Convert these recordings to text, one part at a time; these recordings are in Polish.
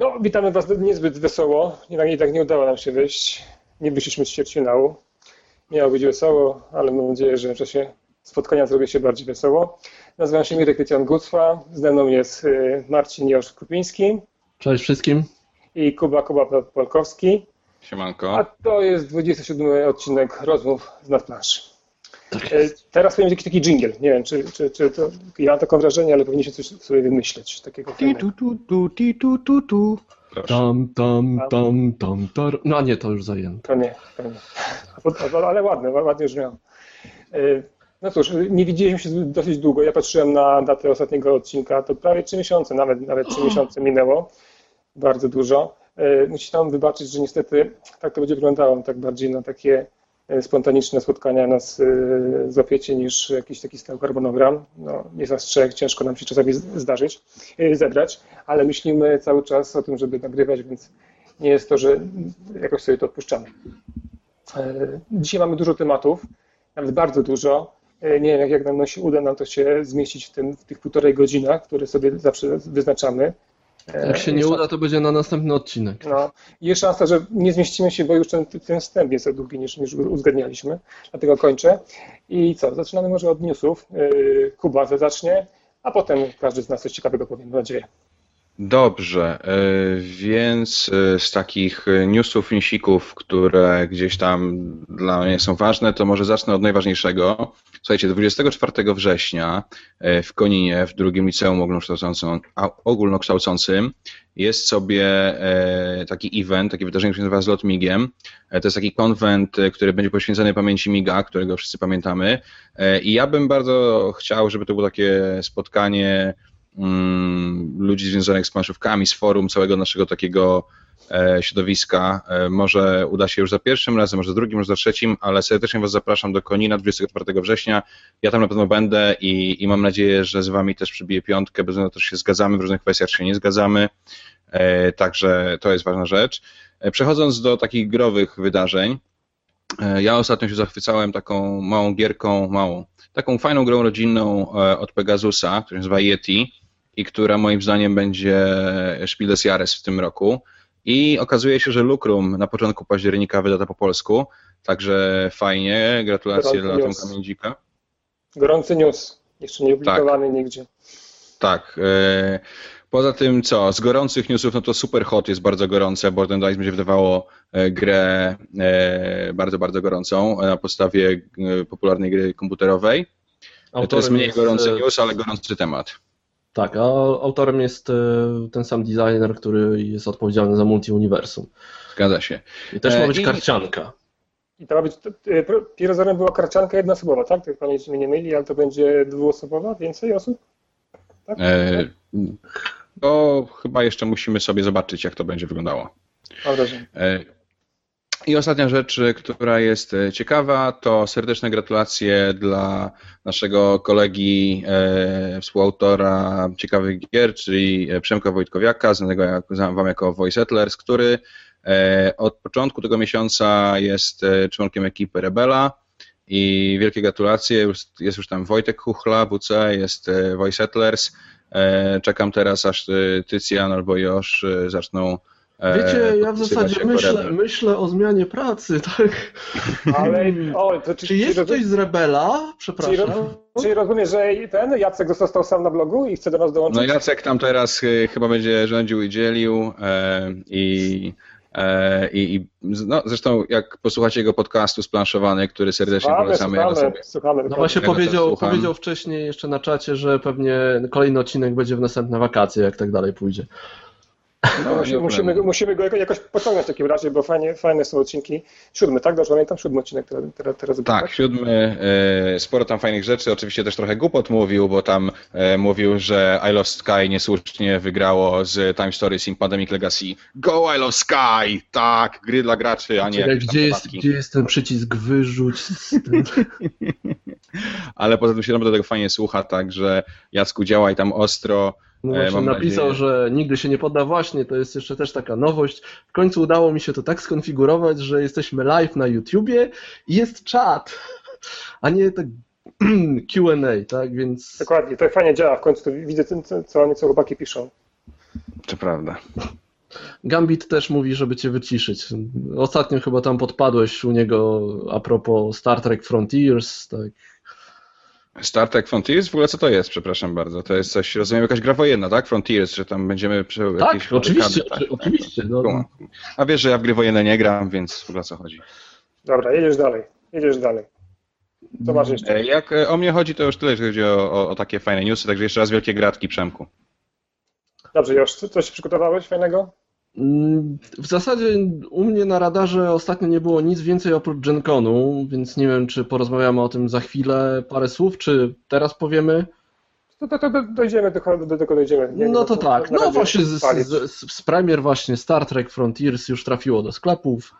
No, witamy Was niezbyt wesoło. Jednak, tak nie udało nam się wyjść. Nie wyszliśmy z ćwierćfinału. Miało być wesoło, ale mam nadzieję, że w czasie spotkania zrobi się bardziej wesoło. Nazywam się Mirek Krytian Gucwa. Ze mną jest y, Marcin Josz Krupiński Cześć wszystkim. i Kuba Kuba Polkowski. Siemanko. A to jest 27 odcinek rozmów z nadplanszy. Tak Y, Teraz powiem jakiś taki jingle. Nie wiem, czy, czy, czy to. Ja mam takie wrażenie, ale powinniśmy coś sobie wymyśleć. Takiego Ti tu tu tu ti tu tu tu. Proszę. Tam tam tam tam tar. No a nie, to już zajęte. To nie, to nie. Ale ładne, ładnie brzmiało. Y, No cóż, nie widzieliśmy się dosyć długo. Ja patrzyłem na datę ostatniego odcinka, to prawie 3 miesiące, nawet, nawet 3 miesiące minęło. Bardzo dużo. Musicie nam wybaczyć, że niestety tak to będzie wyglądało, tak bardziej na takie spontaniczne spotkania nas y, złapiecie niż jakiś taki stały harmonogram. No, jest nas trzech, ciężko nam się czasami zdarzyć, y, zebrać, ale myślimy cały czas o tym, żeby nagrywać, więc nie jest to, że jakoś sobie to odpuszczamy. E, Dzisiaj mamy dużo tematów, nawet bardzo dużo. E, Nie wiem, jak, jak nam się uda nam to się zmieścić w, tym, w tych półtorej godzinach, które sobie zawsze wyznaczamy. E, Jak się nie uda, to będzie na następny odcinek. no, jest szansa, że nie zmieścimy się, bo już ten, ten wstęp jest długi niż, niż uzgadnialiśmy. Dlatego kończę. I co, zaczynamy może od newsów. E, Kuba zacznie, a potem każdy z nas coś ciekawego powie, mam nadzieję. Dobrze, e, więc e, z takich e, newsów, newsików, które gdzieś tam dla mnie są ważne, to może zacznę od najważniejszego. Słuchajcie, 24 września w Koninie, w drugim liceum ogólnokształcącym, ogólnokształcącym jest sobie taki event, takie wydarzenie, które się nazywa Zlot Migiem. To jest taki konwent, który będzie poświęcony pamięci Miga, którego wszyscy pamiętamy. I ja bym bardzo chciał, żeby to było takie spotkanie ludzi związanych z planszówkami, z forum, całego naszego takiego e, środowiska. E, może uda się już za pierwszym razem, może za drugim, może za trzecim, ale serdecznie Was zapraszam do Konina 24 września. Ja tam na pewno będę i, i mam nadzieję, że z Wami też przybiję piątkę, bez względu na to, że się zgadzamy w różnych kwestiach, się nie zgadzamy. E, Także to jest ważna rzecz. Przechodząc do takich growych wydarzeń, ja ostatnio się zachwycałem taką małą gierką, małą, taką fajną grą rodzinną od Pegasusa, która się nazywa Yeti i która moim zdaniem będzie Spiel des Jahres w tym roku. I okazuje się, że Lucrum na początku października wyda to po polsku, także fajnie, gratulacje Gorący dla. Tomka Międzika. Gorący news, jeszcze nie opublikowany nigdzie. Tak. e, Poza tym co, z gorących newsów, no to Super Hot jest bardzo gorące, bo ten Dice będzie wydawało e, grę e, bardzo, bardzo gorącą na podstawie popularnej gry komputerowej. to jest mniej gorący e, news, ale gorący temat. Tak, a autorem jest e, ten sam designer, który jest odpowiedzialny za multi-uniwersum. Zgadza się. I też E, ma być i- karcianka. I to ma być, pro- pierwotnie była karcianka jednoosobowa, tak? Tak pamięć mnie nie myli, ale to będzie dwuosobowa, więcej osób? Tak? E, To chyba jeszcze musimy sobie zobaczyć, jak to będzie wyglądało. Mam wrażenie. E, I ostatnia rzecz, e, która jest e, ciekawa, to serdeczne gratulacje dla naszego kolegi, e, współautora ciekawych gier, czyli Przemka Wojtkowiaka, znanego jak, wam jako Voice Settlers, który e, od początku tego miesiąca jest członkiem ekipy Rebela i wielkie gratulacje. Jest już tam Wojtek Huchla, WC, jest Voice Settlers. E, Czekam teraz, aż Tycjan albo Josz zaczną Wiecie, ja w zasadzie myślę, myślę o zmianie pracy, tak? Ale, o, to, czy, Czy jest czy, ktoś z Rebela? czyli, Przepraszam. czyli rozumiesz, że ten Jacek został sam na blogu i chce do nas dołączyć? No Jacek tam teraz e, chyba będzie rządził i dzielił e, i, e, i, i no, zresztą jak posłuchacie jego podcastu Splanszowany, który serdecznie słuchamy, polecamy, ja go słuchamy, sobie słuchamy. No właśnie Ja powiedział, powiedział wcześniej jeszcze na czacie, że pewnie kolejny odcinek będzie w następne wakacje, jak tak dalej pójdzie. No, musimy, musimy, go jakoś pociągnąć w takim razie, bo fajnie, fajne są odcinki. Siódmy, tak? Dobrze pamiętam? Siódmy odcinek teraz, teraz, teraz Tak, siódmy, e, sporo tam fajnych rzeczy, oczywiście też trochę głupot mówił, bo tam e, mówił, że I Lost Sky niesłusznie wygrało z Time Stories in Pandemic Legacy. Go I Lost Sky! Tak, gry dla graczy, a nie Czekaj, gdzie, jest, gdzie jest ten przycisk wyrzuć? Ale poza tym się naprawdę tego fajnie słucha, także Jacku działaj tam ostro. No E, właśnie mam napisał, nadzieję- że nigdy się nie podda. Właśnie, to jest jeszcze też taka nowość. W końcu udało mi się to tak skonfigurować, że jesteśmy live na YouTubie i jest czat, a nie tak Q&A, tak? Więc Dokładnie, to fajnie działa. W końcu to widzę, co, co oni co chłopaki piszą. To prawda. Gambit też mówi, żeby cię wyciszyć. Ostatnio chyba tam podpadłeś u niego a propos Star Trek Frontiers, tak. Star Trek Frontiers? W ogóle co to jest, przepraszam bardzo? To jest coś, rozumiem, jakaś gra wojenna, tak? Frontiers, że tam będziemy przy Tak, jakieś oczywiście, tak, oczywiście. No, Kumam. A wiesz, że ja w gry wojenne nie gram, więc w ogóle o co chodzi. Dobra, jedziesz dalej. Jedziesz dalej. Co masz jeszcze? E, Jak e, o mnie chodzi, to już tyle, jeżeli chodzi o, o, o takie fajne newsy, także jeszcze raz wielkie gratki Przemku. Dobrze, już coś przygotowałeś fajnego? W zasadzie u mnie na radarze ostatnio nie było nic więcej oprócz GenConu, więc nie wiem, czy porozmawiamy o tym za chwilę parę słów, czy teraz powiemy. To, to, to, to dojdziemy, do, do tego dojdziemy. Nie, No to tak. No właśnie z, z, z, z premier właśnie Star Trek Frontiers już trafiło do sklepów.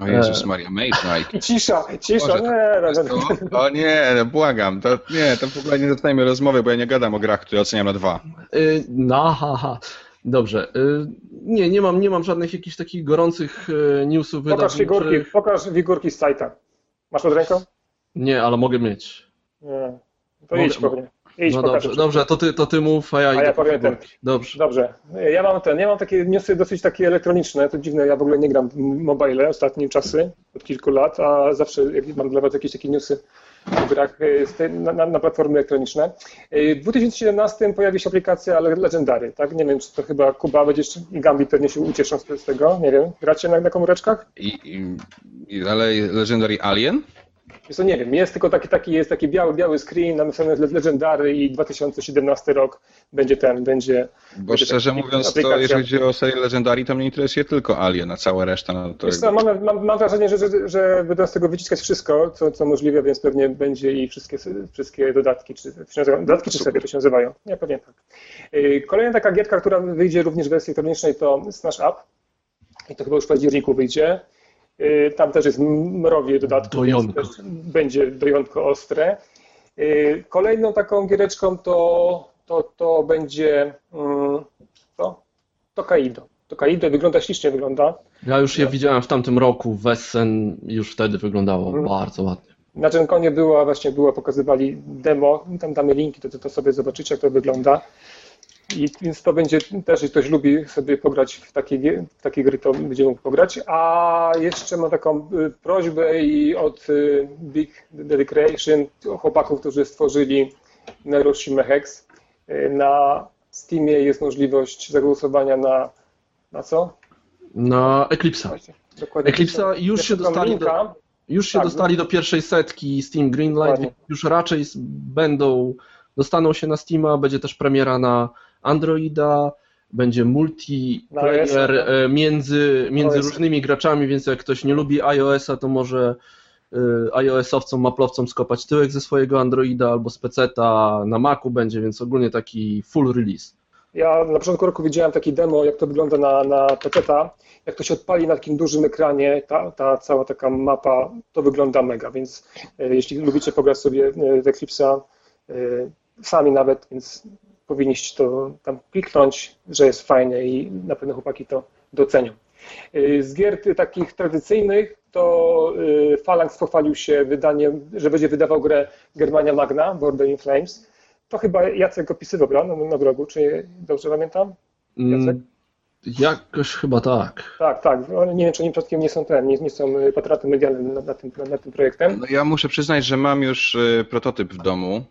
O Jezus Maria, Mage Knight. I cisza, cisza, Boże, nie, to- no, no, To, o nie, no błagam, to nie, to w ogóle nie zaczynajmy rozmowy, bo ja nie gadam o grach, które oceniam na dwa. Y, No, ha, ha. Dobrze. Y, Nie, nie mam, nie mam żadnych jakichś takich gorących y, newsów pokaż figurki, wydawniczych. pokaż figurki z sajta. Masz pod ręką? Nie, ale mogę mieć. Nie. To Mogę- idź pewnie. Idź No dobrze, dobrze, to ty, to ty mów, a ja A ja po powiem ten. Dobrze. Dobrze. Ja mam ten, ja mam takie newsy dosyć takie elektroniczne, to dziwne, ja w ogóle nie gram w mobile ostatnie czasy, od kilku lat, a zawsze jak mam dla Was jakieś takie newsy o grach e, na, na, platformy elektroniczne. E, W 2017 pojawi się aplikacja Le- Legendary, tak? Nie wiem, czy to chyba Kuba będziesz i Gambit pewnie się ucieszą z, tego, nie wiem. Gracie na, na komóreczkach? I, i, ale Legendary Alien? Jest to nie wiem, jest tylko taki, taki, jest taki biały, biały screen, napisane Le- Legendary i 2017 rok będzie ten, będzie... Bo będzie szczerze mówiąc, to aplikacja. jeżeli chodzi o serię Legendary, to mnie interesuje tylko Alien, a cała reszta, no to co, mam, mam, mam wrażenie, że, że, że będą z tego wyciskać wszystko, co, co możliwe, więc pewnie będzie i wszystkie, wszystkie dodatki, czy to dodatki czy serie to się nazywają? Nie, pewnie tak. Yy, Kolejna taka gierka, która wyjdzie również w wersji elektronicznej to Smash Up i to chyba już w październiku wyjdzie. Yy, Tam też jest mrowie dodatków, Dojonko. więc też będzie dojątko ostre. Yy, Kolejną taką giereczką to, to, to będzie mm, to, to Kaido. To Kaido wygląda ślicznie wygląda. Ja już je widziałem w tamtym roku, Wessen już wtedy wyglądało Mhm. bardzo ładnie. Na Genconie była, właśnie była, pokazywali demo, tam damy linki, to, to sobie zobaczycie, jak to wygląda. I więc to będzie też, jeśli ktoś lubi sobie pograć w takie, w takie gry, to będzie mógł pograć. A jeszcze mam taką y, prośbę i od y, Big Daddy Creation, chłopaków, którzy stworzyli Neuroshima Hex. Y, Na Steamie jest możliwość zagłosowania na, na co? Na Eclipse'a. Dokładnie. Eclipse'a już się dostali linka. Już się Tak, dostali do pierwszej setki Steam Greenlight, już raczej będą, dostaną się na Steama, będzie też premiera na Androida, będzie multiplayer tak? e, między, między różnymi graczami, więc jak ktoś nie lubi iOS-a, to może e, iOS-owcom, maplowcom skopać tyłek ze swojego Androida albo z PC-ta na Macu będzie, więc ogólnie taki full release. Ja na początku roku widziałem taki demo, jak to wygląda na, na PC-ta. Jak to się odpali na takim dużym ekranie, ta, ta cała taka mapa, to wygląda mega, więc e, jeśli lubicie pograć sobie w Eclipse'a sami nawet, więc powinniście to tam kliknąć, że jest fajnie i na pewno chłopaki to docenią. E, Z gier takich tradycyjnych to e, Phalanx pochwalił się wydaniem, że będzie wydawał grę Germania Magna, Border in Flames. To chyba Jacek opisywał bra, na, na blogu, czy dobrze pamiętam? Jacek? Mm, Jakoś chyba tak. Tak, tak. Nie wiem, czy oni przypadkiem nie są ten, nie, nie są y, patronatem medialnym nad, nad, tym, nad tym projektem. No ja muszę przyznać, że mam już prototyp w domu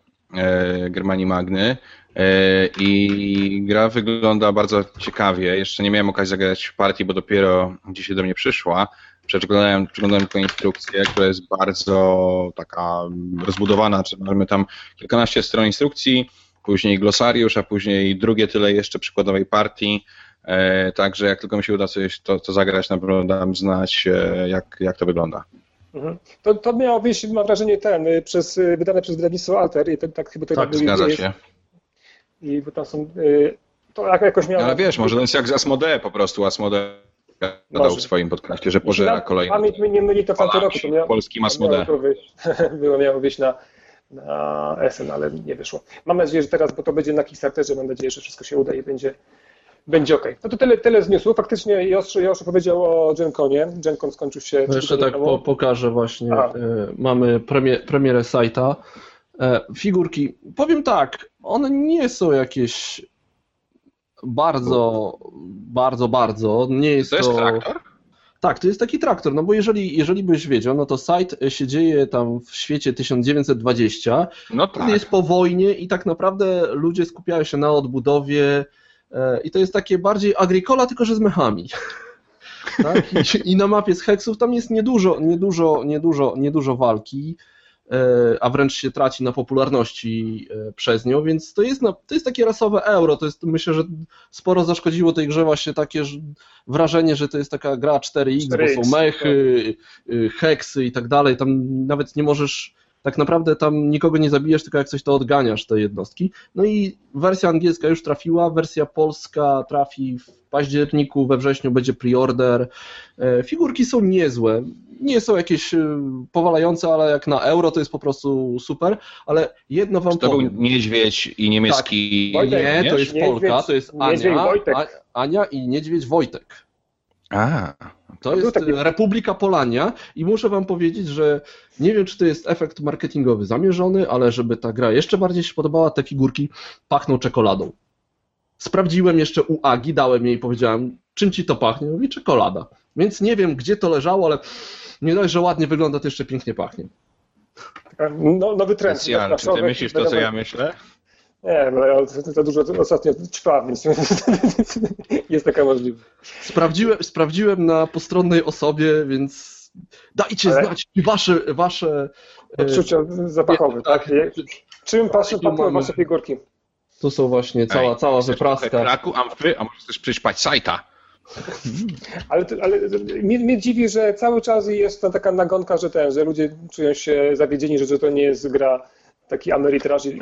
Germanii Magny e, i gra wygląda bardzo ciekawie. Jeszcze nie miałem okazji zagrać w partii, bo dopiero dzisiaj do mnie przyszła. Przeglądałem, przeglądałem tylko instrukcję, która jest bardzo taka rozbudowana. Mamy tam kilkanaście stron instrukcji, później glosariusz, a później drugie tyle jeszcze przykładowej partii. E, Także jak tylko mi się uda coś to, to zagrać, na pewno dam znać, e, jak, jak to wygląda. Mhm. To, to miało być, mam wrażenie, ten, y, przez, y, wydane przez wydawnictwo Alter i to, tak chyba to Tak, Zgadza jest, się. I bo tam są, y, to jak- jakoś miało... Ale wiesz, może to jest jak z Asmodee po prostu. Asmodee Może. w swoim podcaście, że pożera kolejny. Pamięć mnie nie myli, to w tamtym roku to miało, Polskim miało Asmodee. to wyjść, było, miało wyjść na, na SN, ale nie wyszło. Mam nadzieję, że teraz, bo to będzie na Kickstarterze, mam nadzieję, że wszystko się uda i będzie, będzie ok. No to tyle, tyle z newsów. Faktycznie Josz, Josz powiedział o GenConie. GenCon skończył się... No jeszcze tak po, pokażę właśnie. Aha. E, mamy premie, premierę sajta. E, figurki. Powiem tak, one nie są jakieś bardzo, bardzo, bardzo. Nie jest To jest traktor? Tak, to jest taki traktor, no bo jeżeli, jeżeli byś wiedział, no to site się dzieje tam w świecie 1920, No tak. jest po wojnie i tak naprawdę ludzie skupiają się na odbudowie i to jest takie bardziej agricola, tylko że z mechami. Tak? I, I na mapie z heksów tam jest niedużo, niedużo, niedużo, niedużo walki, e, a wręcz się traci na popularności e, przez nią, więc to jest, na, to jest takie rasowe euro. To jest, myślę, że sporo zaszkodziło tej grze właśnie takie że, wrażenie, że to jest taka gra 4X, bo 4X, są mechy, y, heksy i tak dalej. Tam nawet nie możesz tak naprawdę tam nikogo nie zabijesz, tylko jak coś to odganiasz te jednostki. No i wersja angielska już trafiła, wersja polska trafi w październiku, we wrześniu będzie preorder. E, Figurki są niezłe, nie są jakieś y, powalające, ale jak na euro to jest po prostu super, ale jedno wam To był niedźwiedź i niemiecki. Tak. Wojtek, Nie, to jest Niedźwiedź- Polka, to jest Ania, Ania i Niedźwiedź Wojtek. A, To jest taki- Republika Polania i muszę wam powiedzieć, że nie wiem, czy to jest efekt marketingowy zamierzony, ale żeby ta gra jeszcze bardziej się podobała, te figurki pachną czekoladą. Sprawdziłem jeszcze u Agi, dałem jej i powiedziałem, czym ci to pachnie? Mówi, czekolada. Więc nie wiem, gdzie to leżało, ale nie dość, że ładnie wygląda, to jeszcze pięknie pachnie. No, nowy trend. Lucjan, czy ty myślisz to, co ja myślę? Nie, no ja za dużo ostatnio ćpam, więc jest taka możliwość. Sprawdziłem, sprawdziłem na postronnej osobie, więc dajcie Ale- znać wasze, wasze e, Odczucia zapachowe. tak, Czym patrzą tu mamy- wasze figurki? to są właśnie cała, Ej, cała wypraska. Kraku, amfy, a możesz też przyćpać sajta. Ale, ale mnie, mnie dziwi, że cały czas jest ta taka nagonka, że ten, że ludzie czują się zawiedzieni, że, że to nie jest gra taki Ameritraż i,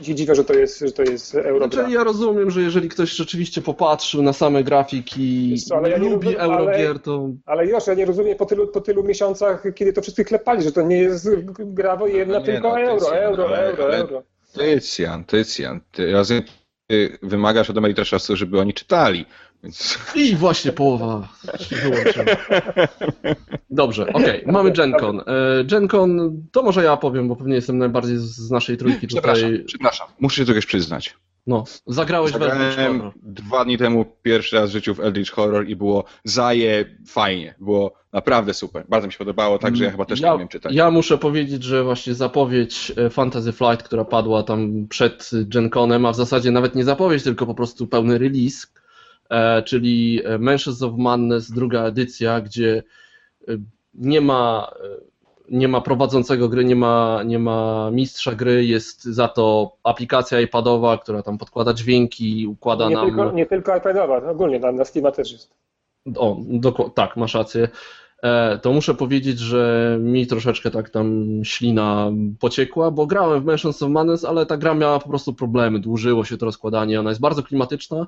i się dziwią, że to jest, że to jest Eurogra. Znaczy, ja rozumiem, że jeżeli ktoś rzeczywiście popatrzył na same grafiki Wiesz co, ale ja nie lubi rozumiem, ale- Eurogier, to Ale już, ja nie rozumiem po tylu, po tylu miesiącach, kiedy to wszyscy klepali, że to nie jest gra wojenna, No tylko no, to jest euro, jedno, euro, ale- euro, ale- euro. Tycjan, Tycjan. Ty razem ty wymagasz od Ameritrasza, żeby oni czytali. Więc i właśnie połowa się wyłączyła. Dobrze, okej, mamy GenCon. E, GenCon, to może ja powiem, bo pewnie jestem najbardziej z- naszej trójki przepraszam, tutaj. przepraszam. Muszę się czegoś przyznać. No, zagrałeś w Eldritch Zagrałem Horror. dwa dni temu pierwszy raz w życiu w Eldritch Horror i było zaje fajnie. Było naprawdę super. Bardzo mi się podobało, także ja chyba też nie umiem czytać. Ja muszę powiedzieć, że właśnie zapowiedź e, Fantasy Flight, która padła tam przed GenConem, a w zasadzie nawet nie zapowiedź, tylko po prostu pełny release, czyli e, Mansions of Madness, druga edycja, gdzie e, nie ma, e, nie ma prowadzącego gry, nie ma, nie ma mistrza gry, jest za to aplikacja iPadowa, która tam podkłada dźwięki, układa Nie nam... tylko, nie tylko iPadowa, ogólnie na, na Steama też jest. O, doko- tak, masz rację. E, to muszę powiedzieć, że mi troszeczkę tak tam ślina pociekła, bo grałem w Mansions of Madness, ale ta gra miała po prostu problemy, dłużyło się to rozkładanie, ona jest bardzo klimatyczna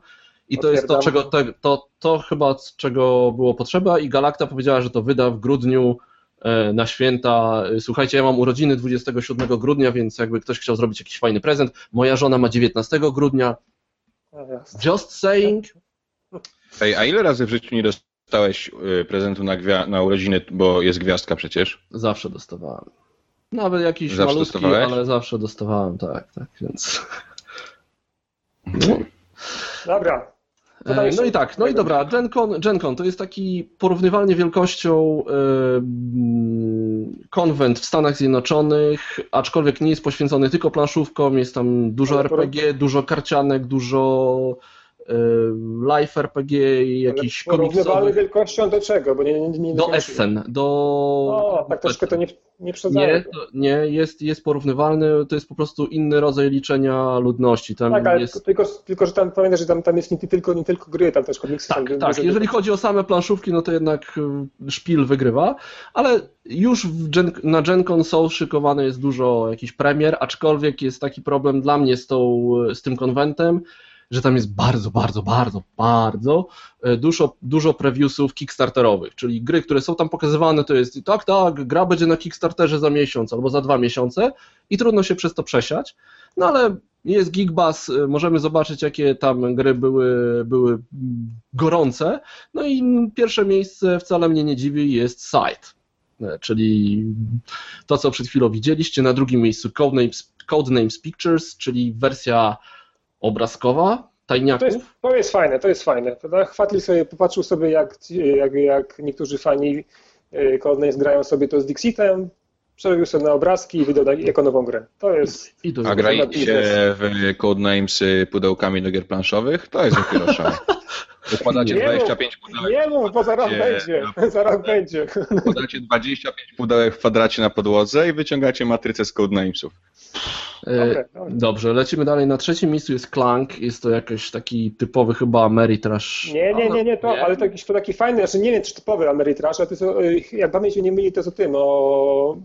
i to jest to, czego, Potwierdzam. te, to, to chyba czego było potrzeba i Galacta powiedziała, że to wyda w grudniu e, na święta. Słuchajcie, ja mam urodziny 27 grudnia, więc jakby ktoś chciał zrobić jakiś fajny prezent, moja żona ma 19 grudnia, just saying, Ej, a ile razy w życiu nie dostałeś y, prezentu na, gwia- na urodziny, bo jest gwiazdka przecież? Zawsze dostawałem. Nawet jakiś Zawsze malutki, dostawałeś? ale zawsze dostawałem, tak, tak, więc... No, Dobra. E, no i tak, no i dobra, GenCon, GenCon to jest taki porównywalnie wielkością e, mm, konwent w Stanach Zjednoczonych, aczkolwiek nie jest poświęcony tylko planszówkom, jest tam dużo RPG, dużo karcianek, dużo live RPG, jakiś Porównywalny komiksowych, wielkością do czego? Bo nie, nie, nie do Essen, do... O, tak troszkę to nie, nie. Nie, to, nie jest, jest porównywalny, to jest po prostu inny rodzaj liczenia ludności. Tam Tak, ale jest... tylko, tylko, że tam pamiętaj, że tam, tam jest nie tylko, nie tylko gry, tam też komiksy Tak, tak. Jeżeli chodzi o same planszówki, no to jednak y, szpil wygrywa, ale już Gen, na GenCon są szykowane jest dużo jakichś premier, aczkolwiek jest taki problem dla mnie z, tą, z tym konwentem, że tam jest bardzo, bardzo, bardzo, bardzo e, dużo, dużo previewsów kickstarterowych, czyli gry, które są tam pokazywane, to jest tak, tak, gra będzie na Kickstarterze za miesiąc albo za dwa miesiące i trudno się przez to przesiać, no ale jest Geekbus, e, możemy zobaczyć, jakie tam gry były, były gorące, no i pierwsze miejsce wcale mnie nie dziwi, jest Site, E, czyli to, co przed chwilą widzieliście, na drugim miejscu Codenames, Codenames Pictures, czyli wersja obrazkowa tajniaków. To jest, to jest fajne, to jest fajne. Prawda? Chwatli sobie, popatrzył sobie, jak, jak, jak niektórzy fani y, Codenames grają sobie to z Dixitem, przerobił sobie na obrazki i wydał jako nową grę. To jest... I to A graliście w Codenames pudełkami do gier planszowych? To jest dopiero szał. Układacie Nie 25 pudełek, Nie mów, bo za rok Nie, będzie. Za rok będzie. układacie 25 pudełek w kwadracie na podłodze i wyciągacie matrycę z Codenamesów. E, Okej, dobra. Dobrze, lecimy dalej. Na trzecim miejscu jest Clank. Jest to jakiś taki typowy chyba Ameritrash. Nie, nie, nie, nie, to, Nie? ale to jakiś to taki fajny, znaczy nie wiem, czy typowy Ameritrash, ale to jest, jak pamięć mnie nie myli, to jest o tym, o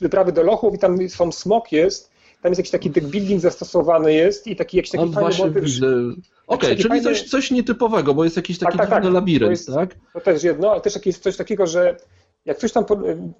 wyprawy do lochów i tam są smok jest, tam jest jakiś taki deck building zastosowany jest i taki jakiś taki No fajny właśnie motyw, widzę. Okej, taki czyli fajny- coś, coś nietypowego, bo jest jakiś taki Tak, tak, tak. labirynt, To jest- tak? to też jedno, ale też jakieś coś takiego, że jak coś tam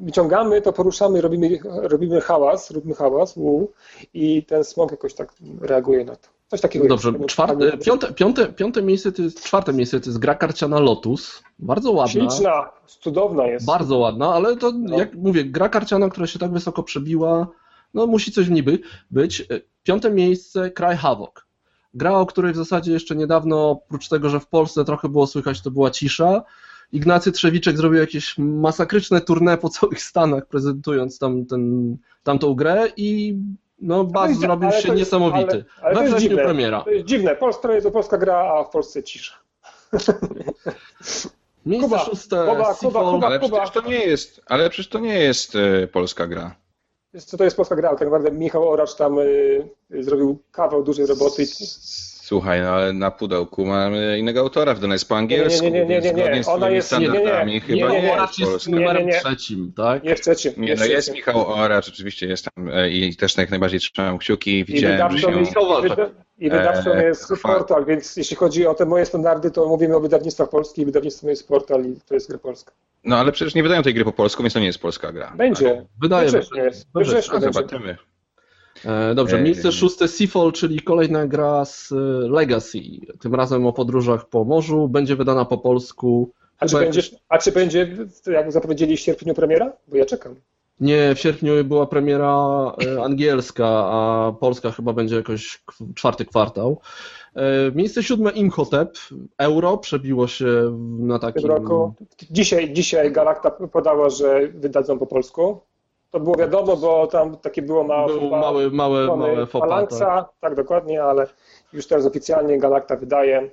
wyciągamy, to poruszamy, robimy, robimy hałas, róbmy hałas, u, i ten smok jakoś tak reaguje na to. Coś takiego Dobrze, jest. czwarte, piąte, piąte, piąte miejsce to jest, czwarte miejsce to jest gra karciana Lotus. Bardzo ładna. Śliczna, cudowna jest. Bardzo ładna, ale to No. jak mówię, gra karciana, która się tak wysoko przebiła, no musi coś w niej by- być. Piąte miejsce Cry Havoc. Gra, o której w zasadzie jeszcze niedawno, oprócz tego, że w Polsce trochę było słychać, to była cisza. Ignacy Trzewiczek zrobił jakieś masakryczne tournée po całych Stanach, prezentując tam ten, tamtą grę i no baz jest- zrobił ale się jest- niesamowity. ale- ale to We jest wrześniu dziwne. premiera. To jest dziwne, Polska jest to polska gra, a w Polsce cisza. Miejsce Kuba, szóste Kuba, Kuba. Kuba. Ale przecież to nie jest, ale przecież to nie jest y, polska gra. Co, to jest polska gra, ale tak naprawdę Michał Oracz tam y, y, zrobił kawał dużej roboty. I- Słuchaj, no ale na pudełku mamy innego autora, wydana jest po angielsku, Nie, nie, nie, nie, nie, nie. więc zgodnie z Ona jest- nie, nie, nie. standardami Nie, chyba nie, nie. jest jest polska. numerem Nie, nie, nie. trzecim, tak? Nie w trzecim. Nie, no jest. Michał Oracz, oczywiście jest tam e, i też jak najbardziej trzymam kciuki. I Widziałem, że wydawcą się... jest, i wydawcą E, jest fakt. portal, więc jeśli chodzi o te moje standardy, to mówimy o wydawnictwach polskich, wydawnictwem jest portal i to jest gra polska. No ale przecież nie wydają tej gry po polsku, więc to nie jest polska gra. Będzie. Wydaje We mi będzie. zobaczymy. E, Dobrze, Ej. miejsce szóste Seafall, czyli kolejna gra z e, Legacy. Tym razem o podróżach po morzu. Będzie wydana po polsku. A czy, będzie, a czy będzie, jak zapowiedzieli w sierpniu premiera? Bo ja czekam. Nie, w sierpniu była premiera e, angielska, a polska chyba będzie jakoś czwarty kwartał. E, Miejsce siódme Imhotep. Euro przebiło się na w takim... tym roku. Dzisiaj, dzisiaj Galacta podała, że wydadzą po polsku. To było wiadomo, bo tam takie było małe, Był mały, małe, strony małe fopa. Tak. tak. dokładnie, ale już teraz oficjalnie Galacta wydaje.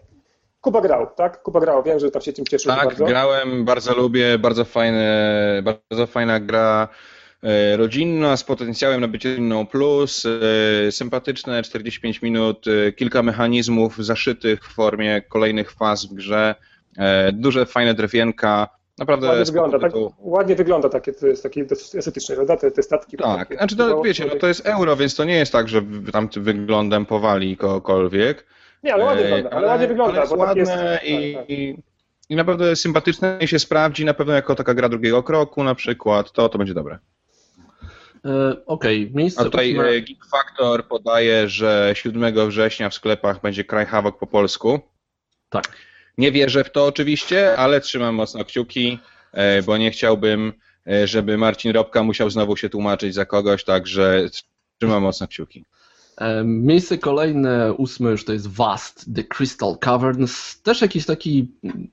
Kuba grał, tak? Kuba grał, wiem, że tam się tym cieszył Tak, bardzo. grałem, bardzo lubię, bardzo fajne, bardzo fajna gra e, rodzinna z potencjałem na bycie rodzinną plus, e, sympatyczne 45 minut, e, kilka mechanizmów zaszytych w formie kolejnych faz w grze, duże fajne drewienka, naprawdę Ładnie wygląda, tak, ładnie wygląda takie, to jest takie dosyć estetyczne, prawda? Te, te statki. Tak, takie- znaczy to wiecie, no to jest euro, więc to nie jest tak, że tam wyglądem powali kogokolwiek. Nie, ale ładnie E, wygląda, ale, ładnie wygląda, ale jest bo tak jest. ładne tak, i, tak. i, i naprawdę sympatycznie się sprawdzi, na pewno jako taka gra drugiego kroku na przykład, to to będzie dobre. E, Okej, miejsce A tutaj ósme- e, Geek Factor podaje, że 7 września w sklepach będzie Cry Havoc po polsku. Tak. Nie wierzę w to oczywiście, ale trzymam mocno kciuki, e, bo nie chciałbym, e, żeby Marcin Robka musiał znowu się tłumaczyć za kogoś, także trzymam mocno kciuki. E, Miejsce kolejne, ósme już to jest Vast, The Crystal Caverns. Też jakiś taki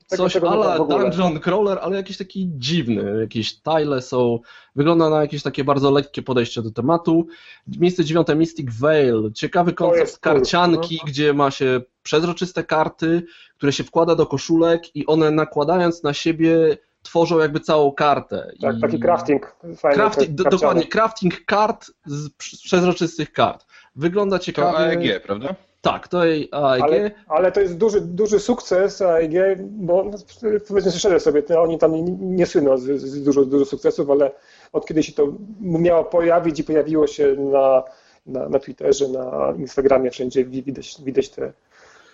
Tego- coś ala dungeon crawler, ale jakiś taki dziwny. Jakieś tile są, wygląda na jakieś takie bardzo lekkie podejście do tematu. Miejsce dziewiąte Mystic Veil. Ciekawy koncept karcianki, Mhm. gdzie ma się przezroczyste karty, które się wkłada do koszulek i one nakładając na siebie tworzą jakby całą kartę. Tak, I- taki crafting. Fajny, Crafting, tak, dokładnie, crafting kart z prz- przezroczystych kart. Wygląda To ciekawie. AEG, prawda? Tak, to jej AEG. Ale, ale to jest duży, duży sukces AEG, bo no, powiedzmy szczerze sobie, to oni tam nie, słyną z, z dużo, dużo sukcesów, ale od kiedy się to miało pojawić i pojawiło się na, na, na Twitterze, na Instagramie, wszędzie wi- widać, widać te,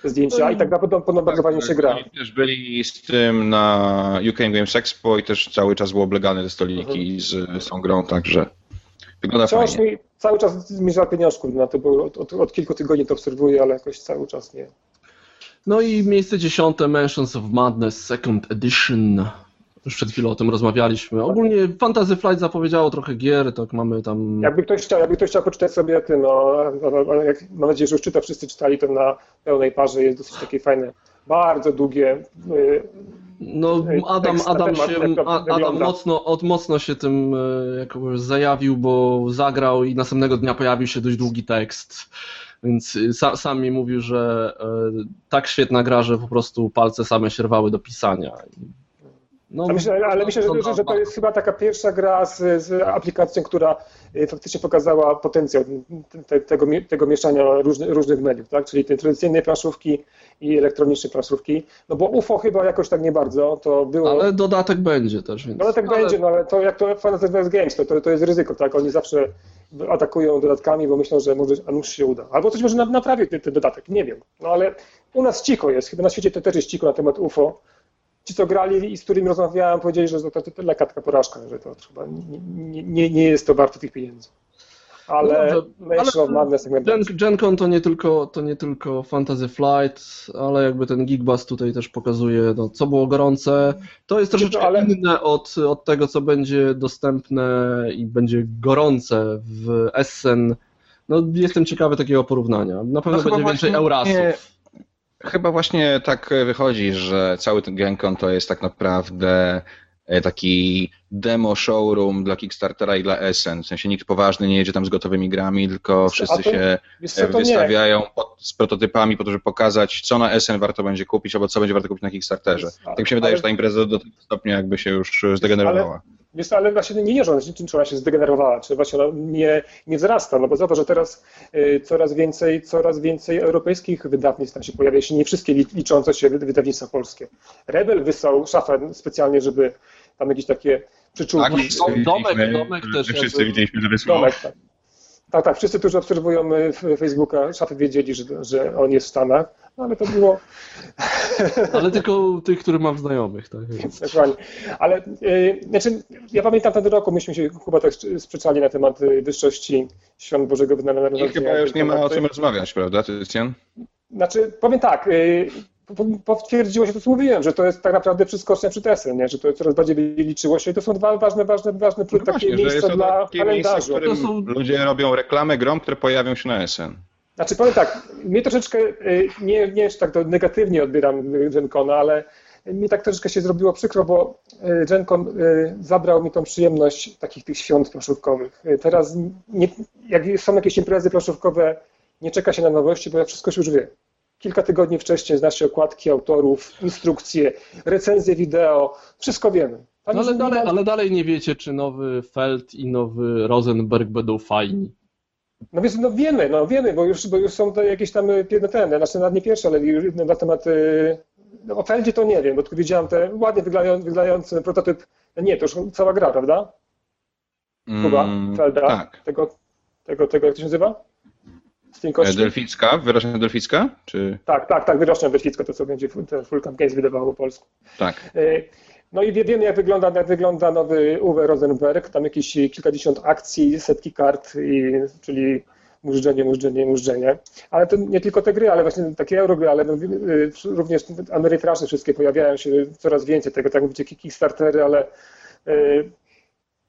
zdjęcia i tak naprawdę podobno bardzo fajnie się gra. Oni też byli z tym na UK Games Expo i też cały czas było oblegane te stoliki z, z tą grą, także wygląda Wciąż fajnie. mi cały czas zmierza pieniążków na to, bo od, od, od kilku tygodni to obserwuję, ale jakoś cały czas nie. No i miejsce dziesiąte Mansions of Madness Second Edition. Już przed chwilą o tym rozmawialiśmy. Ogólnie Fantasy Flight zapowiedziało trochę gier, tak mamy tam... Jakby ktoś chciał, jakby ktoś chciał poczytać sobie tym, no, no, no, jak, mam nadzieję, że już czyta, wszyscy czytali to na pełnej parze, jest dosyć takie fajne, bardzo długie. No, Adam, Adam, się, Adam mocno, od mocno się tym e, jakoś zajawił, bo zagrał i następnego dnia pojawił się dość długi tekst. Więc y, sa, sam mi mówił, że e, tak świetna gra, że po prostu palce same się rwały do pisania. No, A myślę, ale myślę, że, to- że, że to jest chyba taka pierwsza gra z, z aplikacją, która y, faktycznie pokazała potencjał te, tego, tego mieszania różnych, różnych mediów, tak? czyli tej tradycyjnej planszówki i elektronicznej planszówki. No bo UFO chyba jakoś tak nie bardzo, to było... Ale dodatek będzie też, więc... No ale tak będzie, no ale to jak to Fantasy Games, to, to, to jest ryzyko, tak? Oni zawsze atakują dodatkami, bo myślą, że może, a nuż się uda. Albo coś może na- naprawić ten, ten dodatek, nie wiem. No ale u nas cicho jest, chyba na świecie to też jest cicho na temat UFO. Ci, co grali i z którymi rozmawiałem, powiedzieli, że to, to, to porażka, że to chyba nie, nie, nie jest to warte tych pieniędzy. Ale No dobrze, tak Gen. GenCon to nie, tylko, to nie tylko Fantasy Flight, ale jakby ten Geekbus tutaj też pokazuje, no, co było gorące. To jest troszeczkę ale- inne od, od tego, co będzie dostępne i będzie gorące w Essen. No, jestem ciekawy takiego porównania. Na pewno No będzie więcej Eurasów. nie- Chyba właśnie tak wychodzi, że cały ten GenCon to jest tak naprawdę e, taki demo showroom dla Kickstartera i dla Essen. W sensie nikt poważny nie jedzie tam z gotowymi grami, tylko wszyscy to- się nie. wystawiają pod, z prototypami po to, żeby pokazać, co na Essen warto będzie kupić, albo co będzie warto kupić na Kickstarterze. Tak mi się wydaje, Ale- że ta impreza do tego stopnia jakby się już zdegenerowała. Wiesz, ale właśnie nie wierzę, że czym ona się zdegenerowała, czy właśnie ona nie, nie wzrasta, no bo zobacz, że teraz y, coraz więcej, coraz więcej europejskich wydawnictw tam się pojawia, jeśli nie wszystkie li- liczące się wy- wydawnictwa polskie. Rebel wysłał szafę specjalnie, żeby tam jakieś takie przyczółki. Tak, wszyscy Domek- domek też wszyscy jakby- widzieliśmy, że wysłał. Domek, tak. Tak, tak, wszyscy, którzy obserwują y, Facebooka, szafy wiedzieli, że, że on jest w Stanach, no ale to było Ale tylko tych, który mam znajomych. Tak. Dokładnie. Ale y, znaczy, ja pamiętam ten roku, myśmy się chyba tak sprzeczali na temat y, wyższości świąt Bożego Narodzenia. I chyba już nie ma o czym rozmawiać, prawda, Krystian? Znaczy, powiem tak, y, po- potwierdziło się to, co mówiłem, że to jest tak naprawdę przyskocznia przy Tesem, nie? że to coraz bardziej liczyło się i to są dwa ważne, ważne, ważne No takie właśnie, miejsca dla takie miejsce, w którym To są- ludzie robią reklamę grom, które pojawią się na SN. Znaczy powiem tak, mnie troszeczkę, y, nie, nie tak to negatywnie odbieram y, GenCona, ale mi tak troszeczkę się zrobiło przykro, bo y, GenCon y, zabrał mi tą przyjemność takich tych świąt planszówkowych. Y, Teraz nie, jak są jakieś imprezy planszówkowe, nie czeka się na nowości, bo ja wszystko się już wie. Kilka tygodni wcześniej zna się okładki autorów, instrukcje, recenzje wideo, wszystko wiemy. No, ale, dalej, ale dalej nie wiecie, czy nowy Feld i nowy Rosenberg będą fajni. No więc no wiemy, no wiemy, bo już, bo już są to jakieś tam ten, znaczy nawet nie pierwsze, ale już na temat y, no, o Feldzie to nie wiem, bo tylko widziałem te ładnie wyglądający, wyglądający prototyp. No nie, to już cała gra, prawda? Kuba, Mm, Felda, tak. tego, tego, tego, jak to się nazywa? Z tym kości? Delficka, wyrażenie Delficka? Czy... Tak, tak, tak, wyrocznia Delficka, to co będzie ten Full Camp Games wydawało po polsku. Tak. No i wie- wiemy, jak wygląda, jak wygląda nowy Uwe Rosenberg. Tam jakieś kilkadziesiąt akcji, setki kart, i, czyli mużdżenie, mużdżenie, mużdżenie. Ale to nie tylko te gry, ale właśnie takie eurogry, ale no, y, również amerytraże wszystkie pojawiają się coraz więcej tego, tak mówicie, Kickstartery, ale y,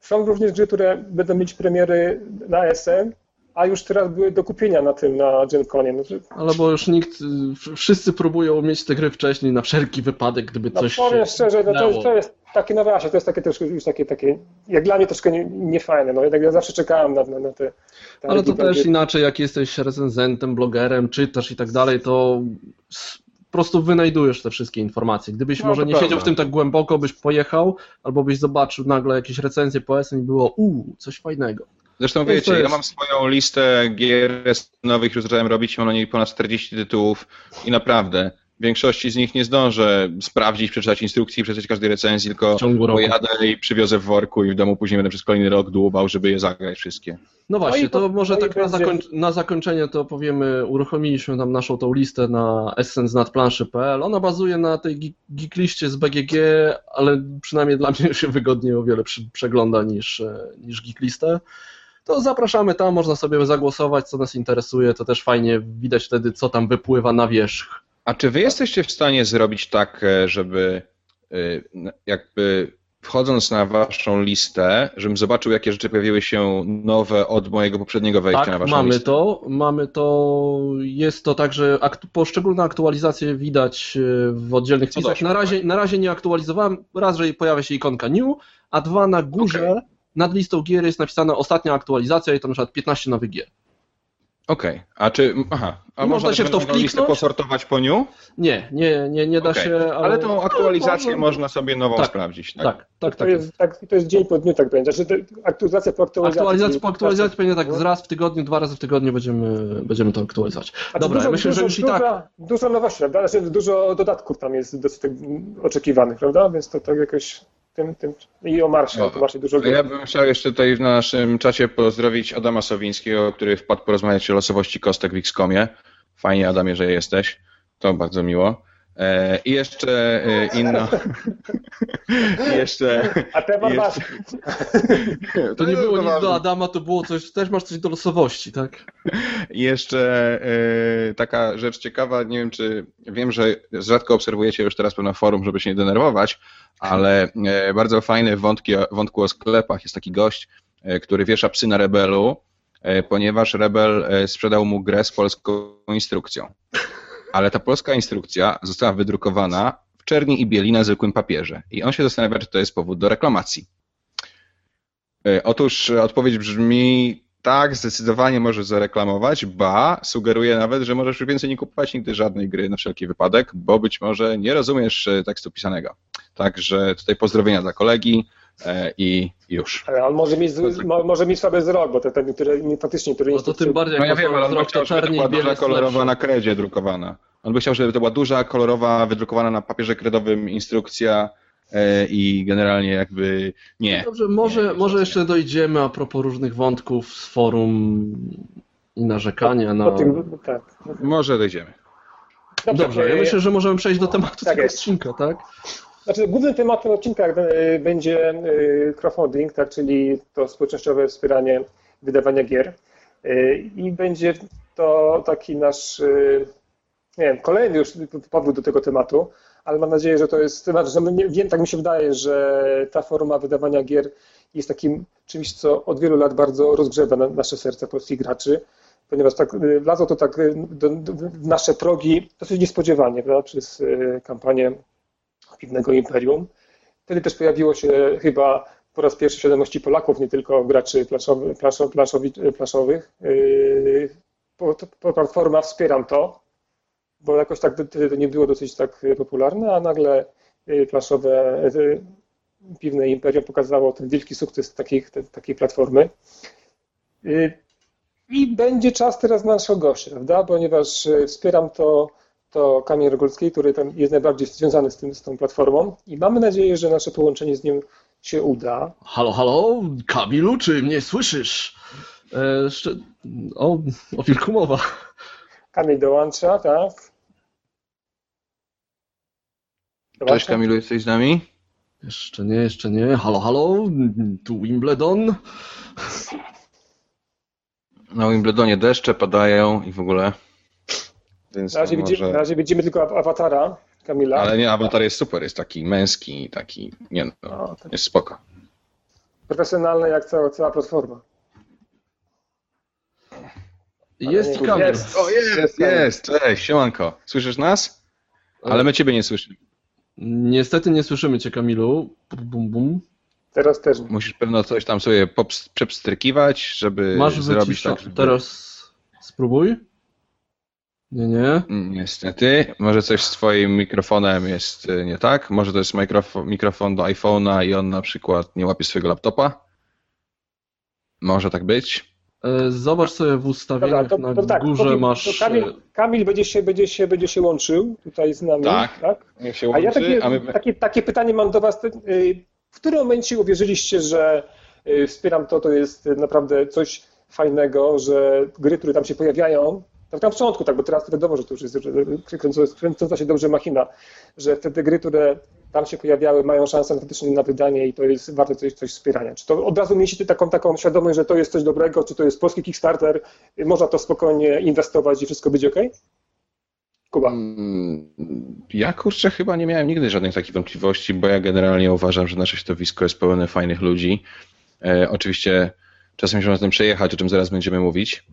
są również gry, które będą mieć premiery na SN, a już teraz były do kupienia na tym, na GenConie. No, że- Ale bo już nikt, wszyscy próbują mieć te gry wcześniej na wszelki wypadek, gdyby No coś powiem się szczerze, no to, to jest takie, no właśnie, to jest takie troszkę już takie, takie jak dla mnie troszkę nie- niefajne, no jednak ja zawsze czekałem na, na, na te... Ale to też inaczej, jak jesteś recenzentem, blogerem, czytasz i tak dalej, to po prostu wynajdujesz te wszystkie informacje. Gdybyś No, może nie siedział w tym tak głęboko, byś pojechał, albo byś zobaczył nagle jakieś recenzje po SN i było uuu, coś fajnego. Zresztą to wiecie, ja mam swoją listę gier nowych, już zacząłem robić, mam na niej ponad 40 tytułów i naprawdę w większości z nich nie zdążę sprawdzić, przeczytać instrukcji, przeczytać każdej recenzji, tylko pojadę i przywiozę w worku i w domu później będę przez kolejny rok dłubał, żeby je zagrać wszystkie. No właśnie, i po- to może no tak na, zakończ- na zakończenie to powiemy, uruchomiliśmy tam naszą tą listę na essenznadplanszy.pl. Ona bazuje na tej geek- geekliście z BGG, ale przynajmniej dla mnie się wygodnie o wiele przegląda niż, e, niż geeklistę. To zapraszamy tam, można sobie zagłosować, co nas interesuje, to też fajnie widać wtedy, co tam wypływa na wierzch. A czy wy jesteście w stanie zrobić tak, e, żeby e, jakby wchodząc na waszą listę, żebym zobaczył, jakie rzeczy pojawiły się nowe od mojego poprzedniego wejścia tak, na waszą mamy listę? to, mamy to, jest to tak, że aktu- poszczególne aktualizacje widać e, w oddzielnych listach. doszło, Na razie, na razie nie aktualizowałem, raz, że pojawia się ikonka new, a dwa na górze nad listą gier jest napisana ostatnia aktualizacja i to na przykład 15 nowych gier. Okej, a czy, aha, a Można można się w to wkliknąć? posortować po new? Nie, nie, nie, nie da Okej, się, ale... Ale tą aktualizację no, można sobie nową Tak. sprawdzić, tak? Tak, tak, To tak. jest, tak, to jest dzień po dniu, tak będzie. Znaczy, aktualizacja po aktualizacji. Aktualizacja po aktualizacji pewnie tak No. z raz w tygodniu, dwa razy w tygodniu będziemy, będziemy to aktualizować. Znaczy, Dobra, dużo, ja myślę, że dużo, już i tak dużo, Dużo nowości, prawda? Znaczy, dużo dodatków tam jest dosyć tak oczekiwanych, prawda? Więc to tak jakoś tym, tym i o Marsie, O, o Marsie dużo Ja bym chciał jeszcze tutaj w naszym czacie pozdrowić Adama Sowińskiego, który wpadł porozmawiać o losowości kostek w XCOMie. Fajnie, Adamie, że jesteś. To bardzo miło. E, I jeszcze e, inna. I jeszcze. A temat Jeszcze-. To nie było nic ważne. do Adama, to było coś, też masz coś do losowości, tak? I jeszcze e, taka rzecz ciekawa, nie wiem czy wiem, że rzadko obserwujecie już teraz pewno forum, żeby się nie denerwować, ale bardzo fajny wątki, wątku o sklepach jest taki gość, który wiesza psy na Rebelu, ponieważ Rebel sprzedał mu grę z polską instrukcją. Ale ta polska instrukcja została wydrukowana w czerni i bieli na zwykłym papierze. I on się zastanawia, czy to jest powód do reklamacji. E, Otóż e, odpowiedź brzmi tak, zdecydowanie możesz zareklamować, ba, sugeruje nawet, że możesz już więcej nie kupować nigdy żadnej gry na wszelki wypadek, bo być może nie rozumiesz e, tekstu pisanego. Także tutaj pozdrowienia dla kolegi i już. Ale on może mieć, zły- mo, może mieć słaby wzrok, bo te, ten, który faktycznie, który No to tym bardziej, No ja wiem, ale on by chciał, żeby to była duża kolorowa na kredzie drukowana. On by chciał, żeby to była duża kolorowa, wydrukowana na papierze kredowym instrukcja e, i generalnie jakby nie. Dobrze, może, Nie, może nie. jeszcze dojdziemy a propos różnych wątków z forum i narzekania na... tym, tak. Może dojdziemy. Dobrze, ja e, myślę, że możemy przejść do tematu Tak tego jest. odcinka, tak? Znaczy, głównym tematem odcinka e, będzie e, crowdfunding, tak, czyli to społecznościowe wspieranie wydawania gier. E, I będzie to taki nasz, nie wiem, kolejny już powrót do tego tematu, ale mam nadzieję, że to jest temat, że wiem, tak mi się wydaje, że ta forma wydawania gier jest takim czymś, co od wielu lat bardzo rozgrzewa na, nasze serca polskich graczy, ponieważ tak wlazło to tak do, do, w nasze progi dosyć niespodziewanie, prawda, przez kampanię Piwnego Imperium. Wtedy też pojawiło się chyba po raz pierwszy świadomości Polaków, nie tylko graczy planszowy, planszo, planszowi, plaszowych. Yy, Platforma Wspieram to, bo jakoś tak wtedy to nie było dosyć tak popularne, a nagle yy, planszowe yy, Piwne Imperium pokazało ten wielki sukces takiej, te- takiej platformy. I będzie czas teraz na naszego gościa, prawda? Ponieważ wspieram to to Kamil Rogulski, który tam jest najbardziej związany z, tym, z tą platformą i mamy nadzieję, że nasze połączenie z nim się uda. Halo, halo, Kamilu, czy mnie słyszysz? E, jeszcze... O, o wilku mowa. Kamil dołącza, tak? Dołącza? Cześć Kamilu, jesteś z nami? Jeszcze nie, jeszcze nie. Halo, halo, tu Wimbledon. Na Wimbledonie deszcze padają i w ogóle. Więc Na razie, to widzimy, może... na razie widzimy tylko aw- awatara Kamila. Ale nie, awatar jest super, jest taki męski, taki, nie no, No, tak jest spoko. profesjonalny jak cała, cała platforma. Jest nie- Kamil. jest. O, jest, Jest, jest, cześć, siemanko. Słyszysz nas? Ale my ciebie nie słyszymy. Niestety nie słyszymy cię, Kamilu. Bum, bum, bum. Teraz też. Musisz pewno coś tam sobie pops- przepstrykiwać, żeby Masz zrobić wycisza... tak, żeby... Teraz spróbuj. Nie, nie. Niestety, może coś z twoim mikrofonem jest y, nie tak, może to jest mikrofon, mikrofon do iPhone'a i on na przykład nie łapie swojego laptopa. Może tak być. E, Zobacz sobie w ustawieniach to, na to tak, górze to, masz... to Kamil, Kamil będzie, się, będzie, się, będzie się łączył tutaj z nami. Tak. tak? Niech się A łączy, ja takie, a my... takie, takie pytanie mam do Was. y, W którym momencie uwierzyliście, że wspieram to, to jest naprawdę coś fajnego, że gry, które tam się pojawiają, tak na początku, tak, bo teraz wiadomo, że to już jest kręcąca- się dobrze machina, że te, te gry, które tam się pojawiały, mają szansę faktycznie na wydanie i to jest warte coś, coś wspierania. Czy to od razu mieliście taką, taką świadomość, że to jest coś dobrego, czy to jest polski Kickstarter, można to spokojnie inwestować i wszystko będzie ok? Kuba. Mm, Ja kurczę chyba nie miałem nigdy żadnych takich wątpliwości, bo ja generalnie uważam, że nasze środowisko jest pełne fajnych ludzi. E, oczywiście czasem się można tym przejechać, o czym zaraz będziemy mówić,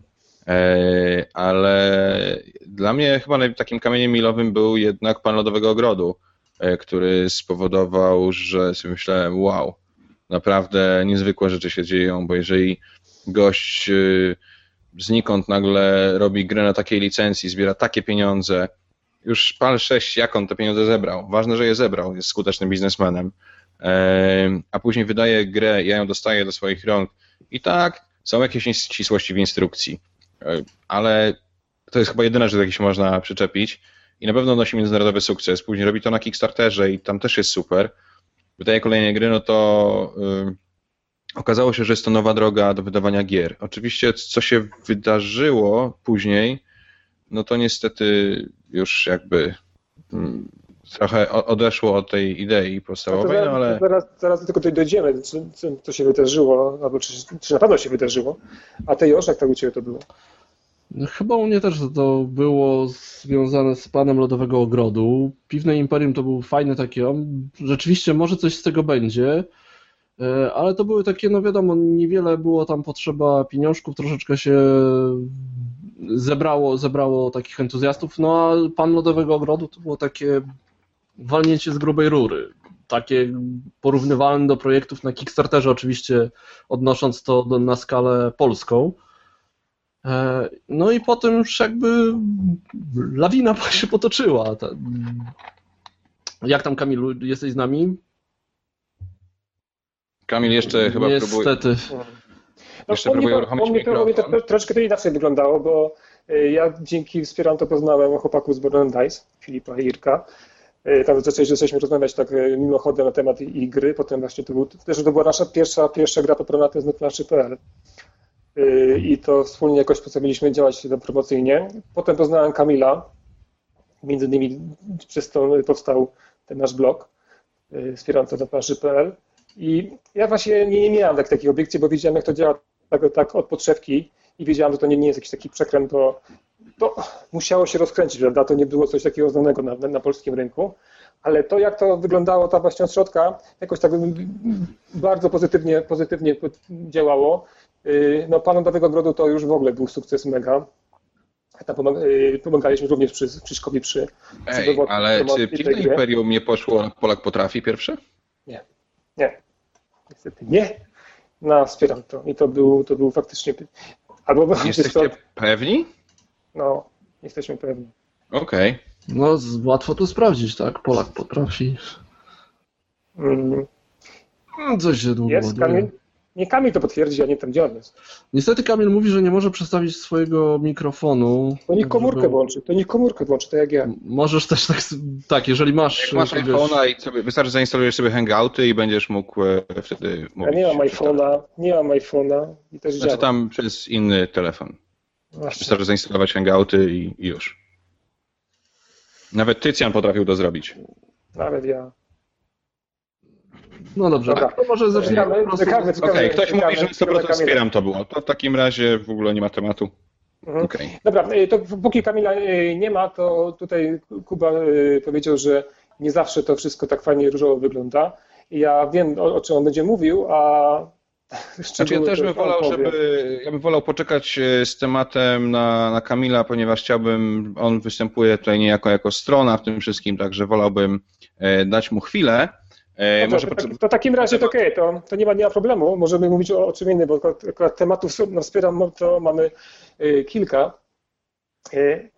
ale dla mnie chyba takim kamieniem milowym był jednak Pan Lodowego Ogrodu, e, który spowodował, że sobie myślałem, wow, naprawdę niezwykłe rzeczy się dzieją, bo jeżeli gość y, znikąd nagle robi grę na takiej licencji, zbiera takie pieniądze, już pal 6, jak on te pieniądze zebrał. Ważne, że je zebrał, jest skutecznym biznesmenem. Em, A później wydaje grę, ja ją dostaję do swoich rąk. I tak, są jakieś nieścisłości w instrukcji, E, ale to jest chyba jedyne, że do jakiejś można przyczepić. I na pewno nosi międzynarodowy sukces. Później robi to na Kickstarterze i tam też jest super. Wydaje kolejne gry, no to ym, okazało się, że jest to nowa droga do wydawania gier. Oczywiście, co się wydarzyło później, no to niestety już jakby mm, trochę o- odeszło od tej idei podstawowej, zaraz, no ale zaraz, zaraz do tego tutaj dojdziemy, co, co, co się wydarzyło, albo czy, czy na pewno się wydarzyło. A ty już, jak tak u Ciebie to było? No, Chyba u mnie też to było związane z panem Lodowego Ogrodu. Piwne Imperium to był fajny taki, rzeczywiście może coś z tego będzie, e, ale to były takie, no wiadomo, niewiele było tam potrzeba pieniążków, troszeczkę się zebrało, zebrało takich entuzjastów, no a pan Lodowego Ogrodu to było takie walnięcie z grubej rury. Takie porównywalne do projektów na Kickstarterze, oczywiście odnosząc to do, na skalę polską. E, No i potem już jakby lawina się potoczyła. Jak tam Kamilu, jesteś z nami? Kamil jeszcze chyba próbuje. Niestety. Jeszcze u mnie próbuję to- uruchomić mnie to, mnie to inaczej wyglądało, bo y, ja dzięki Wspieram to poznałem chłopaków z Born Dice, Filipa i Irka. Y, Tam zaczęliśmy, zaczęliśmy rozmawiać tak y, mimochodem na temat i, gry, potem właśnie to, był, też to była nasza pierwsza, pierwsza gra patronatem z netplanszy.pl Y, i to wspólnie jakoś postanowiliśmy działać promocyjnie. Potem poznałem Kamila, między innymi przez to powstał ten nasz blog y, Wspieram to netplanszy.pl i ja właśnie nie, nie miałem tak, takiej obiekcji, bo widziałem, jak to działa tak, tak od podszewki i wiedziałem, że to nie, nie jest jakiś taki przekręt, bo to musiało się rozkręcić, prawda? To nie było coś takiego znanego na, na, polskim rynku, ale to, jak to wyglądało tam właśnie od środka, jakoś tak bardzo pozytywnie, pozytywnie działało. Yy, No, Pan Nowego Grodu to już w ogóle był sukces mega. Tam yy, pomagaliśmy również przy Krzyszkowi przy Ej, ale czy gry. Imperium nie poszło Polak potrafi pierwsze? Nie, niestety nie. No, wspieram to. I to był, to był faktycznie. Albo Jesteście pewni? No, jesteśmy pewni. Okej. No, z- łatwo to sprawdzić, tak? Polak potrafi. Mm, Coś się długo Jest ładuje. Kamil? Nie Kamil to potwierdzi, a nie on jest. Niestety Kamil mówi, że nie może przestawić swojego mikrofonu. To niech komórkę żeby- włączy, to niech komórkę włączy, to jak ja. Możesz też tak, tak jeżeli masz... Jak masz iPhone'a i sobie, wystarczy zainstalujesz sobie Hangouty i będziesz mógł e, wtedy Ja mówić. nie mam iPhone'a, nie mam iPhone'a i też Znaczy działa. tam przez inny telefon. Właśnie. Wystarczy zainstalować Hangouty i, i już. Nawet Tycjan potrafił to zrobić. Nawet ja. No dobrze, Dobra. to może zaczniemy Okej, czekamy. ktoś czekamy, mówi, że czekamy 100% Kamila. wspieram to było. To w takim razie w ogóle nie ma tematu. Mhm. Okej. Dobra, y, to póki Kamila y, nie ma, to tutaj Kuba y, powiedział, że nie zawsze to wszystko tak fajnie różowo wygląda. I ja wiem, o, o czym on będzie mówił, a Znaczy ja też bym wolał, żeby, ja bym wolał poczekać e, z tematem na, na Kamila, ponieważ chciałbym, on występuje tutaj niejako jako strona w tym wszystkim, także wolałbym e, dać mu chwilę. E, Dobrze, może to, tak- to w takim razie to okej, to, to nie, ma, nie ma problemu. Możemy mówić o, o czym innym, bo akurat, akurat tematów no, wspieram, to mamy y, kilka. Y,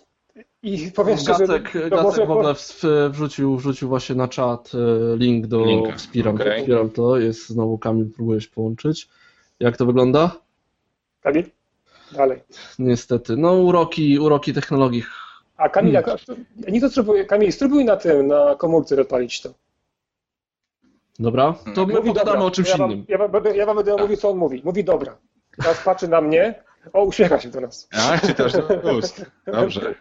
I powiem szczerze, Gacek, to Gacek może w wrzucił, wrzucił właśnie na czat e, link do Linka, okej. wspieram to. Jest znowu Kamil, próbujesz połączyć. Jak to wygląda? Kamil? Dalej. Niestety. No uroki, uroki technologii. A Kamil, Hmm. jak, nie to spróbuj, Kamil, spróbuj na tym, na komórce odpalić to. Dobra? To my Mówi pogadamy dobra. o czymś ja wam, innym. Ja wam, będę, ja wam będę mówił, co on mówi. Mówi dobra. Teraz patrzy na mnie. O, uśmiecha się do nas. A, czytasz do ust. Dobrze.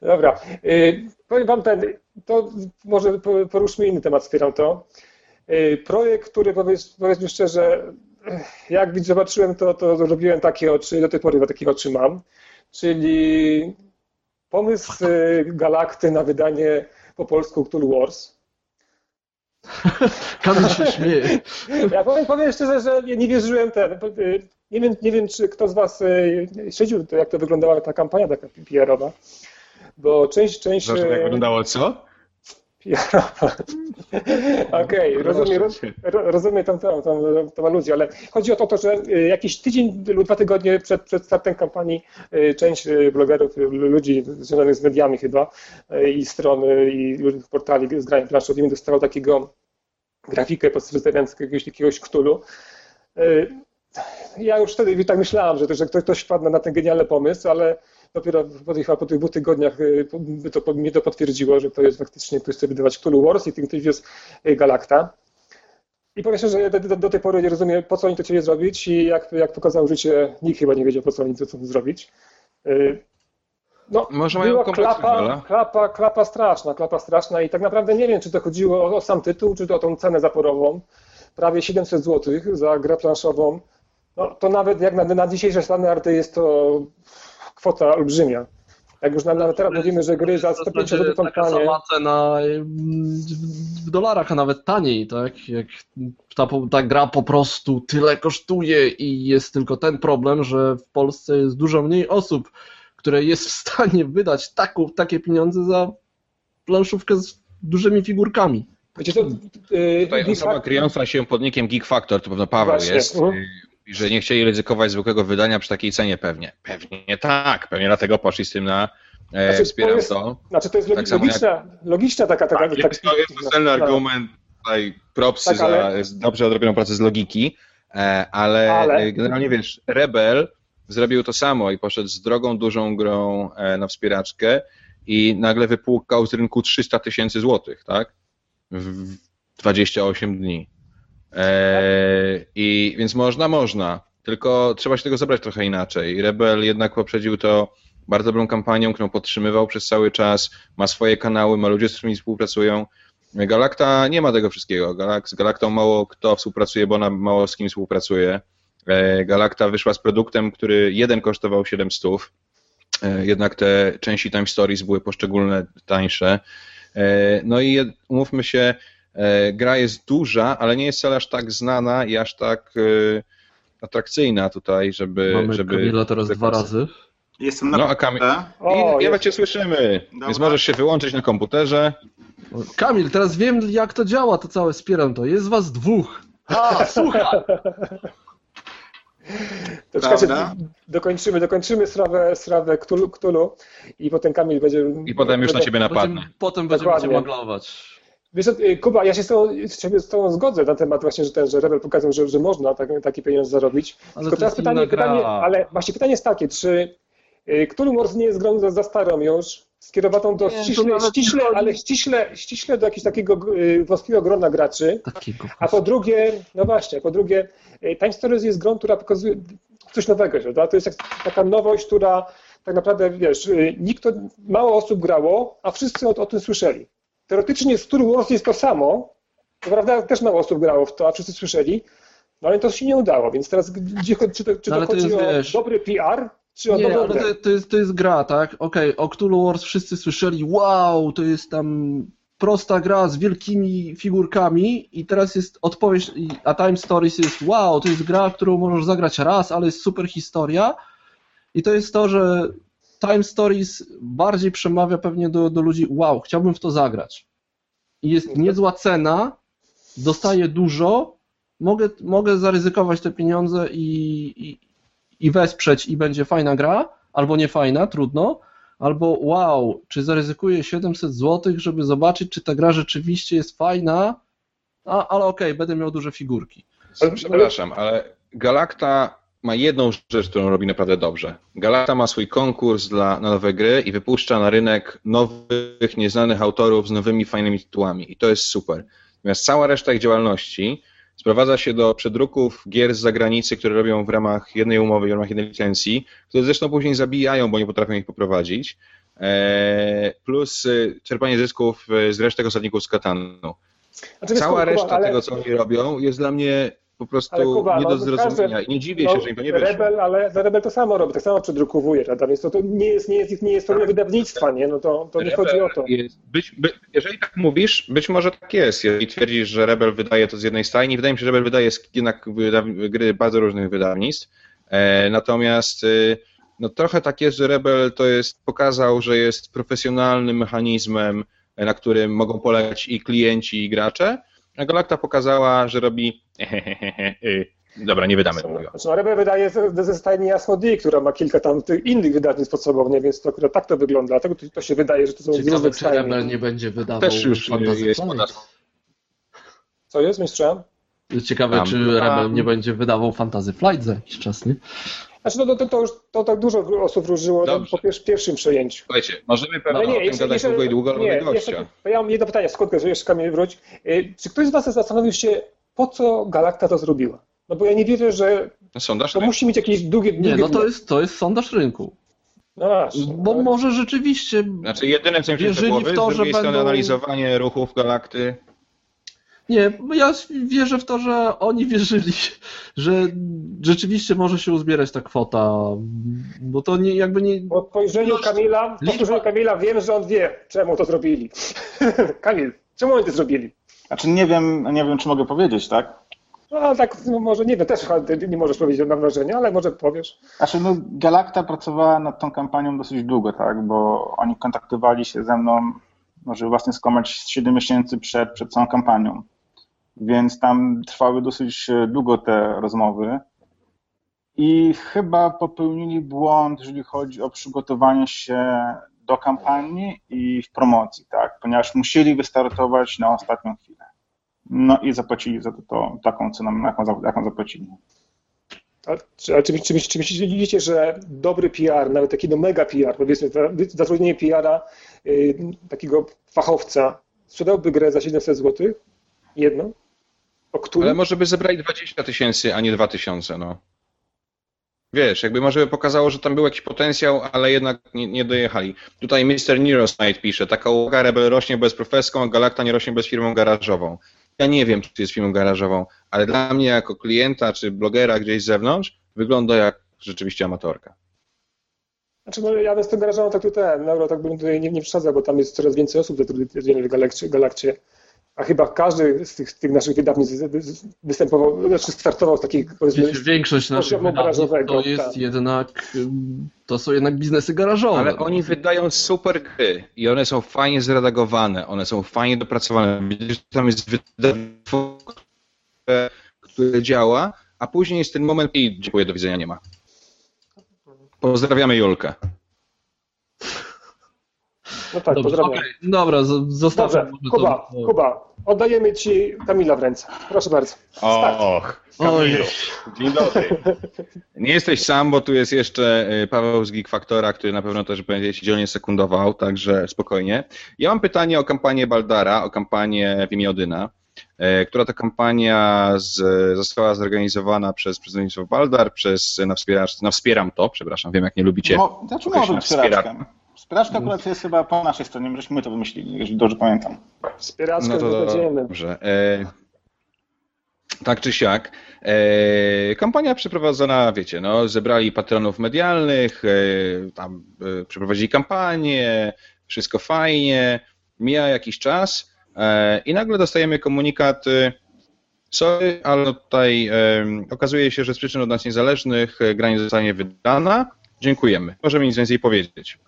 Dobra. Y, powiem wam ten, to może po- poruszmy inny temat, wspieram to. Y, projekt, który powiedz, powiedzmy szczerze, eh, jak zobaczyłem to, to zrobiłem takie oczy, do tej pory takie oczy mam, czyli pomysł y, Galakty na wydanie po polsku Cthulhu Wars. Kamil się śmieje. Ja powiem, powiem szczerze, że nie wierzyłem ten. Nie wiem, nie wiem, czy kto z Was y, śledził, jak to wyglądała ta kampania taka PR-owa. Bo część, część. Zresztą jak y, wyglądało co? PR-owa. Okej, rozumiem, roz, ro- rozumiem tą, tą, tą, tą aluzję, ale chodzi o to, że y, jakiś tydzień lub dwa tygodnie przed, przed startem kampanii część blogerów, ludzi związanych z mediami chyba i strony i różnych portali z graniem planszowymi dostało takiego grafikę przedstawiającą jakiegoś, jakiegoś Cthulhu. Ja już wtedy tak myślałem, że, że ktoś, ktoś wpadł na ten genialny pomysł, ale dopiero po tych, po tych dwóch tygodniach y, to, mnie to potwierdziło, że to jest faktycznie ktoś chce wydawać Cthulhu Wars i tym ktoś jest y, Galacta. I powiem szczerze, że do, do, do tej pory nie rozumiem, po co oni to chcieli zrobić i jak, jak pokazało życie, nikt chyba nie wiedział, po co oni to chcą zrobić. Y, No, Może mają klapa, klapa, klapa straszna, klapa straszna i tak naprawdę nie wiem, czy to chodziło o, o sam tytuł, czy to o tą cenę zaporową. Prawie 700 zł za grę planszową. No, to nawet jak na, na dzisiejsze standardy jest to kwota olbrzymia. Jak już nawet teraz mówimy, że gry za 150 zł są tanie. sama cena w- w dolarach, a nawet taniej, tak? Jak ta, ta gra po prostu tyle kosztuje i jest tylko ten problem, że w Polsce jest dużo mniej osób, które jest w stanie wydać taką, takie pieniądze za planszówkę z dużymi figurkami. Wiecie, to, yy, Tutaj osoba kryjąca się pod nickiem Geek Factor, to pewno Paweł Właśnie, jest, mhm. I że nie chcieli ryzykować zwykłego wydania przy takiej cenie pewnie. Pewnie tak, pewnie dlatego poszli z tym na e, Znaczy, to wspieram jest- to. Znaczy to jest Tak logiczna, logiczna taka, taka, Tak, jest to jest bezcenny tak. argument, tutaj propsy Tak, ale- za dobrze odrobioną pracę z logiki, e, ale, Ale- e, generalnie wiesz, Rebel zrobił to samo i poszedł z drogą, dużą grą e, na wspieraczkę i nagle wypłukał z rynku 300 tysięcy złotych, tak? W 28 dni. E, I więc można, można. Tylko trzeba się tego zabrać trochę inaczej. Rebel jednak poprzedził to bardzo dobrą kampanią, którą podtrzymywał przez cały czas, ma swoje kanały, ma ludzie, z którymi współpracują. Galakta nie ma tego wszystkiego. Galak, z Galaktą mało kto współpracuje, bo ona mało z kim współpracuje. E, Galakta wyszła z produktem, który jeden kosztował 700, e, jednak te części Time Stories były poszczególne tańsze. No i umówmy się, gra jest duża, ale nie jest wcale aż tak znana i aż tak e, atrakcyjna tutaj, żeby... Mamy żeby Kamila teraz dwa razy. Jestem na No, a Kamil-. O, I, ja jest. cię słyszymy, Dobra. więc możesz się wyłączyć na komputerze. Kamil, teraz wiem jak to działa, to całe wspieram to. Jest was dwóch. A, słuchaj! To czekajcie, dokończymy, dokończymy sprawę, sprawę Cthulhu, Cthulhu i potem Kamil będzie... I potem już na ciebie napadnę. Potem, potem cię maglować. Wiesz, y, Kuba, ja się z tobą, z tobą zgodzę na temat właśnie, że ten, że Rebel pokazał, że, że można tak, taki pieniądz zarobić. Ale Tylko to jest pytanie, pytanie, ale właśnie pytanie jest takie, czy y, Cthulhu Wars nie jest grą za, za starą już, skierowaną do Nie, to ściśle, nie ściśle ale ściśle, ściśle do jakiegoś takiego y, wąskiego grona graczy, Takiego. a po drugie, no właśnie, po drugie, Time Stories jest grą, która pokazuje coś nowego, prawda? To jest jak, taka nowość, która tak naprawdę, wiesz, nikt, to- mało osób grało, a wszyscy o, o tym słyszeli. Teoretycznie z Wars jest to samo, to prawda, też mało osób grało w to, a wszyscy słyszeli, no ale to się nie udało, więc teraz gdzie, chodzi- czy to, czy No to chodzi jest, o wiesz- dobry PR, czy o Nie, dobrą to, to, jest, to jest gra, tak? Okej, o Cthulhu Wars wszyscy słyszeli, wow, to jest tam prosta gra z wielkimi figurkami i teraz jest odpowiedź, a Time Stories jest, wow, to jest gra, którą możesz zagrać raz, ale jest super historia i to jest to, że Time Stories bardziej przemawia pewnie do, do ludzi, wow, chciałbym w to zagrać. I jest niezła cena, dostaję dużo, mogę, mogę zaryzykować te pieniądze i, i, i wesprzeć i będzie fajna gra, albo nie fajna, trudno, albo wow, czy zaryzykuję 700 zł, żeby zobaczyć, czy ta gra rzeczywiście jest fajna, a, ale okej, będę miał duże figurki. Ale- Przepraszam, ale Galakta ma jedną rzecz, którą robi naprawdę dobrze. Galakta ma swój konkurs dla, na nowe gry i wypuszcza na rynek nowych, nieznanych autorów z nowymi, fajnymi tytułami. I to jest super. Natomiast cała reszta ich działalności sprowadza się do przedruków gier z zagranicy, które robią w ramach jednej umowy, w ramach jednej licencji, które zresztą później zabijają, bo nie potrafią ich poprowadzić. Eee, plus y, czerpanie zysków y, z resztek osadników z Katanu. Znaczy, Cała reszta ale- tego, co oni robią, jest dla mnie po prostu Kuba, nie no, do zrozumienia. każdy- I nie dziwię No, się, że im to nie wyszło. Rebel, ale Rebel to samo robi, tak samo przedrukowuje, prawda? Więc to, to nie jest, nie jest, nie jest pełne wydawnictwa, nie? No to, to nie Rebel chodzi o to. Jest, być, by, jeżeli tak mówisz, być może tak jest. Jeżeli twierdzisz, że Rebel wydaje to z jednej stajni, wydaje mi się, że Rebel wydaje jednak gry bardzo różnych wydawnictw. E, natomiast y, no, trochę tak jest, że Rebel to jest, pokazał, że jest profesjonalnym mechanizmem, e, na którym mogą polegać i klienci, i gracze. A Galacta pokazała, że robi Dobra, nie wydamy tego. Znaczy, no, Rebel wydaje ze, ze stajni Asmodee, która ma kilka tam tych innych wydawnictw pod sobą, nie? Więc to akurat tak to wygląda. Dlatego to, to się wydaje, że to są Ciekawe, czy. Rebel nie będzie wydawał Też już jest Co jest, mistrzem? Ciekawe, Tam. czy A- Rebel nie będzie wydawał Fantasy Flight za jakiś czas, nie? Znaczy, no, to, to, to już to tak dużo osób wróżyło no, po pier- pierwszym przejęciu. Słuchajcie, możemy pewnie Ale o tym jeszcze- gadać jeszcze- długo i długo, ale nie, jeszcze- ja mam jedno pytanie, skąd jeszcze Kamil wróć. Y, Czy ktoś z Was zastanowił się, po co Galacta to zrobiła? No bo ja nie wierzę, że No, sondaż? to musi mieć jakieś długie... Nie, długie no to jest, to jest sondaż rynku. No masz. Bo może rzeczywiście Znaczy jedyne co mi do Wierzyli w to, z drugiej że strony będą- analizowanie ruchów galakty. Nie, bo ja wierzę w to, że oni wierzyli, że rzeczywiście może się uzbierać ta kwota, bo to nie, jakby nie... Po spojrzeniu Kamila, po spojrzeniu Kamila wiem, że on wie, czemu to zrobili. Kamil, czemu oni to zrobili? Znaczy nie wiem, nie wiem, czy mogę powiedzieć, tak? No tak, no, może nie wiem, też nie możesz powiedzieć na wrażenie, ale może powiesz. Znaczy, no, Galacta pracowała nad tą kampanią dosyć długo, tak? Bo oni kontaktowali się ze mną, może własny skomać 7 miesięcy przed, przed całą kampanią. Więc tam trwały dosyć e, długo te rozmowy. I chyba popełnili błąd, jeżeli chodzi o przygotowanie się do kampanii i w promocji, tak? Ponieważ musieli wystartować na ostatnią chwilę. No i zapłacili za to, to taką cenę, jaką, jaką zapłacili. A, czy, ale czy, czy, czy myślicie, że dobry PR, nawet taki no mega PR, powiedzmy, za- zatrudnienie PR-a, y, takiego fachowca, sprzedałby grę za 700 zł? Jedną? Którym? Ale może by zebrali 20 tysięcy, a nie 2 tysiące, no. Wiesz, jakby może by pokazało, że tam był jakiś potencjał, ale jednak nie, nie dojechali. Tutaj Mr. Neurosnight pisze, taka uwaga, Rebel rośnie bez profeską, a Galacta nie rośnie bez firmą garażową. Ja nie wiem, czy to jest firmą garażową, ale dla mnie jako klienta czy blogera gdzieś z zewnątrz wygląda jak rzeczywiście amatorka. Znaczy, no, ja bym z tym garażową tak tutaj, no, tak bym tutaj nie, nie przesadzał, bo tam jest coraz więcej osób zatrudnionych w Galakcie, Galakcie. A chyba każdy z tych, tych naszych wydawnictw wy- wy- występował, znaczy startował z takich, powiedzmy, Wiecie, większość naszych wydawnictw garażowego, to jest tak. jednak, to są jednak biznesy garażowe. Ale oni wydają super gry i one są fajnie zredagowane, one są fajnie dopracowane. Tam jest wydawnictwo, które, które działa, a później jest ten moment i dziękuję, do widzenia, nie ma. Pozdrawiamy Julkę. No tak, Dobrze, pozdrawiam. okej, dobra, z- zostawmy Dobrze, Kuba, to. Kuba, oddajemy Ci Kamila w ręce. Proszę bardzo. Start. Och, Oj, dzień dobry. Nie jesteś sam, bo tu jest jeszcze y, Paweł z Geek Factora, który na pewno też będzie ci dzielnie sekundował, także spokojnie. Ja mam pytanie o kampanię Baldara, o kampanię w imię Odyna, y, która to kampania z, została zorganizowana przez przedstawicielstwo Baldar, przez na, na Wspieram to, przepraszam, wiem jak nie lubicie. Mo, znaczy może być. Wspieraczka akurat jest chyba po naszej stronie, my żeśmy my to wymyślili, jeżeli dobrze pamiętam. Wspieraczkę No to dobrze. E, tak czy siak. E, kampania przeprowadzona, wiecie, no, zebrali patronów medialnych, e, tam e, przeprowadzili kampanię, wszystko fajnie, mija jakiś czas e, i nagle dostajemy komunikat, e, sorry, ale tutaj e, okazuje się, że z przyczyn od nas niezależnych gra nie zostanie wydana, dziękujemy, możemy nic więcej powiedzieć.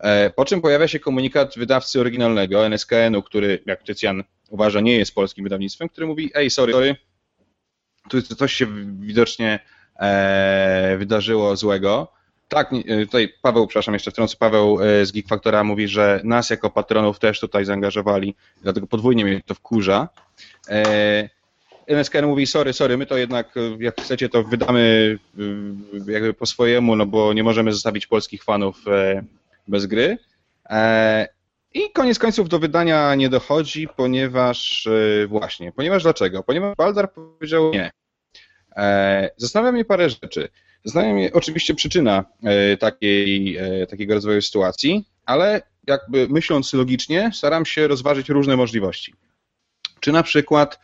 E, Po czym pojawia się komunikat wydawcy oryginalnego, NSKN-u, który, jak Tycjan uważa, nie jest polskim wydawnictwem, który mówi, ej, sorry, sorry, tu coś się widocznie e, wydarzyło złego. Tak, e, tutaj Paweł, przepraszam, jeszcze wtrącę, Paweł e, z Geek Factora mówi, że nas jako patronów też tutaj zaangażowali, dlatego podwójnie mnie to wkurza. E, NSKN mówi, sorry, sorry, my to jednak, jak chcecie, to wydamy jakby po swojemu, no bo nie możemy zostawić polskich fanów bez gry. E, I koniec końców do wydania nie dochodzi, ponieważ e, właśnie, ponieważ dlaczego? Ponieważ Baldar powiedział nie. E, Zastanawia mnie parę rzeczy. Zastanawia mnie oczywiście przyczyna takiej, takiego rozwoju sytuacji, ale jakby myśląc logicznie, staram się rozważyć różne możliwości. Czy na przykład,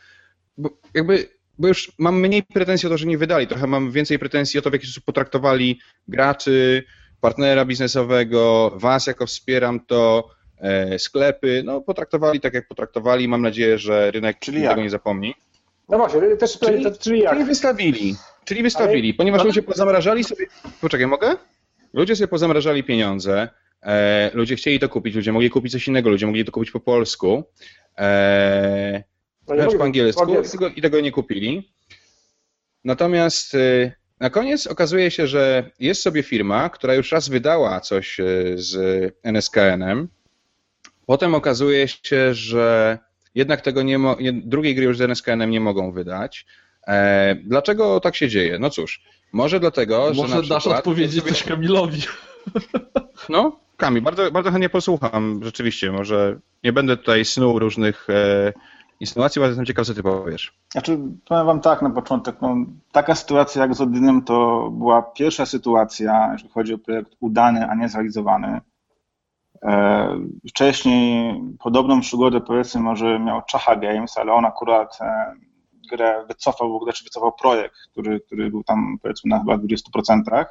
bo jakby bo już mam mniej pretensji o to, że nie wydali, trochę mam więcej pretensji o to, w jaki sposób potraktowali graczy, partnera biznesowego, was jako wspieram to, e, sklepy, no potraktowali tak, jak potraktowali. Mam nadzieję, że rynek Czyli tego jak? nie zapomni. No właśnie, też Czyli, czyli, czyli jak? czyli wystawili, czyli wystawili, ponieważ ludzie pozamrażali sobie, poczekaj, mogę? Ludzie sobie pozamrażali pieniądze, e, ludzie chcieli to kupić, ludzie mogli kupić coś innego, ludzie mogli to kupić po polsku, e, No mogę- po angielsku, po angielsku. I, tego, i tego nie kupili. Natomiast y, na koniec okazuje się, że jest sobie firma, która już raz wydała coś y, z NSKN-em. Potem okazuje się, że jednak tego nie mo- drugiej gry już z NSKN-em nie mogą wydać. E, dlaczego tak się dzieje? No cóż, może dlatego, że Może na dasz przykład odpowiedzieć coś Kamilowi. No, Kamil, bardzo, bardzo chętnie posłucham, rzeczywiście. Może nie będę tutaj snuł różnych e, insynuacji, ale jestem ciekaw, co ty powiesz. Znaczy, powiem wam tak na początek, no, taka sytuacja jak z Odynem to była pierwsza sytuacja, jeżeli chodzi o projekt udany, a nie zrealizowany. E, Wcześniej podobną przygodę powiedzmy może miał Czacha Games, ale on akurat e, grę wycofał, w ogóle czy wycofał projekt, który, który był tam powiedzmy na chyba 20%.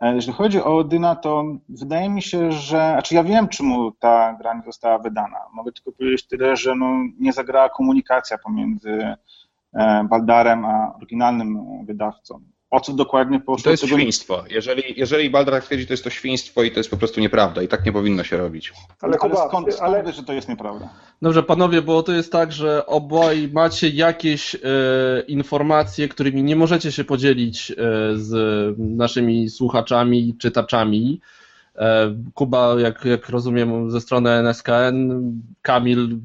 E, Jeżeli chodzi o Odyna, to wydaje mi się, że. Znaczy, ja wiem, czemu ta gra nie została wydana. Mogę tylko powiedzieć tyle, że no, nie zagrała komunikacja pomiędzy e, Baldarem a oryginalnym e, wydawcą. O co dokładnie poszło? To jest tego świństwo. Jeżeli, jeżeli Baldar tak twierdzi, to jest to świństwo i to jest po prostu nieprawda i tak nie powinno się robić. Ale Ale Kuba, skąd, skąd ale, wiesz, że to jest nieprawda? Dobrze, panowie, bo to jest tak, że obaj macie jakieś e, informacje, którymi nie możecie się podzielić e, z naszymi słuchaczami, czytaczami. E, Kuba, jak, jak rozumiem, ze strony NSKN, Kamil,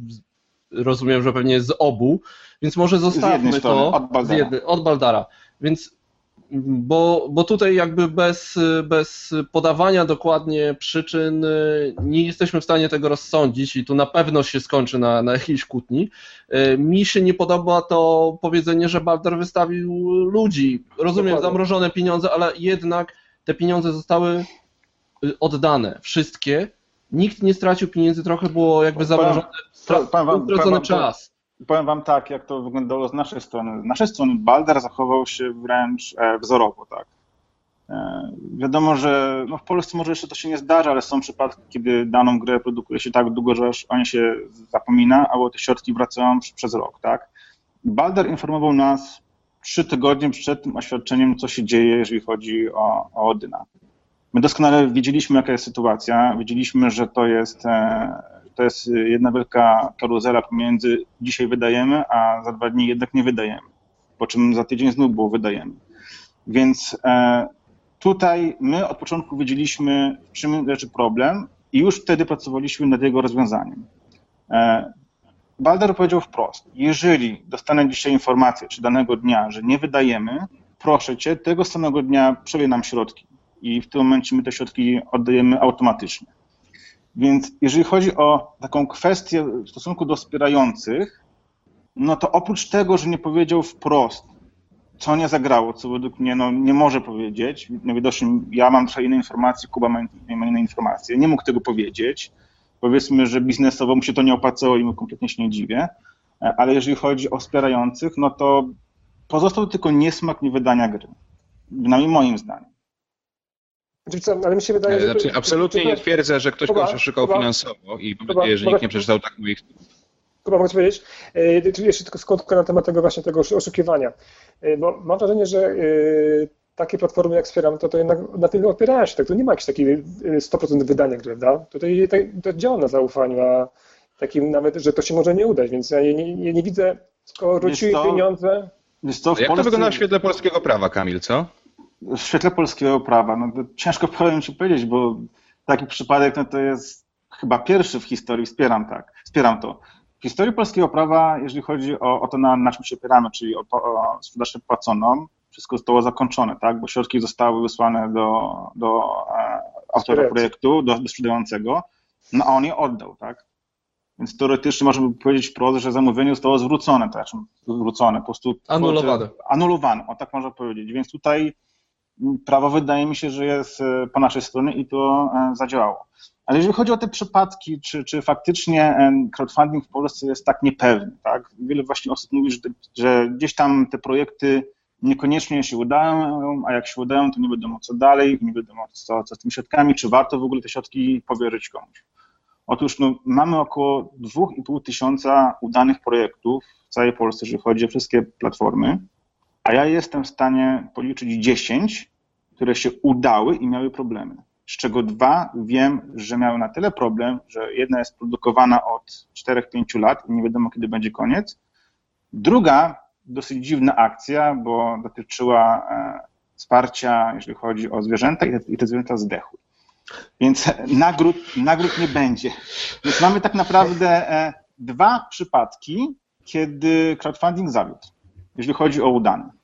rozumiem, że pewnie z obu, więc może zostawmy strony, to od Baldara. z jednej- od Baldara. Więc bo, bo tutaj jakby bez, bez podawania dokładnie przyczyn y, nie jesteśmy w stanie tego rozsądzić i tu na pewno się skończy na, na jakiejś kłótni. Y, Mi się nie podoba to powiedzenie, że Balder wystawił ludzi. Rozumiem, Dokładnie. zamrożone pieniądze, ale jednak te pieniądze zostały y, oddane. Wszystkie. Nikt nie stracił pieniędzy, trochę było jakby zamrożone, to- czas. Powiem wam tak, jak to wyglądało z naszej strony. Z naszej strony Baldar zachował się wręcz e, wzorowo, tak. E, Wiadomo, że no w Polsce może jeszcze to się nie zdarza, ale są przypadki, kiedy daną grę produkuje się tak długo, że aż o nie się zapomina, albo te środki wracają przez rok, tak. Balder informował nas trzy tygodnie przed tym oświadczeniem, co się dzieje, jeżeli chodzi o, o Odyna. My doskonale wiedzieliśmy, jaka jest sytuacja, wiedzieliśmy, że to jest, e, to jest jedna wielka karuzela pomiędzy dzisiaj wydajemy, a za dwa dni jednak nie wydajemy, po czym za tydzień znów było wydajemy. Więc e, tutaj my od początku wiedzieliśmy, w czym leży problem i już wtedy pracowaliśmy nad jego rozwiązaniem. E, Balder powiedział wprost, jeżeli dostanę dzisiaj informację, czy danego dnia, że nie wydajemy, proszę cię, tego samego dnia przelej nam środki i w tym momencie my te środki oddajemy automatycznie. Więc jeżeli chodzi o taką kwestię w stosunku do wspierających, no to oprócz tego, że nie powiedział wprost, co nie zagrało, co według mnie no, nie może powiedzieć, najwidoczniej ja mam trochę inne informacje, Kuba ma, ma inne informacje, nie mógł tego powiedzieć. Powiedzmy, że biznesowo mu się to nie opłacało i mu kompletnie się nie dziwię, ale jeżeli chodzi o wspierających, no to pozostał tylko niesmak niewydania gry. Przynajmniej moim zdaniem. Znaczy, ale mi się wydaje, że... Znaczy, absolutnie nie twierdzę, że ktoś kogoś oszukał Kuba. finansowo i mam Kuba, nadzieję, że nikt nie przeczytał tak moich Kuba, mogę powiedzieć? E, Czyli jeszcze tylko skądka na temat tego właśnie tego oszukiwania. E, Bo mam wrażenie, że e, takie platformy jak Wspieram, to, to jednak na tym opierają się. Tak? To nie ma jakiejś takiej e, 100% wydania gry, prawda? Tutaj tak- to działa na zaufaniu, a takim nawet, że to się może nie udać, więc ja nie, nie, nie, widzę, skoro rzucili to- pieniądze, w Jak to Polsce- wygląda w świetle polskiego prawa, Kamil, co? W świetle polskiego prawa, no to ciężko powiem ci powiedzieć, bo taki przypadek no to jest chyba pierwszy w historii, wspieram tak, wspieram to. W historii polskiego prawa, jeżeli chodzi o, o to, na, na czym się opieramy, czyli o, o sprzedaż płaconą, wszystko zostało zakończone, tak, bo środki zostały wysłane do, do e, autora projektu, do, do sprzedającego, no a on je oddał, tak. Więc teoretycznie można by powiedzieć wprost, że zamówienie zostało zwrócone, tak, znaczy zwrócone, po prostu Anulowane. anulowane, o tak można powiedzieć. Więc tutaj prawo wydaje mi się, że jest e, po naszej stronie i to e, zadziałało. Ale jeżeli chodzi o te przypadki, czy, czy faktycznie crowdfunding w Polsce jest tak niepewny, tak? Wiele właśnie osób mówi, że, że gdzieś tam te projekty niekoniecznie się udają, a jak się udają, to nie wiadomo co dalej, nie wiadomo co, co z tymi środkami, czy warto w ogóle te środki powierzyć komuś. Otóż no, mamy około 2,5 tysiąca udanych projektów w całej Polsce, jeżeli chodzi o wszystkie platformy, a ja jestem w stanie policzyć 10, które się udały i miały problemy. Z czego dwa wiem, że miały na tyle problem, że jedna jest produkowana od 4-5 lat i nie wiadomo kiedy będzie koniec. Druga dosyć dziwna akcja, bo dotyczyła e, wsparcia, jeżeli chodzi o zwierzęta, i te, zwierzęta zdechły. Więc nagród, nagród nie będzie. Więc mamy tak naprawdę e, dwa przypadki, kiedy crowdfunding zawiódł, jeżeli chodzi o udane.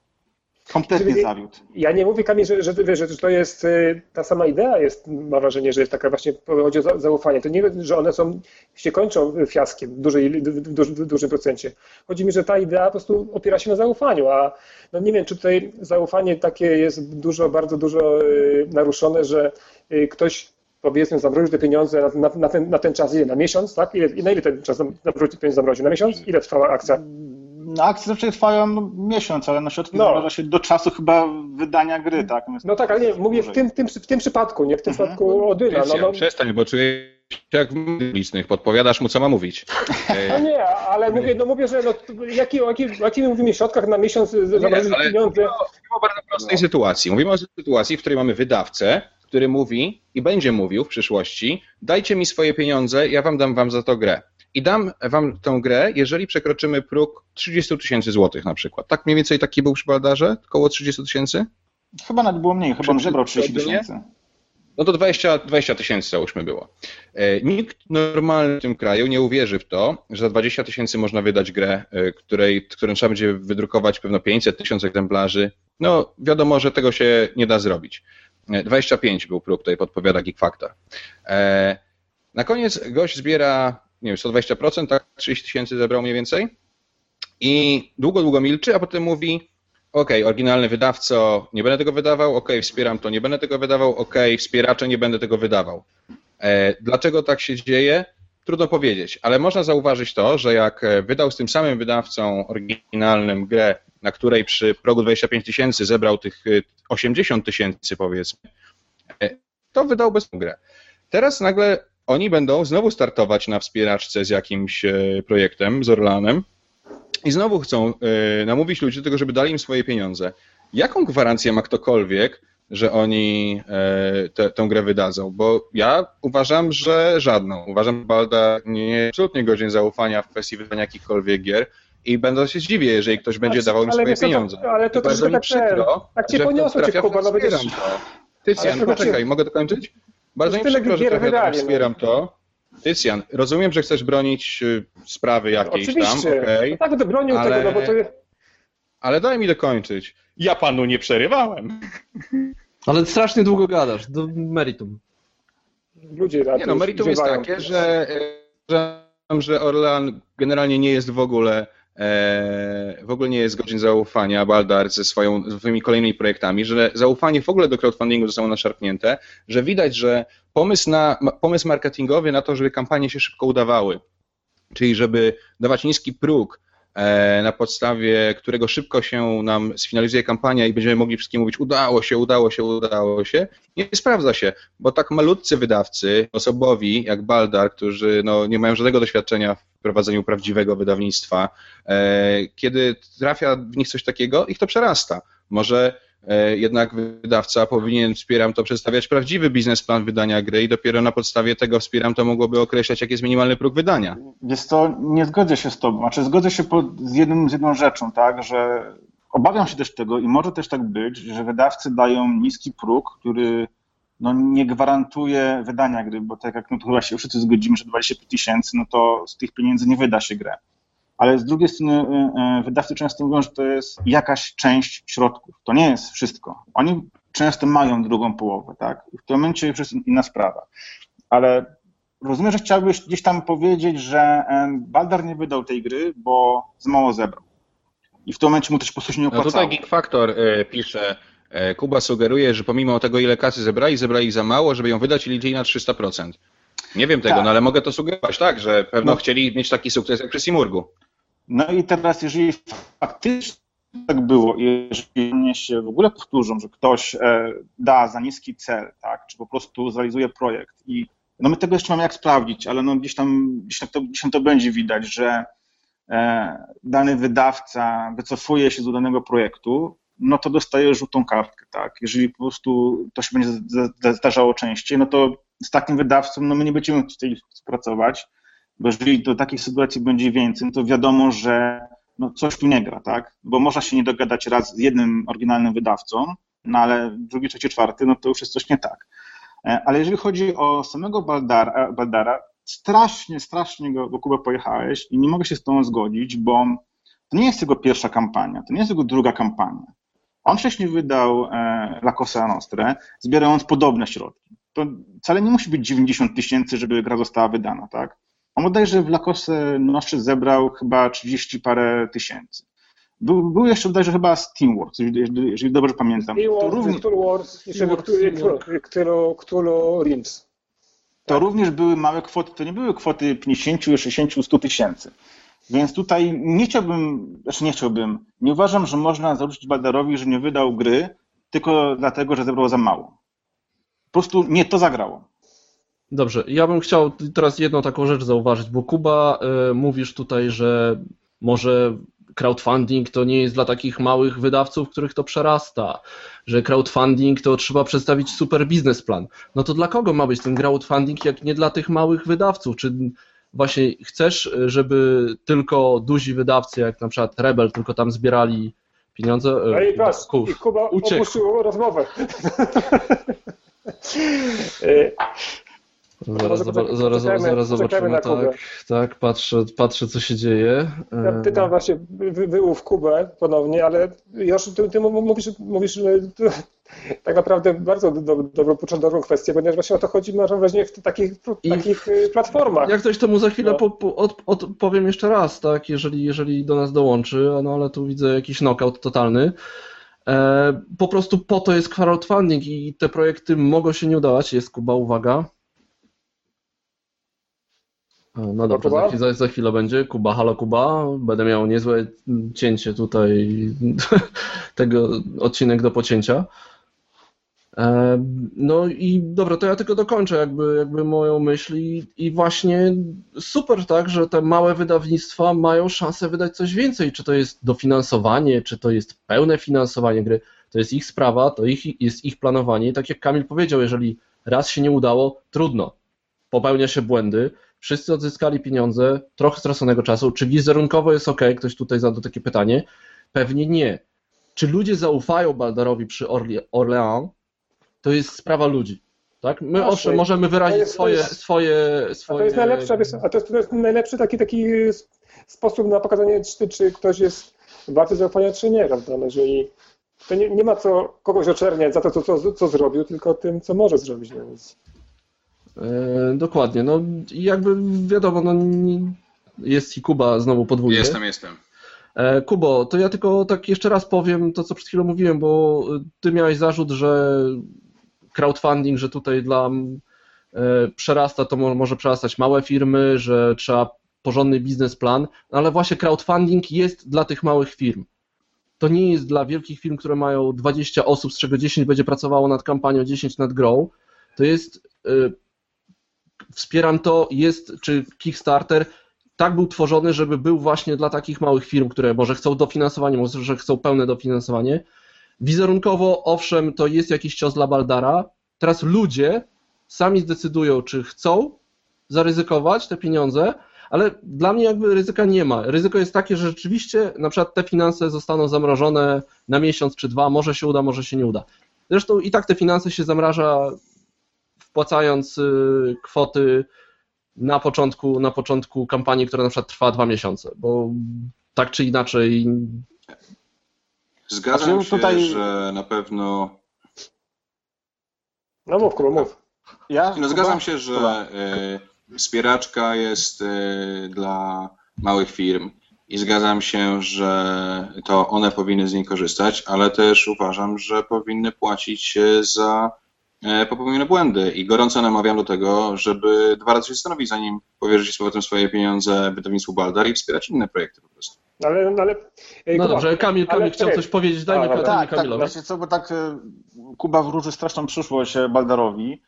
Kompletnie Czyli zawiódł. Ja nie mówię, Kamil, że, że, wiesz, że to jest y, ta sama idea, jest, mam wrażenie, że jest taka właśnie, chodzi o zaufanie. To nie, że one są, się kończą fiaskiem w, dużej, w, duży, w dużym procencie. Chodzi mi, że ta idea po prostu opiera się na zaufaniu, a no nie wiem, czy tutaj zaufanie takie jest dużo, bardzo dużo y, naruszone, że y, ktoś powiedzmy zamroził te pieniądze na, na, na, ten, na ten czas, ile? Na miesiąc, tak? Ile, na ile ten czas zamroził? Na miesiąc? Ile trwała akcja? No, akcje zazwyczaj trwają no, miesiąc, ale na środki no. zamraża się do czasu chyba wydania gry, tak? no tak, ale nie, mówię w tym, tym, w tym przypadku, nie w tym mhm. przypadku Odyna. No, no. Przestań, bo czuję jak w publicznych, podpowiadasz mu, co ma mówić. No nie, ale mówię, no mówię, że no, jaki, jaki, jaki mówimy środkach na miesiąc zamrozić pieniądze? Mówimy o bardzo prostej no. sytuacji. Mówimy o sytuacji, w której mamy wydawcę, który mówi i będzie mówił w przyszłości, dajcie mi swoje pieniądze, ja wam dam wam za to grę i dam wam tę grę, jeżeli przekroczymy próg 30 tysięcy złotych na przykład. Tak mniej więcej taki był przy Baldarze? Około 30 tysięcy? Chyba nawet było mniej, chyba on zebrał 30 tysięcy. No to 20, 20 tysięcy załóżmy było. E, nikt normalny w tym kraju nie uwierzy w to, że za 20 tysięcy można wydać grę, e, której, którą trzeba będzie wydrukować pewno 500 tysięcy egzemplarzy. No wiadomo, że tego się nie da zrobić. 25 e, był próg, tutaj podpowiada Geek Factor. Na koniec gość zbiera nie wiem, 120%, tak 30 tysięcy zebrał mniej więcej i długo, długo milczy, a potem mówi ok, oryginalny wydawco, nie będę tego wydawał, ok, wspieram to, nie będę tego wydawał, ok, wspieracze, nie będę tego wydawał. E, dlaczego tak się dzieje? Trudno powiedzieć, ale można zauważyć to, że jak wydał z tym samym wydawcą oryginalnym grę, na której przy progu 25 tysięcy zebrał tych 80 tysięcy powiedzmy, e, to wydał bez grę. Teraz nagle oni będą znowu startować na wspieraczce z jakimś e, projektem, z Orlanem i znowu chcą e, namówić ludzi do tego, żeby dali im swoje pieniądze. Jaką gwarancję ma ktokolwiek, że oni e, te, tę grę wydadzą? Bo ja uważam, że żadną. Uważam, że Balda nie jest absolutnie godzien zaufania w kwestii wydania jakichkolwiek gier i będę się zdziwię, jeżeli ktoś będzie dawał mi swoje pieniądze. To, ale to, to bardzo mi tak przykro, tak cię poniosło cię, Kuba, no będziesz... Tycjan, poczekaj, mogę dokończyć? Bardzo mi przykro, że trochę tak wspieram no. to. Tycjan, rozumiem, że chcesz bronić y, sprawy jakiejś Oczywiście. tam, okay, no tak będę bronił ale... tego, no bo to jest... Ale daj mi dokończyć. Ja panu nie przerywałem. Ale strasznie długo gadasz, do meritum. Ludzie Nie no, meritum jest takie, że, że, że Orlan generalnie nie jest w ogóle E, w ogóle nie jest godzin zaufania Baldar ze swoją, swoimi kolejnymi projektami, że zaufanie w ogóle do crowdfundingu zostało naszarpnięte, że widać, że pomysł, na, pomysł marketingowy na to, żeby kampanie się szybko udawały, czyli żeby dawać niski próg, E, na podstawie którego szybko się nam sfinalizuje kampania i będziemy mogli wszystkim mówić udało się, udało się, udało się, nie sprawdza się, bo tak malutcy wydawcy, osobowi jak Baldar, którzy no, nie mają żadnego doświadczenia w prowadzeniu prawdziwego wydawnictwa, e, kiedy trafia w nich coś takiego, ich to przerasta. Może E, jednak wydawca powinien, wspieram to, przedstawiać prawdziwy biznesplan wydania gry i dopiero na podstawie tego wspieram to mogłoby określać, jaki jest minimalny próg wydania. Jest to, nie zgodzę się z tobą, znaczy zgodzę się z, jednym, z jedną rzeczą, tak, że obawiam się też tego i może też tak być, że wydawcy dają niski próg, który no, nie gwarantuje wydania gry, bo tak jak no, to chyba się wszyscy zgodzimy, że 25 tysięcy, no to z tych pieniędzy nie wyda się grę ale z drugiej strony y, y, wydawcy często mówią, że to jest jakaś część środków. To nie jest wszystko. Oni często mają drugą połowę, tak? I w tym momencie już jest inna sprawa. Ale rozumiem, że chciałbyś gdzieś tam powiedzieć, że Baldar nie wydał tej gry, bo za mało zebrał. I w tym momencie mu też po prostu nie opłacało. No tutaj Geek Factor pisze, Kuba sugeruje, że pomimo tego, ile kasy zebrali, zebrali za mało, żeby ją wydać i liczyli na 300%. Nie wiem tego, Tak. no ale mogę to sugerować, tak, że pewno No. chcieli mieć taki sukces jak przy Simurgu. No i teraz, jeżeli faktycznie tak było, jeżeli mnie się w ogóle powtórzą, że ktoś e, da za niski cel, tak, czy po prostu zrealizuje projekt i no my tego jeszcze mamy jak sprawdzić, ale no gdzieś tam, gdzieś tam, to, gdzieś tam to będzie widać, że e, dany wydawca wycofuje się z udanego projektu, no to dostaje żółtą kartkę, tak. Jeżeli po prostu to się będzie za- za- zdarzało częściej, no to z takim wydawcą no my nie będziemy chcieli współpracować, bo jeżeli do takich sytuacji będzie więcej, to wiadomo, że no coś tu nie gra, tak? Bo można się nie dogadać raz z jednym oryginalnym wydawcą, no ale drugi, trzeci, czwarty, no to już jest coś nie tak. E, Ale jeżeli chodzi o samego Baldara, Baldara strasznie, strasznie go, go Kuba pojechałeś i nie mogę się z tą zgodzić, bo to nie jest jego pierwsza kampania, to nie jest jego druga kampania. On wcześniej wydał e, La Cosa Nostra, zbierając podobne środki. To wcale nie musi być 90 tysięcy, żeby gra została wydana, tak? On bodajże w Lakosę Nostry zebrał chyba 30 parę tysięcy. Był, był jeszcze bodajże chyba Steamworks, jeżeli, jeżeli dobrze pamiętam. I To, równie, Wars, Cthulhu-. Cthulhu- również były małe kwoty, to nie były kwoty 50, 60, 100 tysięcy. Więc tutaj nie chciałbym, znaczy nie chciałbym, nie uważam, że można zarzucić Baldarowi, że nie wydał gry tylko dlatego, że zebrał za mało. Po prostu nie to zagrało. Dobrze, ja bym chciał teraz jedną taką rzecz zauważyć, bo Kuba, y, mówisz tutaj, że może crowdfunding to nie jest dla takich małych wydawców, których to przerasta, że crowdfunding to trzeba przedstawić super biznesplan. No to dla kogo ma być ten crowdfunding, jak nie dla tych małych wydawców? Czy właśnie chcesz, żeby tylko duzi wydawcy, jak na przykład Rebel, tylko tam zbierali pieniądze? Y, No i patrz, Kurz, i Kuba uciekł. rozmowę. Zaraz, zaraz, zaraz, zaraz zobaczymy. na Kubę. Tak, tak, patrzę, patrzę, co się dzieje. Ja E, pytam właśnie, wy, wyłów Kubę ponownie, ale już ty, ty mówisz, mówisz tak naprawdę bardzo do, do, dobrą, dobrą kwestię, ponieważ właśnie o to chodzi, mam wrażenie, w takich, I- takich y, platformach. Jak ktoś to mu za chwilę No. po, po, od, odpowiem jeszcze raz, tak, jeżeli, jeżeli do nas dołączy, no ale tu widzę jakiś knockout totalny. E, po prostu po to jest crowdfunding i te projekty mogą się nie udawać. Jest Kuba, uwaga. E, No dobrze, za, chwilę- za, za chwilę będzie. Kuba, halo Kuba. Będę miał niezłe cięcie tutaj tego odcinek do pocięcia. E, No i dobra, to ja tylko dokończę jakby, jakby moją myśl i, i właśnie super tak, że te małe wydawnictwa mają szansę wydać coś więcej, czy to jest dofinansowanie, czy to jest pełne finansowanie gry, to jest ich sprawa, to ich, jest ich planowanie i tak jak Kamil powiedział, jeżeli raz się nie udało, trudno, popełnia się błędy, wszyscy odzyskali pieniądze, trochę straconego czasu, czy wizerunkowo jest ok, ktoś tutaj zadał takie pytanie, pewnie nie. Czy ludzie zaufają Baldarowi przy Orle- Orleans? To jest sprawa ludzi. Tak? My Właśnie. owszem, możemy wyrazić jest- swoje, jest- swoje, A swoje. to jest najlepszy, a to jest, to jest najlepszy taki, taki sposób na pokazanie, czy, czy ktoś jest warty zaufania, czy nie, prawda? No, Jeżeli to nie, nie ma co kogoś oczerniać za to, co, co, co zrobił, tylko tym, co może zrobić. No, więc. E, dokładnie. No i jakby wiadomo, no, jest i Kuba znowu podwójnie. Jestem, jestem. E, Kubo, to ja tylko tak jeszcze raz powiem to, co przed chwilą mówiłem, bo ty miałeś zarzut, że crowdfunding, że tutaj dla e, przerasta, to mo- może przerastać małe firmy, że trzeba porządny biznesplan, no ale właśnie crowdfunding jest dla tych małych firm. To nie jest dla wielkich firm, które mają 20 osób, z czego 10 będzie pracowało nad kampanią, 10 nad grą. To jest e, wspieram to, jest, czy Kickstarter tak był tworzony, żeby był właśnie dla takich małych firm, które może chcą dofinansowanie, może chcą pełne dofinansowanie. Wizerunkowo, owszem, to jest jakiś cios dla Baldara. Teraz ludzie sami zdecydują, czy chcą zaryzykować te pieniądze, ale dla mnie jakby ryzyka nie ma. Ryzyko jest takie, że rzeczywiście na przykład te finanse zostaną zamrożone na miesiąc czy dwa, może się uda, może się nie uda. Zresztą i tak te finanse się zamraża wpłacając y, kwoty na początku, na początku kampanii, która na przykład trwa dwa miesiące, bo tak czy inaczej Zgadzam Znaczy, się, tutaj- że na pewno. No mów, Kuba, mów. Ja, No, zgadzam się, że Kuba. e, wspieraczka jest e, dla małych firm i zgadzam się, że to one powinny z niej korzystać, ale też uważam, że powinny płacić za popełnione błędy i gorąco namawiam do tego, żeby dwa razy się zastanowić, zanim powierzyć z powrotem swoje pieniądze wydawnictwu Baldar i wspierać inne projekty po prostu. Ale, ale, ej, No Kuba, dobrze, Kamil, Kamil ale chciał coś powiedzieć, dajmy, A, dobra. dajmy Tak, tak, Kamilowi. co, bo tak e, Kuba wróży straszną przyszłość e, Baldarowi.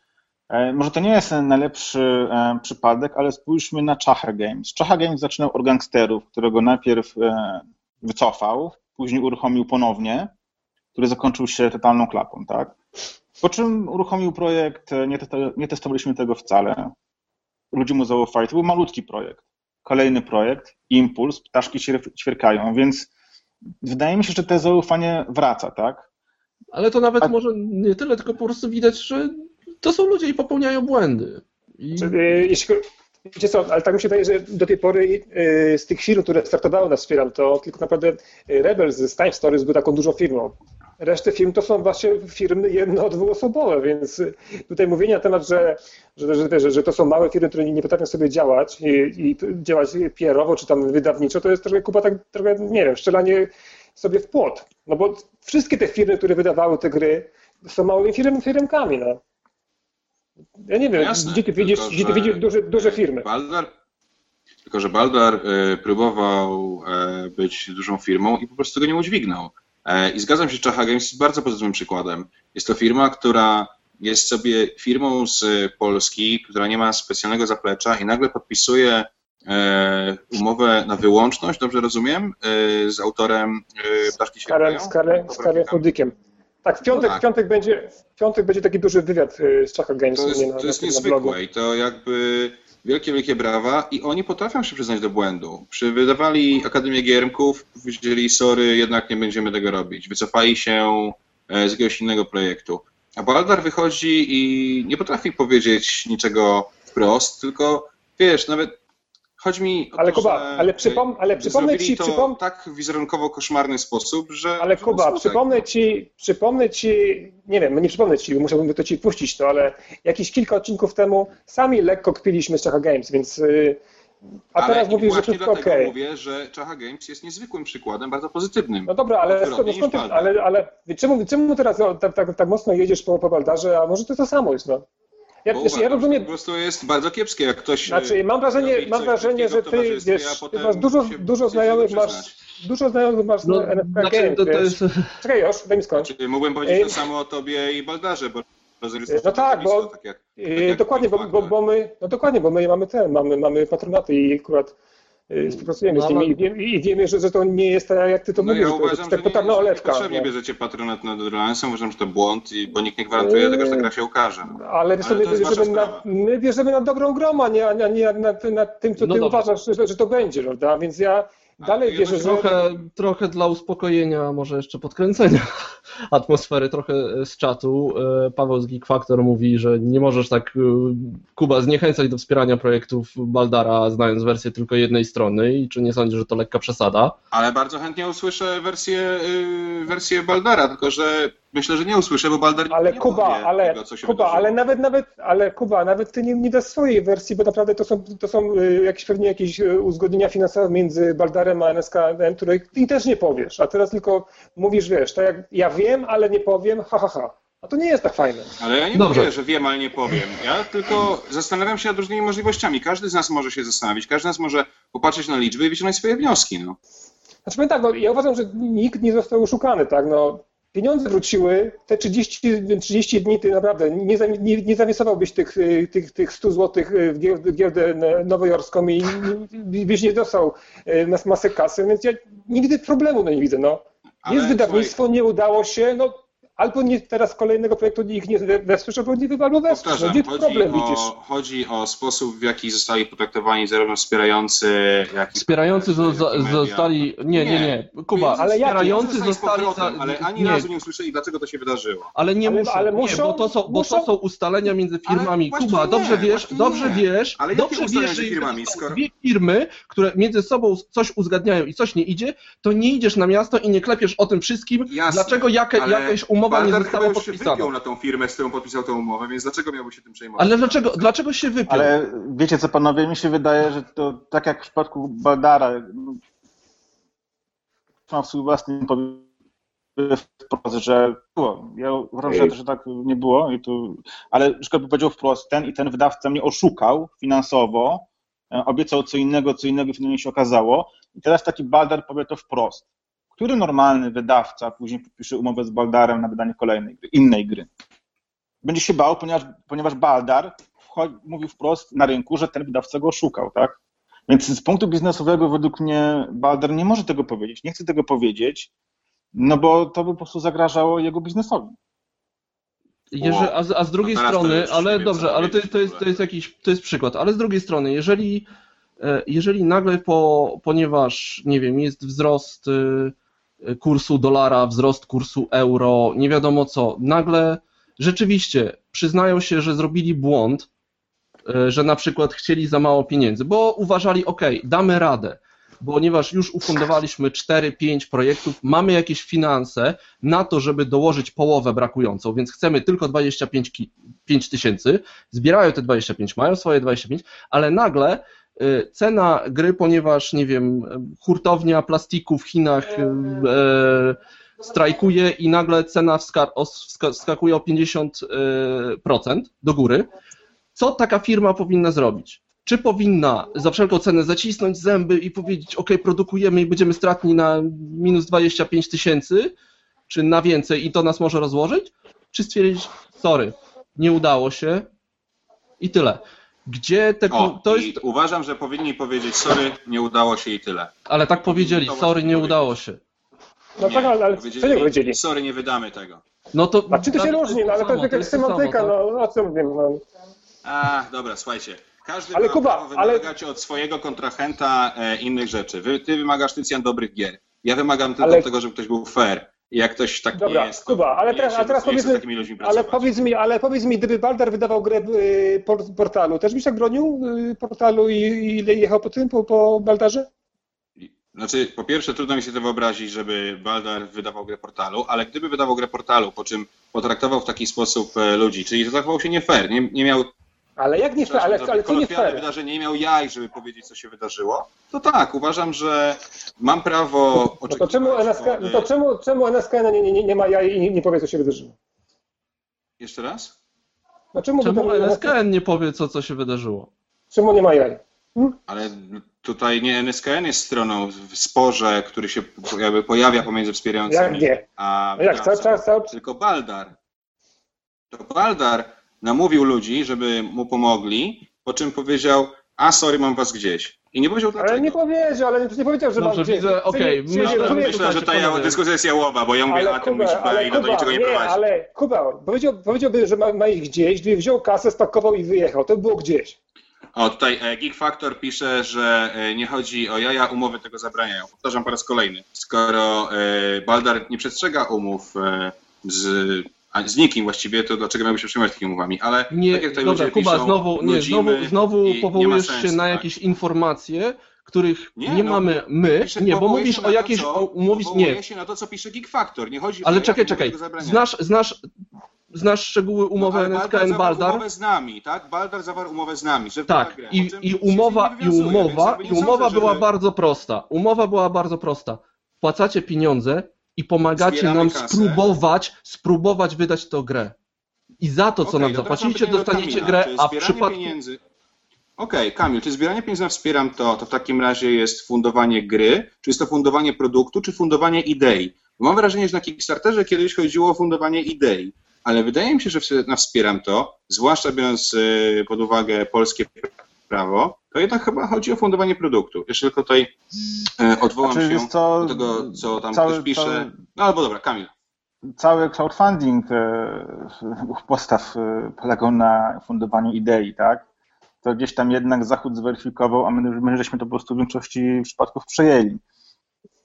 E, Może to nie jest najlepszy e, przypadek, ale spójrzmy na Chacha Games. Chacha Games zaczynał od gangsterów, którego najpierw e, wycofał, później uruchomił ponownie, który zakończył się totalną klapą, tak? Po czym uruchomił projekt, e, nie, te, nie testowaliśmy tego wcale. Ludzie mu zaufali. To był malutki projekt. Kolejny projekt, Impuls, ptaszki się ćwierkają, więc wydaje mi się, że to zaufanie wraca, tak? Ale to nawet A- może nie tyle, tylko po prostu widać, że to są ludzie i popełniają błędy. I... Y, jeśli, wiecie co, ale tak mi się wydaje, że do tej pory y, z tych firm, które startowały na Wspieram, to tylko naprawdę Rebels z Time Stories był taką dużą firmą. Resztę firm to są właśnie firmy jedno, dwuosobowe, więc y, tutaj mówienie na temat, że, że, że, że, że to są małe firmy, które nie, potrafią sobie działać i, i działać PR-owo czy tam wydawniczo, to jest trochę Kuba tak trochę, nie wiem, strzelanie sobie w płot. No bo wszystkie te firmy, które wydawały te gry, są małymi firm, firmkami, no. Ja nie wiem, Jasne, gdzie ty widzisz, tylko gdzie ty widzisz duże, duże firmy. Baldar, tylko że Baldar e, próbował e, być dużą firmą i po prostu go nie udźwignął. E, I zgadzam się, Chacha Games jest bardzo pozytywnym przykładem. Jest to firma, która jest sobie firmą z Polski, która nie ma specjalnego zaplecza i nagle podpisuje e, umowę na wyłączność, dobrze rozumiem, e, z autorem Ptaszki Świerkają? z Karem, Fudykiem. Tak, w piątek, No tak. W piątek, będzie, w piątek będzie taki duży wywiad y, z Chacha Games To jest, na, to jest na, na blogu. niezwykłe i to jakby wielkie, wielkie brawa i oni potrafią się przyznać do błędu. Przy wydawali Akademię Giermków, powiedzieli sorry, jednak nie będziemy tego robić. Wycofali się e, z jakiegoś innego projektu. A Baldar wychodzi i nie potrafi powiedzieć niczego wprost, tylko wiesz, nawet chodzi mi o Ale to, Kuba, ale przypom- ale przypomnę ci- to przypom- tak wizerunkowo koszmarny sposób, że... Ale że Kuba, przypomnę ci, przypomnę ci, nie wiem, nie przypomnę ci, musiałbym to ci puścić to, ale jakieś kilka odcinków temu sami lekko kpiliśmy z Chacha Games, więc y, a ale teraz mówisz, że wszystko okej. mówię, że Chacha Games jest niezwykłym przykładem, bardzo pozytywnym. No dobra, ale skąd, skąd ty, ale, ale czemu, czemu teraz o, tak, tak, tak mocno jedziesz po, po Baldarze, a może to to samo jest, no? Ja, ja uważam, że rozumiem, Po prostu jest bardzo kiepskie, jak ktoś. Znaczy, e, mam wrażenie, robi mam wrażenie, że ty, wiesz, ty masz dużo, się- dużo znajomych, masz, dużo znajomych masz No, na NFK znaczy, to, to jest... Czekaj już, daj mi skończyć. Znaczy, mógłbym powiedzieć Ej. to samo o tobie i Baldarze, bo rozumiem, że No tak, bo- tak jak, tak Yy, jak dokładnie, bo, bo, Factor. bo my, no dokładnie, bo my mamy ten, mamy, mamy patronaty i akurat współpracujemy No, z nimi ale- i wiemy, i wiemy że, że to nie jest tak, jak ty to No mówisz, ja że to uważam, jest że tak nie, olewka. niepotrzebnie no. bierzecie patronat nad Reliansem, uważam, że to błąd, i, bo nikt nie gwarantuje tego, że ta gra się ukaże. Ale wiesz, Ale my to bierzemy, na, my bierzemy na dobrą gromę, a nie, a nie, a nie nad, nad tym, co No ty dobra. uważasz, że, że to będzie, prawda? Więc ja dalej wierzę, że... Trochę, trochę dla uspokojenia, może jeszcze podkręcenia atmosfery, trochę z czatu. E, Paweł z Geek Factor mówi, że nie możesz tak, e, Kuba, zniechęcać do wspierania projektów Baldara, znając wersję tylko jednej strony i czy nie sądzisz, że to lekka przesada? Ale bardzo chętnie usłyszę wersję, wersję Baldara, tylko że myślę, że nie usłyszę, bo Baldar Ale nie Kuba, powie ale tego, co się Kuba, wydarzyło. ale nawet, nawet, ale Kuba, nawet ty nie, nie dasz swojej wersji, bo naprawdę to są, to są y, jakieś pewnie jakieś y, uzgodnienia finansowe między Baldarem a NSKN, które ty też nie powiesz, a teraz tylko mówisz, wiesz, tak jak ja wiem, ale nie powiem, ha, ha, ha. A to nie jest tak fajne. Ale ja nie Dobrze. mówię, że wiem, ale nie powiem. Ja tylko zastanawiam się nad różnymi możliwościami. Każdy z nas może się zastanowić, każdy z nas może popatrzeć na liczby i wyciągnąć swoje wnioski. No. Znaczy powiem tak, no, ja uważam, że nikt nie został oszukany, tak, no. Pieniądze wróciły, te 30, 30 dni ty naprawdę nie, nie, nie zainwestowałbyś tych, y, tych, tych 100 zł w giełdę, giełdę nowojorską i byś nie dostał y, mas- masę kasy, więc ja nie widzę problemu, no nie widzę, no. Ale Jest wydawnictwo, nie udało się, no albo nie, teraz kolejnego projektu ich nie we- wesprzesz, albo nie albo wesprzesz. Powtarzam, chodzi problem widzisz? o, chodzi o sposób, w jaki zostali potraktowani zarówno wspierający, jak i Wspierający zo, media. zostali. Nie, nie, nie. Kuba, Między ale wspierający wspierający zostali. z powrotem, za- ale ani nie, razu nie usłyszeli, dlaczego to się wydarzyło. Ale nie Ale- muszą, ale nie, muszą- bo, to są, bo muszą- to są ustalenia między firmami. Kuba, nie, dobrze wiesz, dobrze nie. wiesz, Ale dobrze wiesz, że firmami, są skoro- dwie firmy, które między sobą coś uzgadniają i coś nie idzie, to nie idziesz na miasto i nie klepiesz o tym wszystkim, Jasne, dlaczego jaka, ale jakaś umowa nie Baldar została chyba już się podpisana. wypiął na tą firmę, z którą podpisał tę umowę, więc dlaczego miałby się tym przejmować? Ale dlaczego, dlaczego się wypiął? Ale wiecie co, panowie, mi się wydaje, że to tak jak w przypadku Baldara, no, ma w swój własny wprost, że było. Ja uważam, że, że tak nie było, i tu, ale przykład by powiedział wprost, ten i ten wydawca mnie oszukał finansowo, e, obiecał co innego, co innego finalnie się okazało. I teraz taki Baldar powie to wprost. Który normalny wydawca później podpisze umowę z Baldarem na wydanie kolejnej gry, innej gry? Będzie się bał, ponieważ, ponieważ Baldar mówił wprost na rynku, że ten wydawca go oszukał, tak? Więc z punktu biznesowego według mnie Balder nie może tego powiedzieć, nie chce tego powiedzieć, no bo to by po prostu zagrażało jego biznesowi. A, z, a z drugiej strony, ale dobrze, ale to, to, jest, to jest jakiś, to jest przykład, ale z drugiej strony, jeżeli, e, jeżeli nagle po, ponieważ, nie wiem, jest wzrost e, kursu dolara, wzrost kursu euro, nie wiadomo co, nagle rzeczywiście przyznają się, że zrobili błąd, e, że na przykład chcieli za mało pieniędzy, bo uważali, ok, damy radę, ponieważ już ufundowaliśmy 4-5 projektów, mamy jakieś finanse na to, żeby dołożyć połowę brakującą, więc chcemy tylko 25 tysięcy, zbierają te 25, mają swoje 25, ale nagle cena gry, ponieważ, nie wiem, hurtownia plastiku w Chinach e, strajkuje i nagle cena wskakuje o 50% do góry, co taka firma powinna zrobić? czy powinna za wszelką cenę zacisnąć zęby i powiedzieć, ok, produkujemy i będziemy stratni na minus 25 tysięcy, czy na więcej i to nas może rozłożyć, czy stwierdzić, sorry, nie udało się i tyle. Gdzie te. O, to jest... Uważam, że powinni powiedzieć, sorry, nie udało się i tyle. Ale tak powiedzieli, sorry, nie udało się. No nie, tak, ale co nie powiedzieli? Sorry, nie wydamy tego. No to. A czy to się różni? No, ale to jest jakaś semantyka, tak? no o co mówię? No. A, dobra, słuchajcie. Każdy ale ma Kuba, prawo wymagać ale... od swojego kontrahenta e, innych rzeczy. Wy, ty wymagasz, Tycjan, dobrych gier. Ja wymagam tylko ale... tego, żeby ktoś był fair. Jak ktoś tak Dobra, nie jest, Kuba, ale teraz, a teraz powiedz mi, ale powiedz mi, ale powiedz mi, gdyby Baldar wydawał grę y, portalu, też byś tak bronił y, portalu i, i jechał po tym, po, po Baldarze? Znaczy, po pierwsze, trudno mi się to wyobrazić, żeby Baldar wydawał grę portalu, ale gdyby wydawał grę portalu, po czym potraktował w taki sposób e, ludzi, czyli zachował się nie fair, nie, nie miał ale jak nie fair? Ale, ale co nie fair? wydarzenie nie miał jaj, żeby powiedzieć, co się wydarzyło, to tak, uważam, że mam prawo oczekiwać. No to czemu NSK, no to czemu, czemu NSK nie, nie, nie ma jaj i nie powie, co się wydarzyło? Jeszcze raz? No czemu czemu NSKN nie powie, co, co się wydarzyło? Czemu nie ma jaj? Hmm? Ale tutaj nie NSKN jest stroną w sporze, który się jakby pojawia pomiędzy wspierającymi. Jak nie? A jak cały czas, cały... Tylko Baldar. To Baldar namówił ludzi, żeby mu pomogli, po czym powiedział, a sorry, mam was gdzieś. I nie powiedział dlaczego. Ale nie powiedział, ale nie powiedział, że Dobrze, mam widzę, okej. Okay. Myślę, myślę, że ta dyskusja jest jałowa, bo ja mówię, ale a ten musi i do niczego nie, nie prowadzi. ale Kuba, powiedział, powiedziałby, że ma, ma ich gdzieś, gdyby wziął kasę, spakował i wyjechał. To by było gdzieś. O, tutaj e, Geek Factor pisze, że e, nie chodzi o jaja, umowy tego zabraniają. Powtarzam po raz kolejny. Skoro e, Baldar nie przestrzega umów z a z nikim właściwie, to dlaczego miałby się przejmować takimi umowami, ale nie, tak jak dobra, Kuba, piszą, znowu, nie, znowu, znowu powołujesz sensu, się na tak? jakieś informacje, których nie, nie no, mamy my, nie, bo mówisz o jakiejś, mówisz, nie. się na to, co pisze Geek Factor, nie chodzi Ale o czekaj, czekaj, znasz, znasz, znasz szczegóły umowy no, NSKN Baldar? umowę z nami, tak? Baldar zawarł umowę z nami, że Tak, i, i umowa, i umowa, i umowa była żeby... bardzo prosta, umowa była bardzo prosta. Płacacie pieniądze, i pomagacie Zbieramy nam kasę. spróbować, spróbować wydać tę grę. I za to, co okay, nam zapłacicie, dostaniecie grę, a w przypadku... Pieniędzy... Okej, okay, Kamil, czy zbieranie pieniędzy na wspieram to, to w takim razie jest fundowanie gry, czy jest to fundowanie produktu, czy fundowanie idei? Bo mam wrażenie, że na Kickstarterze kiedyś chodziło o fundowanie idei, ale wydaje mi się, że na wspieram to, zwłaszcza biorąc y, pod uwagę polskie prawo, to jednak chyba chodzi o fundowanie produktu. Jeszcze tylko tutaj e, odwołam znaczy, się co, do tego, co tam cały, ktoś pisze. Cały, no albo dobra, Kamil. Cały crowdfunding e, postaw e, polegał na fundowaniu idei, tak? To gdzieś tam jednak Zachód zweryfikował, a my, my żeśmy to po prostu w większości przypadków przejęli.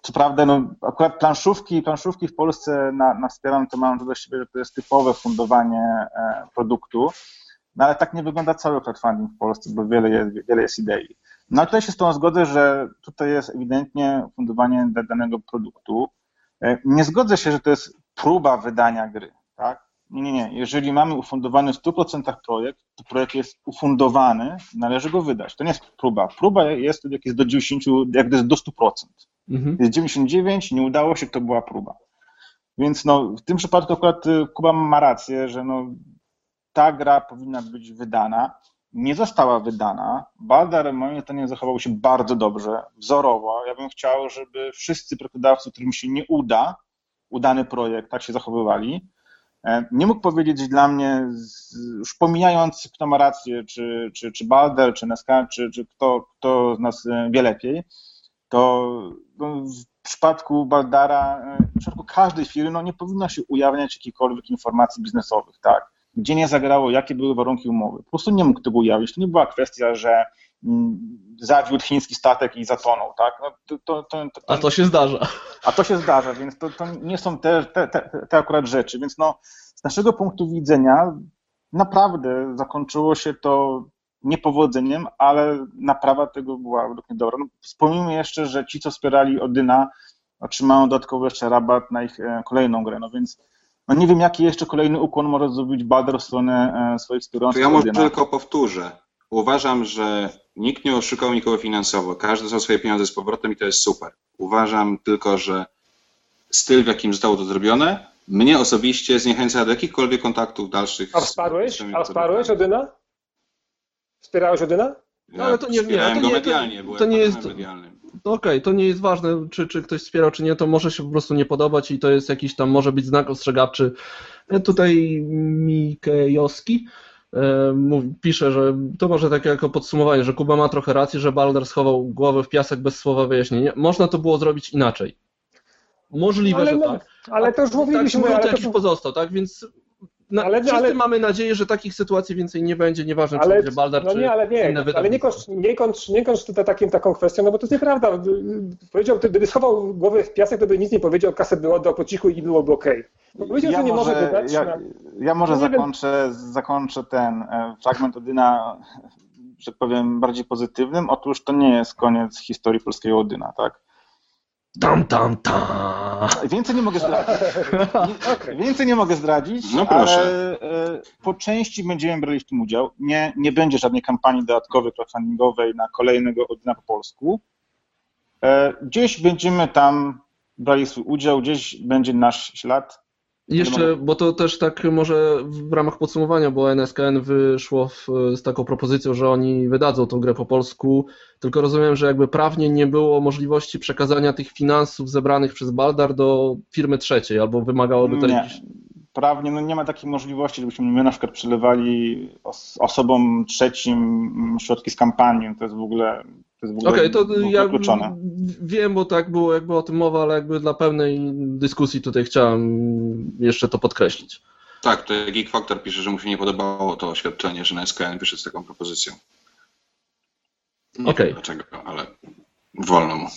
Co prawda, no, akurat planszówki, planszówki w Polsce na, na wspieram to mam do siebie, że to jest typowe fundowanie produktu, no ale tak nie wygląda cały crowdfunding w Polsce, bo wiele jest, wiele jest idei. No tutaj się z tą zgodzę, że tutaj jest ewidentnie fundowanie danego produktu. E, nie zgodzę się, że to jest próba wydania gry, tak? Nie, nie, nie. Jeżeli mamy ufundowany w 100% projekt, to projekt jest ufundowany, należy go wydać. To nie jest próba. Próba jest jak jest do 90, jak jest do 100%. Mhm. Jest 99, nie udało się, to była próba. Więc no, w tym przypadku akurat y, Kuba ma rację, że no, ta gra powinna być wydana. Nie została wydana. Baldar moim zdaniem zachował się bardzo dobrze, wzorowo. Ja bym chciał, żeby wszyscy projektodawcy, którym się nie uda, udany projekt, tak się zachowywali. E, nie mógł powiedzieć dla mnie, już pomijając kto ma rację, czy, czy, czy Balder, czy Neska, czy, czy kto, kto z nas e, wie lepiej, to no, w przypadku Baldara, e, w przypadku każdej firmy no, nie powinno się ujawniać jakichkolwiek informacji biznesowych, tak? Gdzie nie zagrało, jakie były warunki umowy. Po prostu nie mógł tego ujawnić. To nie była kwestia, że mm, zawiódł chiński statek i zatonął, tak? No, to, to, to, a to się zdarza. A to się zdarza, więc to, nie są te, te, te, te akurat rzeczy. Więc no, z naszego punktu widzenia naprawdę zakończyło się to niepowodzeniem, ale naprawa tego była według mnie dobra. No, wspomnijmy jeszcze, że ci, co wspierali Odyna, otrzymają dodatkowo jeszcze rabat na ich e, kolejną grę, no więc no nie wiem, jaki jeszcze kolejny ukłon może zrobić Balder w stronę e, swoich wspierających Ja może tylko powtórzę. Uważam, że nikt nie oszukał nikogo finansowo. Każdy dostał swoje pieniądze z powrotem i to jest super. Uważam tylko, że styl, w jakim zostało to zrobione, mnie osobiście zniechęca do jakichkolwiek kontaktów dalszych. A wsparłeś? A wsparłeś Odyna? Wspierałeś Odyna? No, ale to nie, nie, to nie, medialnie, to, to nie jest. Okej, okay, to nie jest ważne, czy, czy ktoś wspierał, czy nie, to może się po prostu nie podobać i to jest jakiś tam, może być znak ostrzegawczy. E, tutaj Mikejowski e, pisze, że to może takie jako podsumowanie, że Kuba ma trochę racji, że Balder schował głowę w piasek bez słowa wyjaśnienia. Można to było zrobić inaczej. Możliwe, ale, że no, tak. Ale to już mówiliśmy. Tak, ale to... pozostał, tak? Więc na, ale, wszyscy ale, mamy nadzieję, że takich sytuacji więcej nie będzie, nieważne ale, czy będzie Baldar, no czy nie, ale nie, inne Ale nie kończ, nie kończ, nie kończ tutaj takim, taką kwestią, no bo to jest nieprawda. Powiedział, gdyby schował głowę w piasek, to by nic nie powiedział, kasę by oddał po cichu i byłoby okej. Okay. Powiedział, ja że nie może, może wydać. Ja, ja może no zakończę, zakończę ten e, fragment Odyna, że tak powiem, bardziej pozytywnym. Otóż to nie jest koniec historii polskiego Odyna, tak? Tam, tam, tam. Więcej nie mogę zdradzić. okay. Więcej nie mogę zdradzić, no proszę. ale e, po części będziemy brali w tym udział. Nie, nie będzie żadnej kampanii dodatkowej, crowdfundingowej na kolejnego Odyna po polsku. E, gdzieś będziemy tam brali swój udział, gdzieś będzie nasz ślad. Jeszcze, bo to też tak może w ramach podsumowania, bo NSKN wyszło w, z taką propozycją, że oni wydadzą tą grę po polsku, tylko rozumiem, że jakby prawnie nie było możliwości przekazania tych finansów zebranych przez Baldar do firmy trzeciej, albo wymagałoby to nie. jakiś... Prawnie no nie ma takiej możliwości, żebyśmy my na przykład przelewali os osobom trzecim środki z kampanii. To jest w ogóle Okej, okay, to ja wiem, bo tak było jakby o tym mowa, ale jakby dla pełnej dyskusji tutaj chciałem jeszcze to podkreślić. Tak, to Geek Factor pisze, że mu się nie podobało to oświadczenie, że na SKN wyszedł z taką propozycją. Okej. Okay. Dlaczego, ale wolno mu.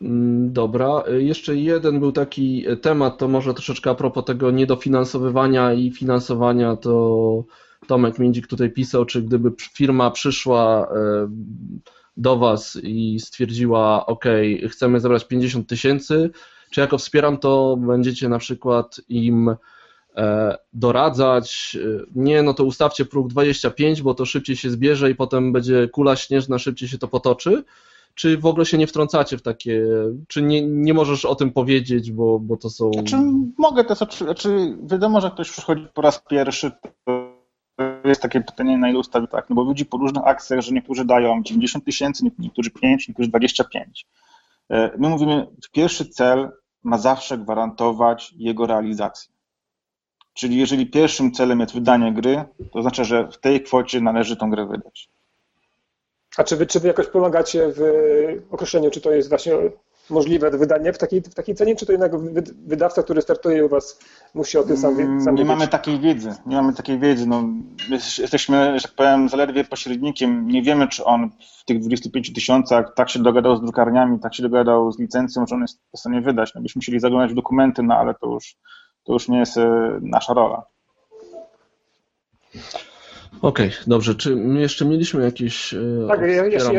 Mm, dobra, jeszcze jeden był taki temat, to może troszeczkę a propos tego niedofinansowywania i finansowania, to Tomek Międzik tutaj pisał, czy gdyby firma przyszła e, do Was i stwierdziła, OK, chcemy zebrać 50 tysięcy, czy jako wspieram, to będziecie na przykład im e, doradzać, nie, no to ustawcie próg 25, bo to szybciej się zbierze i potem będzie kula śnieżna, szybciej się to potoczy, czy w ogóle się nie wtrącacie w takie, czy nie, nie możesz o tym powiedzieć, bo, bo to są... Znaczy, mogę to, znaczy, wiadomo, że ktoś przychodzi po raz pierwszy, to jest takie pytanie, na ile ustawić tak, no bo widzi po różnych akcjach, że niektórzy dają 90 tysięcy, niektórzy 5, niektórzy 25. E, my mówimy, pierwszy cel ma zawsze gwarantować jego realizację. Czyli jeżeli pierwszym celem jest wydanie gry, to znaczy, że w tej kwocie należy tą grę wydać. A czy wy, czy wy jakoś pomagacie w określeniu, czy to jest właśnie możliwe wydanie w takiej, w takiej cenie, czy to jednak wydawca, który startuje u Was, musi o tym sam, sam Nie wiedzieć? mamy takiej wiedzy, nie mamy takiej wiedzy. No, jesteśmy, że tak powiem, zaledwie pośrednikiem. Nie wiemy, czy on w tych 25 tysiącach tak się dogadał z drukarniami, tak się dogadał z licencją, że on jest w stanie wydać. No, byśmy musieli zaglądać w dokumenty, no ale to już, to już nie jest e, nasza rola. Okej, okay, dobrze. Czy jeszcze mieliśmy jakieś. E, tak, ja, ja, ja,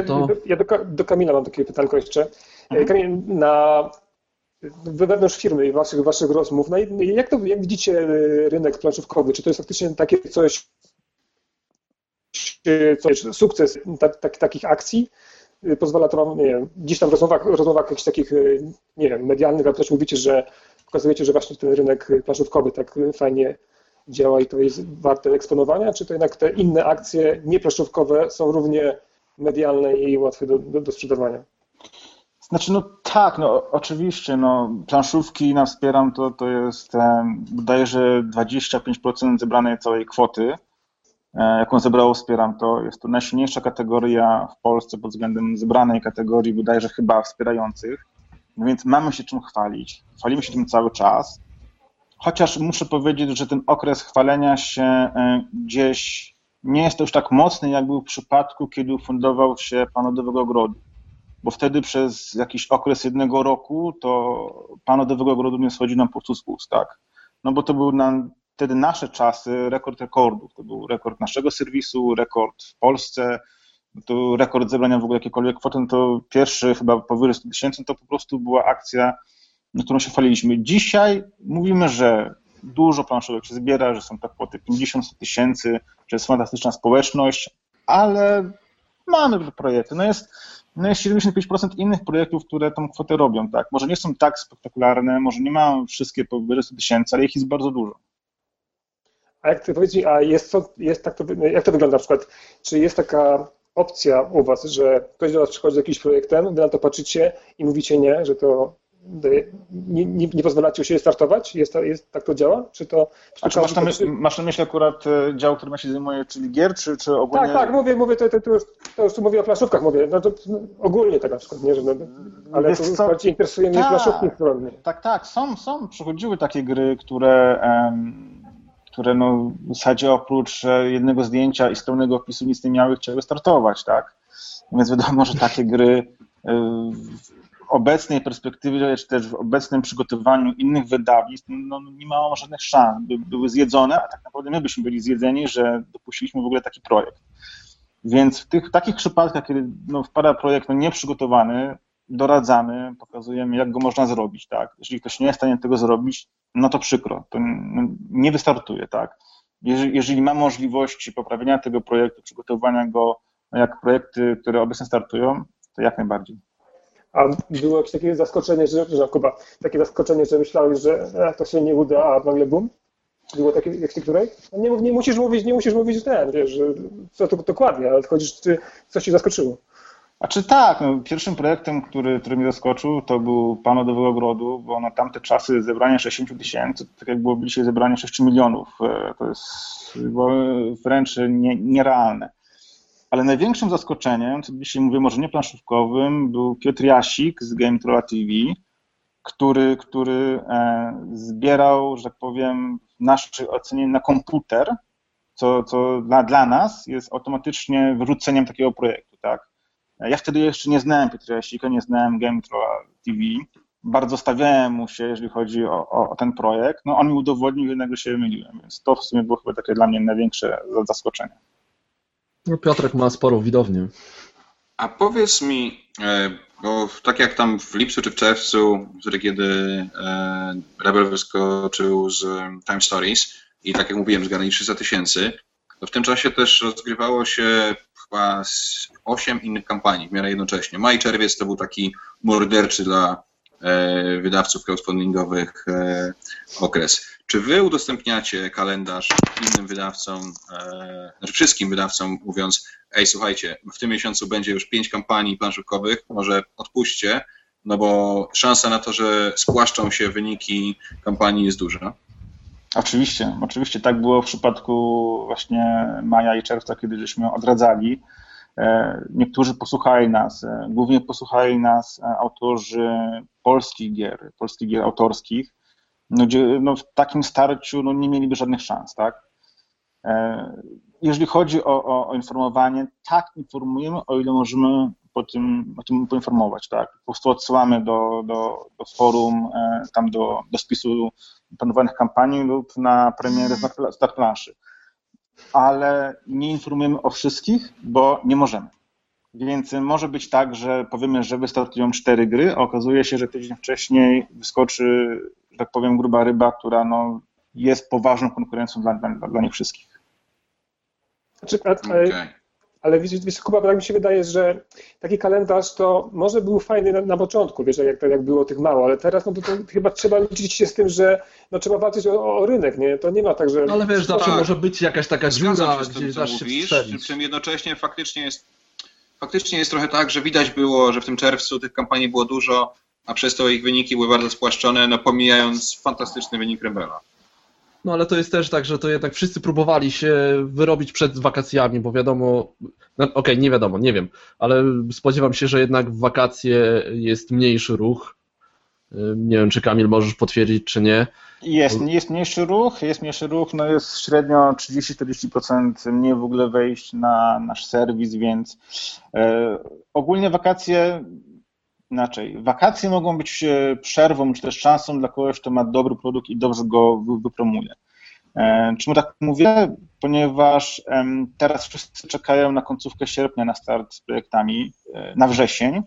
ja do, do Kamila mam takie pytanko jeszcze. Mhm. Kamil, na wewnątrz firmy i waszych, waszych rozmów, no jak, to, jak widzicie rynek planszówkowy? Czy to jest faktycznie takie coś, coś sukces tak, tak, takich akcji? Pozwala to wam, nie wiem, gdzieś tam w rozmowach, rozmowach jakichś takich, nie wiem, medialnych, ale też mówicie, że pokazujecie, że właśnie ten rynek planszówkowy tak fajnie działa i to jest warte eksponowania, czy to jednak te inne akcje nieplaszówkowe są równie medialne i łatwe do, do, do sprzedawania? Znaczy, no tak, no oczywiście, no planszówki na wspieram to, to jest, bodajże 25% zebranej całej kwoty, e, jaką zebrało wspieram, to. Jest to najsilniejsza kategoria w Polsce pod względem zebranej kategorii, bodajże chyba wspierających, no więc mamy się czym chwalić, chwalimy się tym cały czas, chociaż muszę powiedzieć, że ten okres chwalenia się e, gdzieś nie jest to już tak mocny, jak był w przypadku, kiedy ufundował się Pan Lodowego Ogrodu. Bo wtedy przez jakiś okres jednego roku to Pan Lodowego Ogrodu nie schodzi nam po prostu z ust, tak? No bo to był na, wtedy nasze czasy rekord rekordów. To był rekord naszego serwisu, rekord w Polsce, to rekord zebrania w ogóle jakiejkolwiek kwoty, no to pierwszy chyba powyżej 100 tysięcy, to po prostu była akcja, na którą się chwaliliśmy. Dzisiaj mówimy, że dużo planszówek się zbiera, że są te kwoty 50 tysięcy, że jest fantastyczna społeczność, ale mamy projekty. No jest, no jest 75% innych projektów, które tą kwotę robią, tak? Może nie są tak spektakularne, może nie mają wszystkie powyżej 100 tysięcy, ale ich jest bardzo dużo. A jak ty powiedz mi, a jest, to, jest tak to, jak to wygląda na przykład? Czy jest taka opcja u Was, że ktoś do Was przychodzi z jakimś projektem, wy na to patrzycie i mówicie nie, że to nie, nie, nie pozwalacie u siebie startować? Jest, to, jest, tak to działa? Czy to, czy A czy masz na, myśli, masz na akurat e, dział, którym ja się zajmuję, czyli gier, czy, czy ogólnie? Tak, tak, mówię, mówię to, to, to, już, to już tu mówię o planszówkach, mówię, no to ogólnie tak na przykład, nie, że no, ale Wiesz tu co? bardziej interesuje mnie tak, planszówki Tak, tak, są, są, przychodziły takie gry, które, um, które no, w zasadzie oprócz e, jednego zdjęcia i stronnego opisu nic nie miały, chciały startować, tak, więc wiadomo, że takie gry obecnej perspektywie, czy też w obecnym przygotowaniu innych wydawnictw, no, no, nie mało żadnych szans, by były zjedzone, a tak naprawdę my byśmy byli zjedzeni, że dopuściliśmy w ogóle taki projekt. Więc w tych takich przypadkach, kiedy no, wpada projekt no, nieprzygotowany, doradzamy, pokazujemy, jak go można zrobić, tak? Jeżeli ktoś nie jest w stanie tego zrobić, no to przykro, to nie wystartuje, tak? Jeżeli, jeżeli ma możliwości poprawienia tego projektu, przygotowania go jak projekty, które obecnie startują, to jak najbardziej. A było jakieś takie zaskoczenie, że, że Kuba, takie zaskoczenie, że myślałeś, że to się nie uda, a nagle bum? Było takie jak w której? Nie, nie, musisz mówić, nie musisz mówić, ten, wiesz, że co to dokładnie, ale chodzisz, czy coś ci zaskoczyło. A czy tak, no, pierwszym projektem, który, który mnie zaskoczył, to był Pan Lodowego Ogrodu, bo na tamte czasy zebranie 60 tysięcy, tak jak było dzisiaj zebranie 6 milionów, e, to jest wręcz nie, nierealne. Ale największym zaskoczeniem, co dzisiaj mówię może nie planszówkowym, był Piotr Jasik z Game Trolla TV, który, który e, zbierał, że tak powiem, w naszej ocenie na komputer, co, co dla, dla nas jest automatycznie wyrzuceniem takiego projektu, tak? Ja wtedy jeszcze nie znałem Piotra Jasika, nie znałem Game Trolla TV. Bardzo stawiałem mu się, jeżeli chodzi o, o, o ten projekt. No on mi udowodnił, że się myliłem, więc to w sumie było chyba takie dla mnie największe zaskoczenie. No Piotrek ma sporo widownię. A powiedz mi, e, bo tak jak tam w lipcu czy w czerwcu, wtedy kiedy e, Rebel wyskoczył z Time Stories i tak jak mówiłem, zgarnęli 300 tysięcy, to w tym czasie też rozgrywało się chyba 8 innych kampanii w miarę jednocześnie. Maj, czerwiec to był taki morderczy dla e, wydawców crowdfundingowych okres. Czy wy udostępniacie kalendarz innym wydawcom, e, znaczy wszystkim wydawcom, mówiąc, ej, słuchajcie, w tym miesiącu będzie już pięć kampanii planszówkowych, może odpuśćcie, no bo szansa na to, że spłaszczą się wyniki kampanii jest duża. Oczywiście, oczywiście tak było w przypadku właśnie maja i czerwca, kiedy żeśmy odradzali. E, niektórzy posłuchali nas, e, głównie posłuchali nas autorzy polskich gier, polskich gier autorskich, no, no, w takim starciu no, nie mieliby żadnych szans, tak? E, jeżeli chodzi o, o, o informowanie, tak informujemy, o ile możemy po tym, o tym poinformować, tak? Po prostu odsyłamy do, do, do forum, e, tam do, do spisu planowanych kampanii lub na premierę start planszy. Ale nie informujemy o wszystkich, bo nie możemy. Więc może być tak, że powiemy, że wystartują cztery gry, a okazuje się, że tydzień wcześniej wyskoczy tak powiem, gruba ryba, która no, jest poważną konkurencją dla, dla, dla nich wszystkich. Znaczy, a, okay. ale wiesz, wiesz Kuba, tak mi się wydaje, że taki kalendarz to może był fajny na, na początku, wiesz, jak, jak było tych mało, ale teraz no to, to chyba trzeba liczyć się z tym, że no, trzeba walczyć o, o rynek, nie? To nie ma tak, że... No ale wiesz, zawsze Tak. może być jakaś taka dziura, gdzie tym, co dasz się mówisz, przy czym jednocześnie faktycznie jest, faktycznie jest trochę tak, że widać było, że w tym czerwcu tych kampanii było dużo, a przez to ich wyniki były bardzo spłaszczone, no pomijając fantastyczny wynik Rebela. No ale to jest też tak, że to jednak wszyscy próbowali się wyrobić przed wakacjami, bo wiadomo, no, okej, nie wiadomo, nie wiem, ale spodziewam się, że jednak w wakacje jest mniejszy ruch. Nie wiem, czy Kamil możesz potwierdzić, czy nie. Jest, jest mniejszy ruch, jest mniejszy ruch, no jest średnio 30-40% mniej w ogóle wejść na nasz serwis, więc e, ogólnie wakacje, inaczej, wakacje mogą być e, przerwą, czy też szansą dla kogoś, kto ma dobry produkt i dobrze go wy, wypromuje. E, czemu tak mówię? Ponieważ teraz wszyscy czekają na końcówkę sierpnia na start z projektami, e, na wrzesień,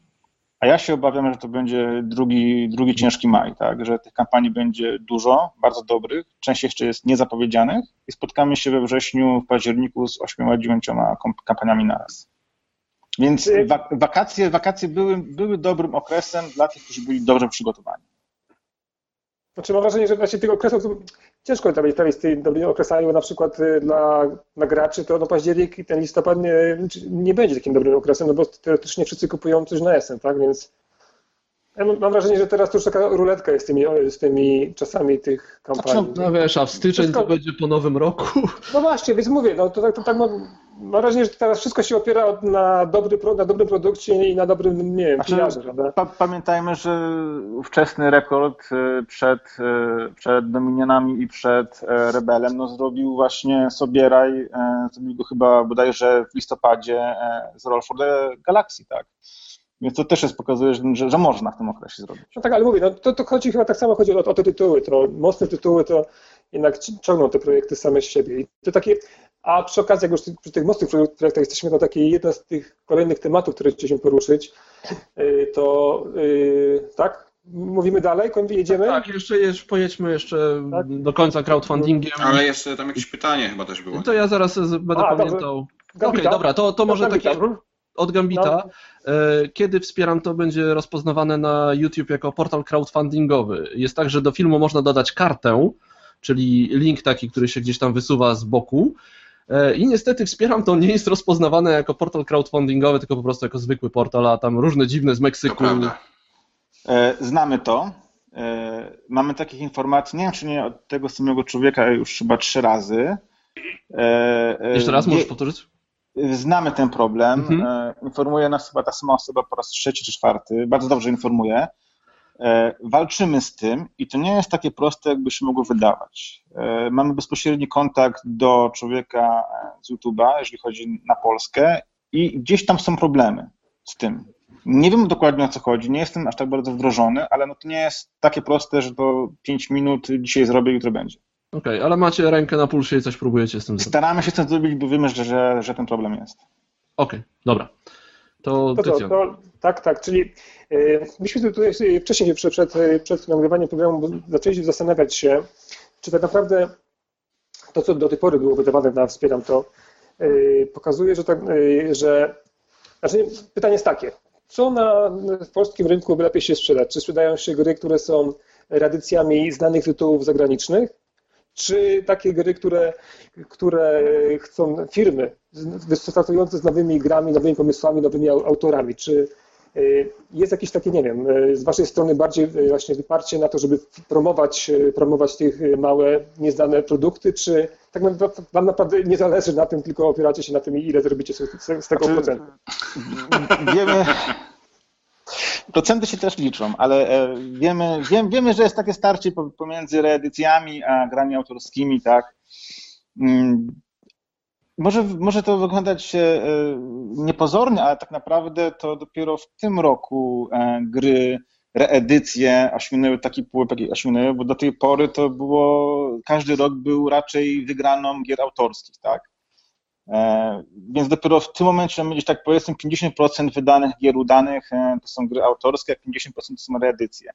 a ja się obawiam, że to będzie drugi, drugi ciężki maj, tak? że tych kampanii będzie dużo, bardzo dobrych, część jeszcze jest niezapowiedzianych i spotkamy się we wrześniu, w październiku z ośmioma, dziewięcioma kom- kampaniami naraz. Więc wa- wakacje, wakacje były, były dobrym okresem dla tych, którzy byli dobrze przygotowani. Znaczy mam wrażenie, że właśnie tych okresów to ciężko trafić, trafić z tymi dobrymi okresami, bo na przykład y, dla, dla graczy to no październik i ten listopad nie, nie będzie takim dobrym okresem, no bo teoretycznie wszyscy kupują coś na jesień, tak, więc ja mam wrażenie, że teraz to już taka ruletka jest z tymi, z tymi czasami tych kampanii. No wiesz, a w styczeń to Wszystko- będzie po nowym roku. No właśnie, więc mówię, no to tak, to tak mam, mam wrażenie, że teraz wszystko się opiera od- na, dobry, na dobrym produkcie i na dobrym, nie wiem, Znaczy? Pa, pamiętajmy, że wczesny rekord e, przed, e, przed Dominionami i przed e, Rebelem no, zrobił właśnie Sobieraj, zrobił go chyba bodajże w listopadzie z Roll for the Galaxy, tak? Więc to też jest pokazuje, że, że, można w tym okresie zrobić. No tak, ale mówię, no to, to chodzi chyba tak samo chodzi o, o te tytuły, to mocne tytuły to jednak ci- ciągną te projekty same z siebie. I to takie, a przy okazji, jak już przy tych mocnych projektach jesteśmy, to taki jeden z tych kolejnych tematów, które chcieliśmy poruszyć, y, to y, tak, mówimy dalej, koń- jedziemy? Tak, jeszcze, jeszcze pojedźmy jeszcze Tak? do końca crowdfundingiem. Ale jeszcze tam jakieś pytanie chyba też było. To ja zaraz będę A, pamiętał. Okej, Gambita? dobra, to, to może Gambita, takie od Gambita. E, Kiedy wspieram, to będzie rozpoznawane na YouTube jako portal crowdfundingowy. Jest tak, że do filmu można dodać kartę, czyli link taki, który się gdzieś tam wysuwa z boku. E, I niestety wspieram to nie jest rozpoznawane jako portal crowdfundingowy, tylko po prostu jako zwykły portal, a tam różne dziwne z Meksyku. E, Znamy to. E, Mamy takich informacji, nie wiem czy nie od tego samego człowieka już chyba trzy razy. Jeszcze raz możesz powtórzyć? Znamy ten problem. Mhm. Informuje nas chyba ta sama osoba po raz trzeci czy czwarty. Bardzo dobrze informuje. E, Walczymy z tym i to nie jest takie proste, jakby się mogło wydawać. E, Mamy bezpośredni kontakt do człowieka e, z YouTube'a, jeżeli chodzi na Polskę, i gdzieś tam są problemy z tym. Nie wiem dokładnie o co chodzi, nie jestem aż tak bardzo wdrożony, ale no to nie jest takie proste, że to 5 minut dzisiaj zrobię, jutro będzie. Okej, ale macie rękę na pulsie i coś próbujecie z tym zrobić. Staramy się to zrobić, bo wiemy, że, że, że ten problem jest. Okej, dobra. To To, to, to, tak, tak, czyli y, myśmy tutaj wcześniej przed, przed, przed nagrywaniem programu zaczęliśmy zastanawiać się, czy tak naprawdę to, co do tej pory było wydawane na Wspieram to, y, pokazuje, że, tak, y, że znaczy, pytanie jest takie, co na, w polskim rynku by lepiej się sprzedać? Czy sprzedają się gry, które są reedycjami znanych tytułów zagranicznych, czy takie gry, które, które chcą firmy wystartujące z nowymi grami, nowymi pomysłami, nowymi au- autorami? Czy y, jest jakieś takie, nie wiem, y, z Waszej strony bardziej y, właśnie wyparcie na to, żeby promować, promować tych małe, nieznane produkty, czy tak naprawdę Wam naprawdę nie zależy na tym, tylko opieracie się na tym, ile zrobicie z, tego Znaczy, procentu? Wiemy, procenty się też liczą, ale e, wiemy, wiem, wiemy, że jest takie starcie po- pomiędzy reedycjami a grami autorskimi, tak. Może, może to wyglądać e, niepozornie, ale tak naprawdę to dopiero w tym roku e, gry, reedycje osiągnęły taki pułap, jaki osiągnęły, bo do tej pory to było, każdy rok był raczej wygraną gier autorskich, tak. E, Więc dopiero w tym momencie mamy gdzieś tak powiedzmy 50% wydanych gier udanych to są gry autorskie, a 50% to są reedycje.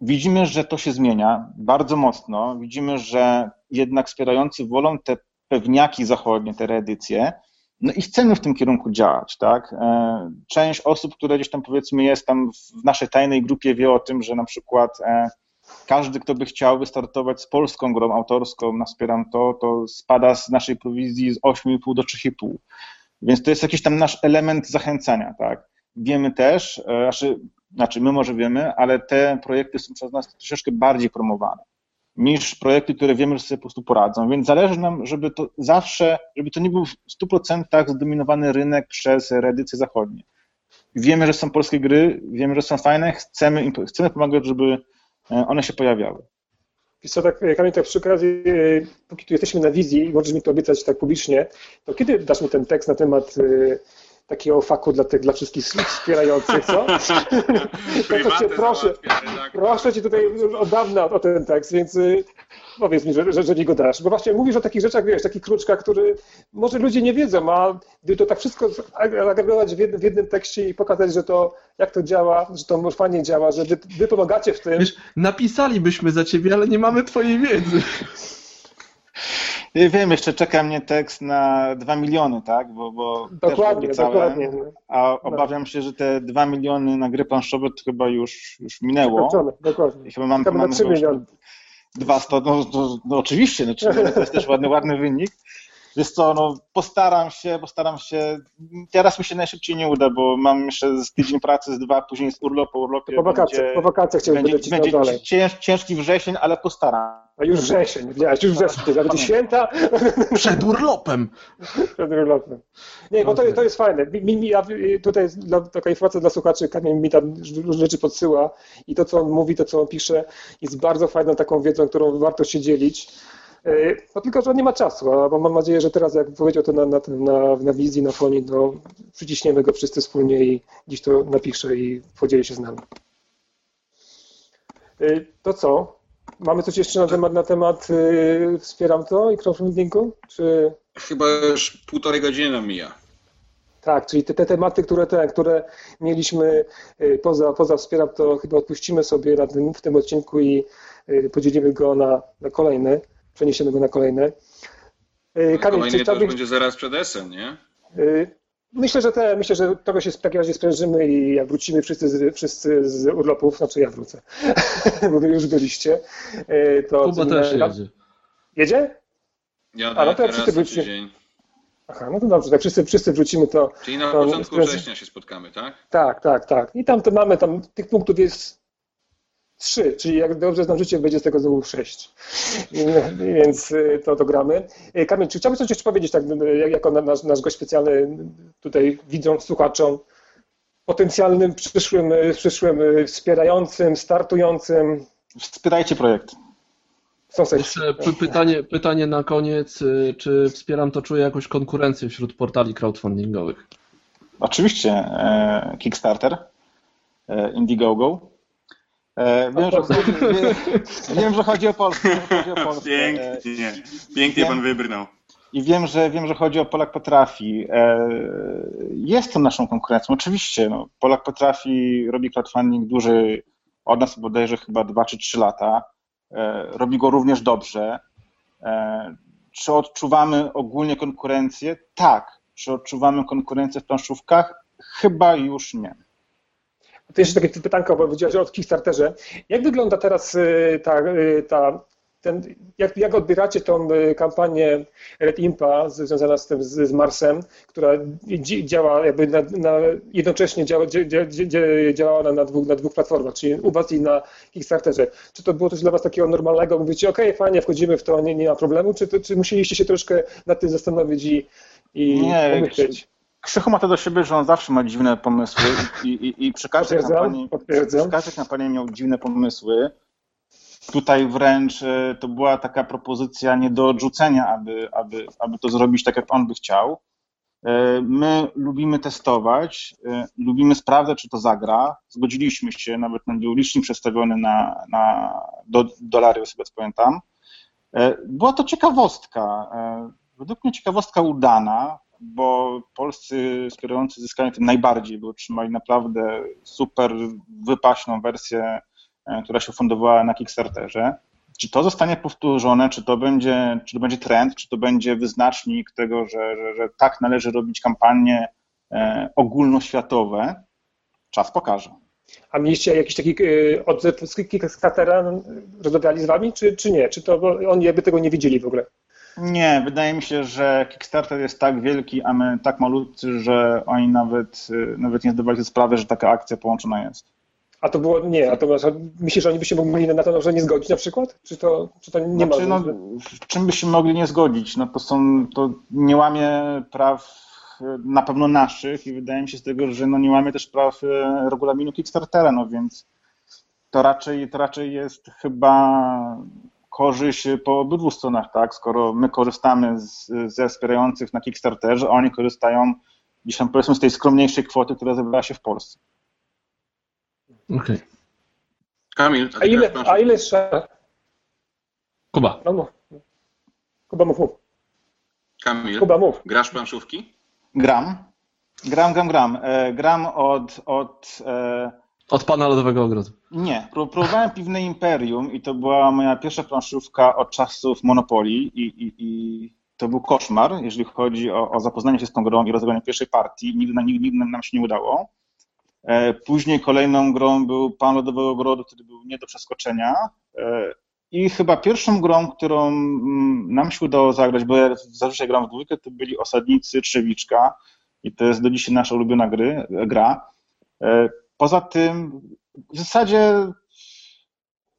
Widzimy, że to się zmienia bardzo mocno. Widzimy, że jednak wspierający wolą te pewniaki zachodnie, te reedycje. No i chcemy w tym kierunku działać, tak? E, część osób, które gdzieś tam powiedzmy jest tam w naszej tajnej grupie wie o tym, że na przykład e, każdy, kto by chciał wystartować z polską grą autorską na Wspieram to, to spada z naszej prowizji z 8,5 do 3,5. Więc to jest jakiś tam nasz element zachęcania, tak? Wiemy też, znaczy, znaczy my może wiemy, ale te projekty są przez nas troszeczkę bardziej promowane niż projekty, które wiemy, że sobie po prostu poradzą. Więc zależy nam, żeby to zawsze, żeby to nie był w 100% zdominowany rynek przez redycje zachodnie. Wiemy, że są polskie gry, wiemy, że są fajne, chcemy, chcemy pomagać, żeby e, one się pojawiały. Wiesz co, tak, Kamil, tak przy okazji, e, póki tu jesteśmy na wizji i możesz mi to obiecać tak publicznie, to kiedy dasz mi ten tekst na temat e, takiego faku dla, tych, dla wszystkich wspierających, co? to, cię proszę, proszę cię tutaj od dawna o ten tekst, więc y, powiedz mi, że, że, że nie go dasz. Bo właśnie mówisz o takich rzeczach, wiesz, takich kruczkach, który może ludzie nie wiedzą, a gdyby to tak wszystko agregować w jednym, w jednym tekście i pokazać, że to, jak to działa, że to fajnie działa, że wy, wy pomagacie w tym. Wiesz, napisalibyśmy za ciebie, ale nie mamy twojej wiedzy. Wiem, jeszcze czeka mnie tekst na 2 miliony, tak? Bo, bo dokładnie, dokładnie. A obawiam się, że te 2 miliony na gry planszowe to chyba już, już minęło. Dokładnie. I chyba mam, mam na 3 miliony. 200, no, no, no oczywiście, no, 3 miliony to jest też ładny, ładny wynik. Wiesz co, no postaram się, postaram się. Teraz mi się najszybciej nie uda, bo mam jeszcze z tydzień pracy, z dwa, później z urlop, po urlopie. Po wakacjach, będzie, po wakacjach chciałbym będzie, będzie dalej. Cięż, ciężki wrzesień, ale postaram. A już wrzesień, widziałeś, już wrzesień, nawet święta. Przed urlopem. Przed urlopem. Nie, bo to, to jest fajne. Mi, mi, ja, tutaj dla, taka informacja dla słuchaczy, Kamil mi tam rzeczy podsyła i to, co on mówi, to, co on pisze, jest bardzo fajną taką wiedzą, którą warto się dzielić. E, no tylko, że on nie ma czasu, a mam nadzieję, że teraz jak powiedział to na, na, na, na wizji, na fonie, to przyciśniemy go wszyscy wspólnie i dziś to napisze i podzieli się z nami. E, to co? Mamy coś jeszcze na temat, na temat yy, wspieram to i crowdfundingu? Czy... Chyba już półtorej godziny nam mija. Tak, czyli te, te tematy, które, te, które mieliśmy poza, poza wspieram, to chyba odpuścimy sobie na tym, w tym odcinku i podzielimy go na, na kolejny przeniesiemy go na kolejne. Y, Kamil, kolejny to już będzie zaraz przed Esem, nie? Myślę, że te, myślę, że tego się w takim razie sprężymy i jak wrócimy wszyscy z, wszyscy z urlopów, znaczy ja wrócę, bo wy już byliście, y, to... Kuba też jedzie. Jedzie? Ja A, no to wszyscy wrócimy. Aha, no to dobrze, tak wszyscy, wszyscy wrócimy to... Czyli na to, początku września się spotkamy, tak? Tak, tak, tak. I tam to mamy, tam tych punktów jest trzy, czyli jak dobrze znam życie, będzie z tego znowu sześć. Więc y, to, to gramy. Y, Kamil, czy chciałbyś coś jeszcze powiedzieć, tak, y, jako nasz, nasz gość specjalny tutaj widzą, słuchaczom, potencjalnym, przyszłym, przyszłym wspierającym, startującym? Wspierajcie projekt. Jeszcze pytanie, pytanie na koniec. Czy wspieram to czuję jakąś konkurencję wśród portali crowdfundingowych? Oczywiście. E, Kickstarter, e, Indiegogo, wiem, że, wiem, że chodzi o Polskę. Chodzi o Polskę. Pięknie, pięknie wiem, pan wybrnął. I wiem, że wiem, że chodzi o Polak Potrafi. E, jest to naszą konkurencją, oczywiście. No, Polak Potrafi robi crowdfunding duży od nas bodajże chyba 2 czy 3 lata. E, robi go również dobrze. Czy odczuwamy ogólnie konkurencję? Tak. Czy odczuwamy konkurencję w planszówkach? Chyba już nie. To jeszcze takie pytanko, bo powiedziałeś o Kickstarterze. Jak wygląda teraz y, ta, y, ta ten, jak, jak odbieracie tą y, kampanię Red Impa związaną z tym, z, z Marsem, która działa jakby na, na jednocześnie działa, działała na, na, dwóch, na dwóch platformach, czyli u Was i na Kickstarterze. Czy to było coś dla Was takiego normalnego? Mówicie, ok, fajnie, wchodzimy w to, nie, nie ma problemu, czy, to, czy musieliście się troszkę nad tym zastanowić i, i nie, pomyśleć? Krzychu ma to do siebie, że on zawsze ma dziwne pomysły i, i, i przy, każdej kampanii, przy każdej kampanii miał dziwne pomysły. Tutaj wręcz e, to była taka propozycja nie do odrzucenia, aby, aby, aby to zrobić tak, jak on by chciał. E, my lubimy testować, e, lubimy sprawdzać, czy to zagra. Zgodziliśmy się, nawet był licznik przedstawiony na, na do, dolary, sobie pamiętam. Była to ciekawostka. Według mnie ciekawostka udana bo polscy wspierający zyskali tym najbardziej, bo otrzymali naprawdę super wypaśną wersję, e, która się fundowała na Kickstarterze. czy to zostanie powtórzone, czy to będzie, czy to będzie trend, czy to będzie wyznacznik tego, że, że, że tak należy robić kampanie e, ogólnoświatowe, czas pokaże. A mieliście jakiś taki y, odzew z Kickstartera, rozmawiali z wami, czy, czy nie? Czy to oni jakby tego nie widzieli w ogóle? Nie, wydaje mi się, że Kickstarter jest tak wielki, a my tak malutcy, że oni nawet, y, nawet nie zdawali sobie sprawy, że taka akcja połączona jest. A to było, nie, a to myślisz, że oni by się mogli na to że nie zgodzić na przykład? Czy to, czy to nie znaczy, ma? No, czym by się mogli nie zgodzić? No to są, to nie łamie praw y, na pewno naszych i wydaje mi się z tego, że no nie łamie też praw y, regulaminu Kickstartera, no więc to raczej, to raczej jest chyba korzyść po obydwu stronach, tak? Skoro my korzystamy z, ze wspierających na Kickstarterze, oni korzystają gdzieś tam powiedzmy z tej skromniejszej kwoty, która zebrała się w Polsce. Okej. Okay. Kamil, a, ile, a ile jeszcze? Kuba. No, mów. Kuba mów, mów. Kamil, Kuba mów. grasz planszówki? Gram. Gram, gram, gram. E, gram od, od e, od pana Lodowego Ogrodu. Nie, próbowałem Piwne Imperium i to była moja pierwsza planszówka od czasów Monopolii i, i, i to był koszmar, jeżeli chodzi o, o, zapoznanie się z tą grą i rozegranie pierwszej partii. Nigdy, nigdy, nigdy nam się nie udało. E, później kolejną grą był Pan Lodowego Ogrodu, który był nie do przeskoczenia. E, I chyba pierwszą grą, którą mm, nam się udało zagrać, bo ja zazwyczaj gram w dwójkę, to byli Osadnicy Trzewiczka i to jest do dzisiaj nasza ulubiona gry, gra. Poza tym w zasadzie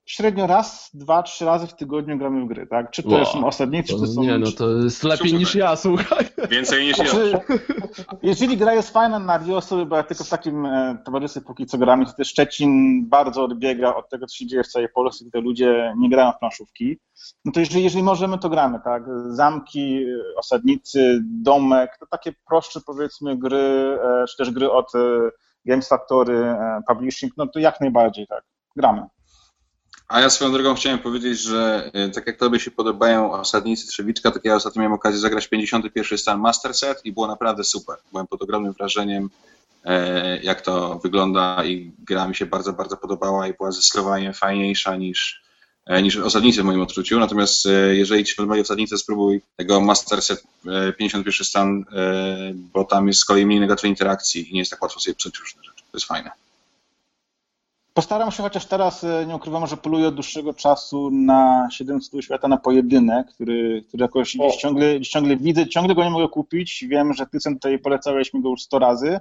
średnio raz, dwa, trzy razy w tygodniu gramy w gry, tak? Czy to wow. są osadnicy, czy to są... Nie, no to jest lepiej niż ja, słuchaj. Więcej niż znaczy, ja. Jeżeli gra jest fajna na dwie osoby, bo ja tylko w takim e, towarzystwie póki co gramy, to też Szczecin bardzo odbiega od tego, co się dzieje w całej Polsce, gdy ludzie nie grają w planszówki. No to jeżeli, jeżeli możemy, to gramy, tak? Zamki, osadnicy, domek, to takie prostsze powiedzmy gry, e, czy też gry od e, Games Factory, e, Publishing, no to jak najbardziej tak, gramy. A ja swoją drogą chciałem powiedzieć, że e, tak jak tobie się podobają osadnicy Trzewiczka, tak ja ostatnio miałem okazję zagrać 51 stan Master Set i było naprawdę super. Byłem pod ogromnym wrażeniem, e, jak to wygląda i gra mi się bardzo, bardzo podobała i była zdecydowanie fajniejsza niż, niż osadnicy w moim odczuciu. Natomiast e, jeżeli ci podobają osadnicy, spróbuj tego Master Set 51 e, stan, bo tam jest z kolei mniej negatywnej interakcji i nie jest tak łatwo sobie psuć różne rzeczy. To jest fajne. Postaram się, chociaż teraz nie ukrywam, że poluję od dłuższego czasu na 700 świata na pojedynek, który, który jakoś gdzieś ciągle, gdzieś ciągle widzę, ciągle go nie mogę kupić. Wiem, że ty tutaj polecałeś mi go już 100 razy.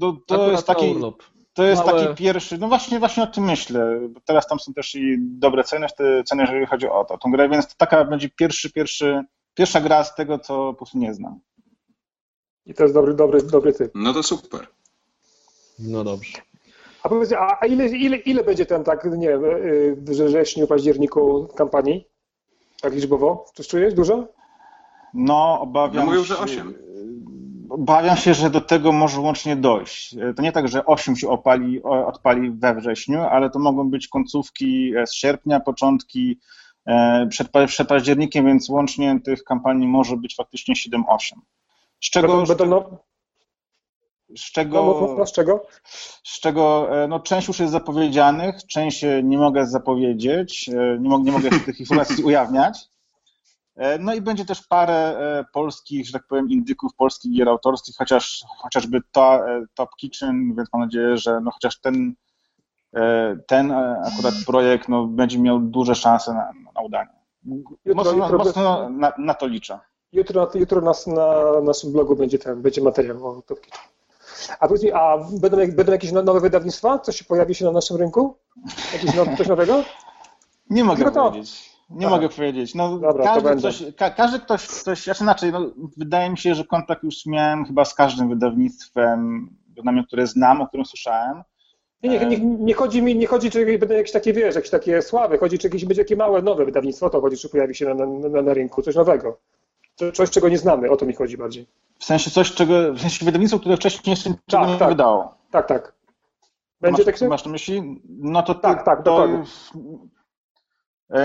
To, to jest taki. Urlop. To jest Małe... taki pierwszy, no właśnie, właśnie o tym myślę. Teraz tam są też i dobre ceny, te ceny, jeżeli chodzi o to, tą grę, więc to taka będzie pierwszy, pierwszy, pierwsza gra z tego, co po prostu nie znam. I to jest dobry, dobry, dobry typ. No to super. No dobrze. A powiedz, a ile, ile, ile będzie ten, tak, nie wiem, y, w wrześniu, październiku kampanii? Tak liczbowo? Coś czujesz? Dużo? No, obawiam no mówił, że 8. Obawiam się, że do tego może łącznie dojść. To nie tak, że 8 się opali, odpali we wrześniu, ale to mogą być końcówki z sierpnia, początki e, przed, przed październikiem, więc łącznie tych kampanii może być faktycznie 7-8. Z czego, będą, no... z czego, no, no, z czego? Z czego e, no, część już jest zapowiedzianych, część nie mogę zapowiedzieć, e, nie nie mogę tych informacji ujawniać. E, no i będzie też parę e, polskich, że tak powiem, indyków, polskich gier autorskich, chociaż, chociażby to, e, Top Kitchen, więc mam nadzieję, że no chociaż ten, ten akurat projekt no, będzie miał duże szanse na, na udanie. Jutro, mocno, jutro, mocno na, na, to liczę. Jutro, jutro nas, na naszym blogu będzie, ten, będzie materiał o Top Kitchen. A powiedz mi, a będą, będą jakieś no, nowe wydawnictwa? Coś się pojawi się na naszym rynku? Jakieś no, coś nowego? Nie mogę Tylko powiedzieć. Nie mogę powiedzieć. No, Dobra, każdy, ktoś, ka, każdy ktoś, ktoś, znaczy inaczej, no, wydaje mi się, że kontakt już miałem chyba z każdym wydawnictwem, bynajmniej które znam, o którym słyszałem. Nie, nie, nie, nie, chodzi mi, nie chodzi, czy będą jakieś takie, wiesz, jakieś takie słabe, chodzi, czy jakieś będzie takie małe, nowe wydawnictwo, to chodzi, czy pojawi się na, na, na rynku, coś nowego. Coś, czego nie znamy, o to mi chodzi bardziej. W sensie coś, czego, w sensie wydawnictwo, które wcześniej jeszcze tak, nie tak. wydało. Tak, tak. Będzie masz, tak Masz na myśli? No to tak, tak, to, E,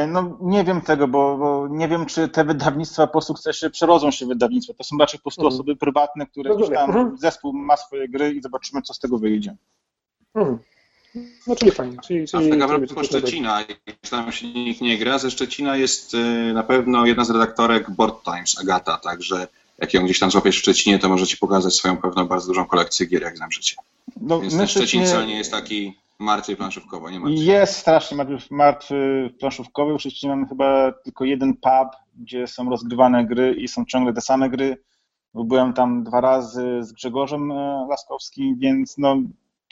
no nie wiem tego, bo, bo, nie wiem, czy te wydawnictwa po sukcesie przerodzą się w wydawnictwo. To są raczej po prostu mhm. osoby prywatne, które gdzieś tam mhm. zespół ma swoje gry i zobaczymy, co z tego wyjdzie. Mhm. No czyli fajnie. Czyli, A czyli, tak a czyli, propos Szczecina, jeśli tam się nikt nie gra, ze Szczecina jest y, na pewno jedna z redaktorek Board Times, Agata, także jak ją gdzieś tam złapiesz w Szczecinie, to może ci pokazać swoją pewną bardzo dużą kolekcję gier, jak znam życie. No, Więc ten Szczecin wcale nie jest taki martwy planszówkowo, nie martwy. Jest strasznie martwy, martwy planszówkowy. W Szczecinie mamy chyba tylko jeden pub, gdzie są rozgrywane gry i są ciągle te same gry. Byłem tam dwa razy z Grzegorzem e, Laskowskim, więc no,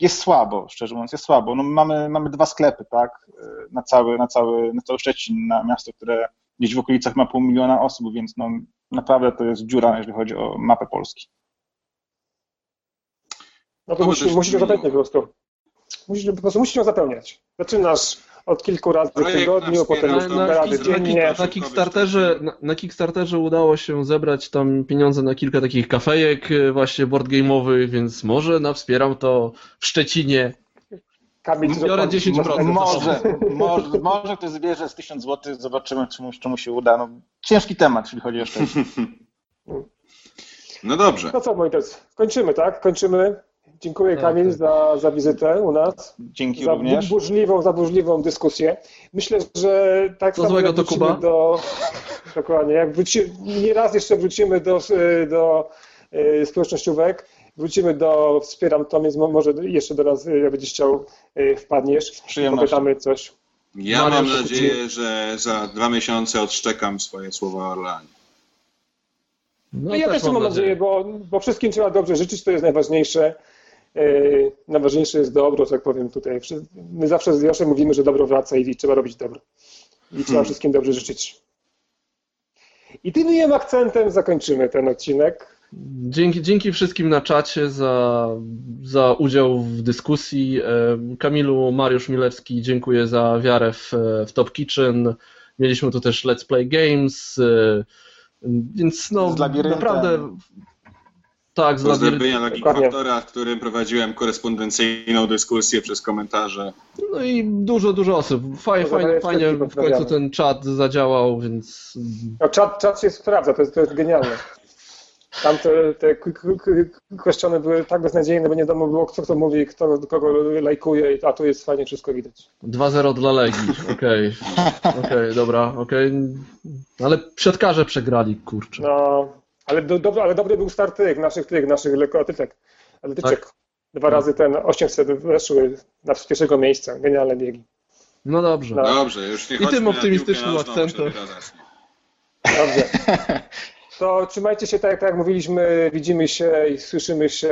jest słabo, szczerze mówiąc, jest słabo. No, mamy, mamy dwa sklepy, tak, e, na cały, na, cały, na cały Szczecin, na miasto, które gdzieś w okolicach ma pół miliona osób, więc no, naprawdę to jest dziura, jeżeli chodzi o mapę Polski. No to No, musisz, też musisz minimum. zapełniać po prostu. Musisz, po prostu musisz ją zapełniać. Zaczynasz od kilku razy w tygodniu, potem już kilka na, razy dziennie. na, Kickstarterze, na, na Kickstarterze udało się zebrać tam pieniądze na kilka takich kafejek e, właśnie boardgame'owych, więc może na wspieram to w Szczecinie. Kamil, Biorę to- 10%. Może, może, może ktoś zbierze z 1000 zł, zobaczymy, czy mu, czy mu się uda. No, ciężki temat, jeżeli chodzi o Szczecin. No dobrze. No co, moi drodzy, kończymy, tak? Kończymy. Dziękuję Tak, Kamil tak. za, za wizytę u nas. Dzięki Za również. burzliwą, za burzliwą dyskusję. Myślę, że tak Co samo złego to wrócimy Kuba? do... Dokładnie, jak wróci, nie raz jeszcze wrócimy do, do e, społecznościówek, wrócimy do Wspieram to, więc mo- może jeszcze do nas, e, jak będziesz chciał, e, wpadniesz. Popytamy coś. Ja Mariusz, mam nadzieję, że za dwa miesiące odszczekam swoje słowa o Orleanie. No, No ja też mam nadzieję, bo, bo wszystkim trzeba dobrze życzyć, to jest najważniejsze. Yy, najważniejsze jest dobro, tak powiem tutaj. My zawsze z Joszem mówimy, że dobro wraca i trzeba robić dobro. I trzeba Hmm. wszystkim dobrze życzyć. I tym miłym akcentem zakończymy ten odcinek. Dzięki, dzięki wszystkim na czacie za, za udział w dyskusji. E, Kamilu, Mariusz Milewski, dziękuję za wiarę w, w Top Kitchen. Mieliśmy tu też Let's Play Games, e, więc no naprawdę tak, z. Geekfaktora, w którym prowadziłem korespondencyjną dyskusję przez komentarze. No i dużo, dużo osób. Fajnie, fajnie, fajnie w końcu ten czat zadziałał, więc No, czat, czat się sprawdza, to jest, to jest genialne. Tam te, te kwestiony były tak beznadziejne, bo nie wiadomo było, kto kto mówi, kto kogo lajkuje, a tu jest fajnie wszystko widać. 2-0 dla Legii. Okej, okej, dobra, okej. Ale siatkarze przegrali, kurczę. No, ale, do, do, ale dobry był start tych naszych, tych naszych lekkoatletyczek. Atletyczek. Tak. Dwa razy ten 800 weszły na pierwszego miejsca. Genialne biegi. No dobrze. No. Dobrze, już nie I tym optymistycznym nożną, akcentem. Dobrze. To trzymajcie się tak, tak jak mówiliśmy, widzimy się i słyszymy się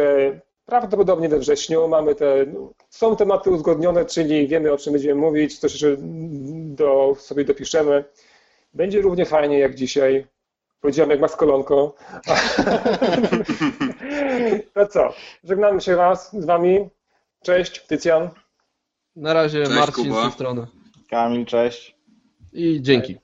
prawdopodobnie we wrześniu. Mamy te, są tematy uzgodnione, czyli wiemy o czym będziemy mówić, coś jeszcze do, sobie dopiszemy. Będzie równie fajnie jak dzisiaj. Powiedziałem jak maskolonką. To co? Żegnamy się raz z wami. Cześć, Tycjan. Na razie Cześć, Marcin z Kuba. tej strony. Kamil, cześć. I dzięki.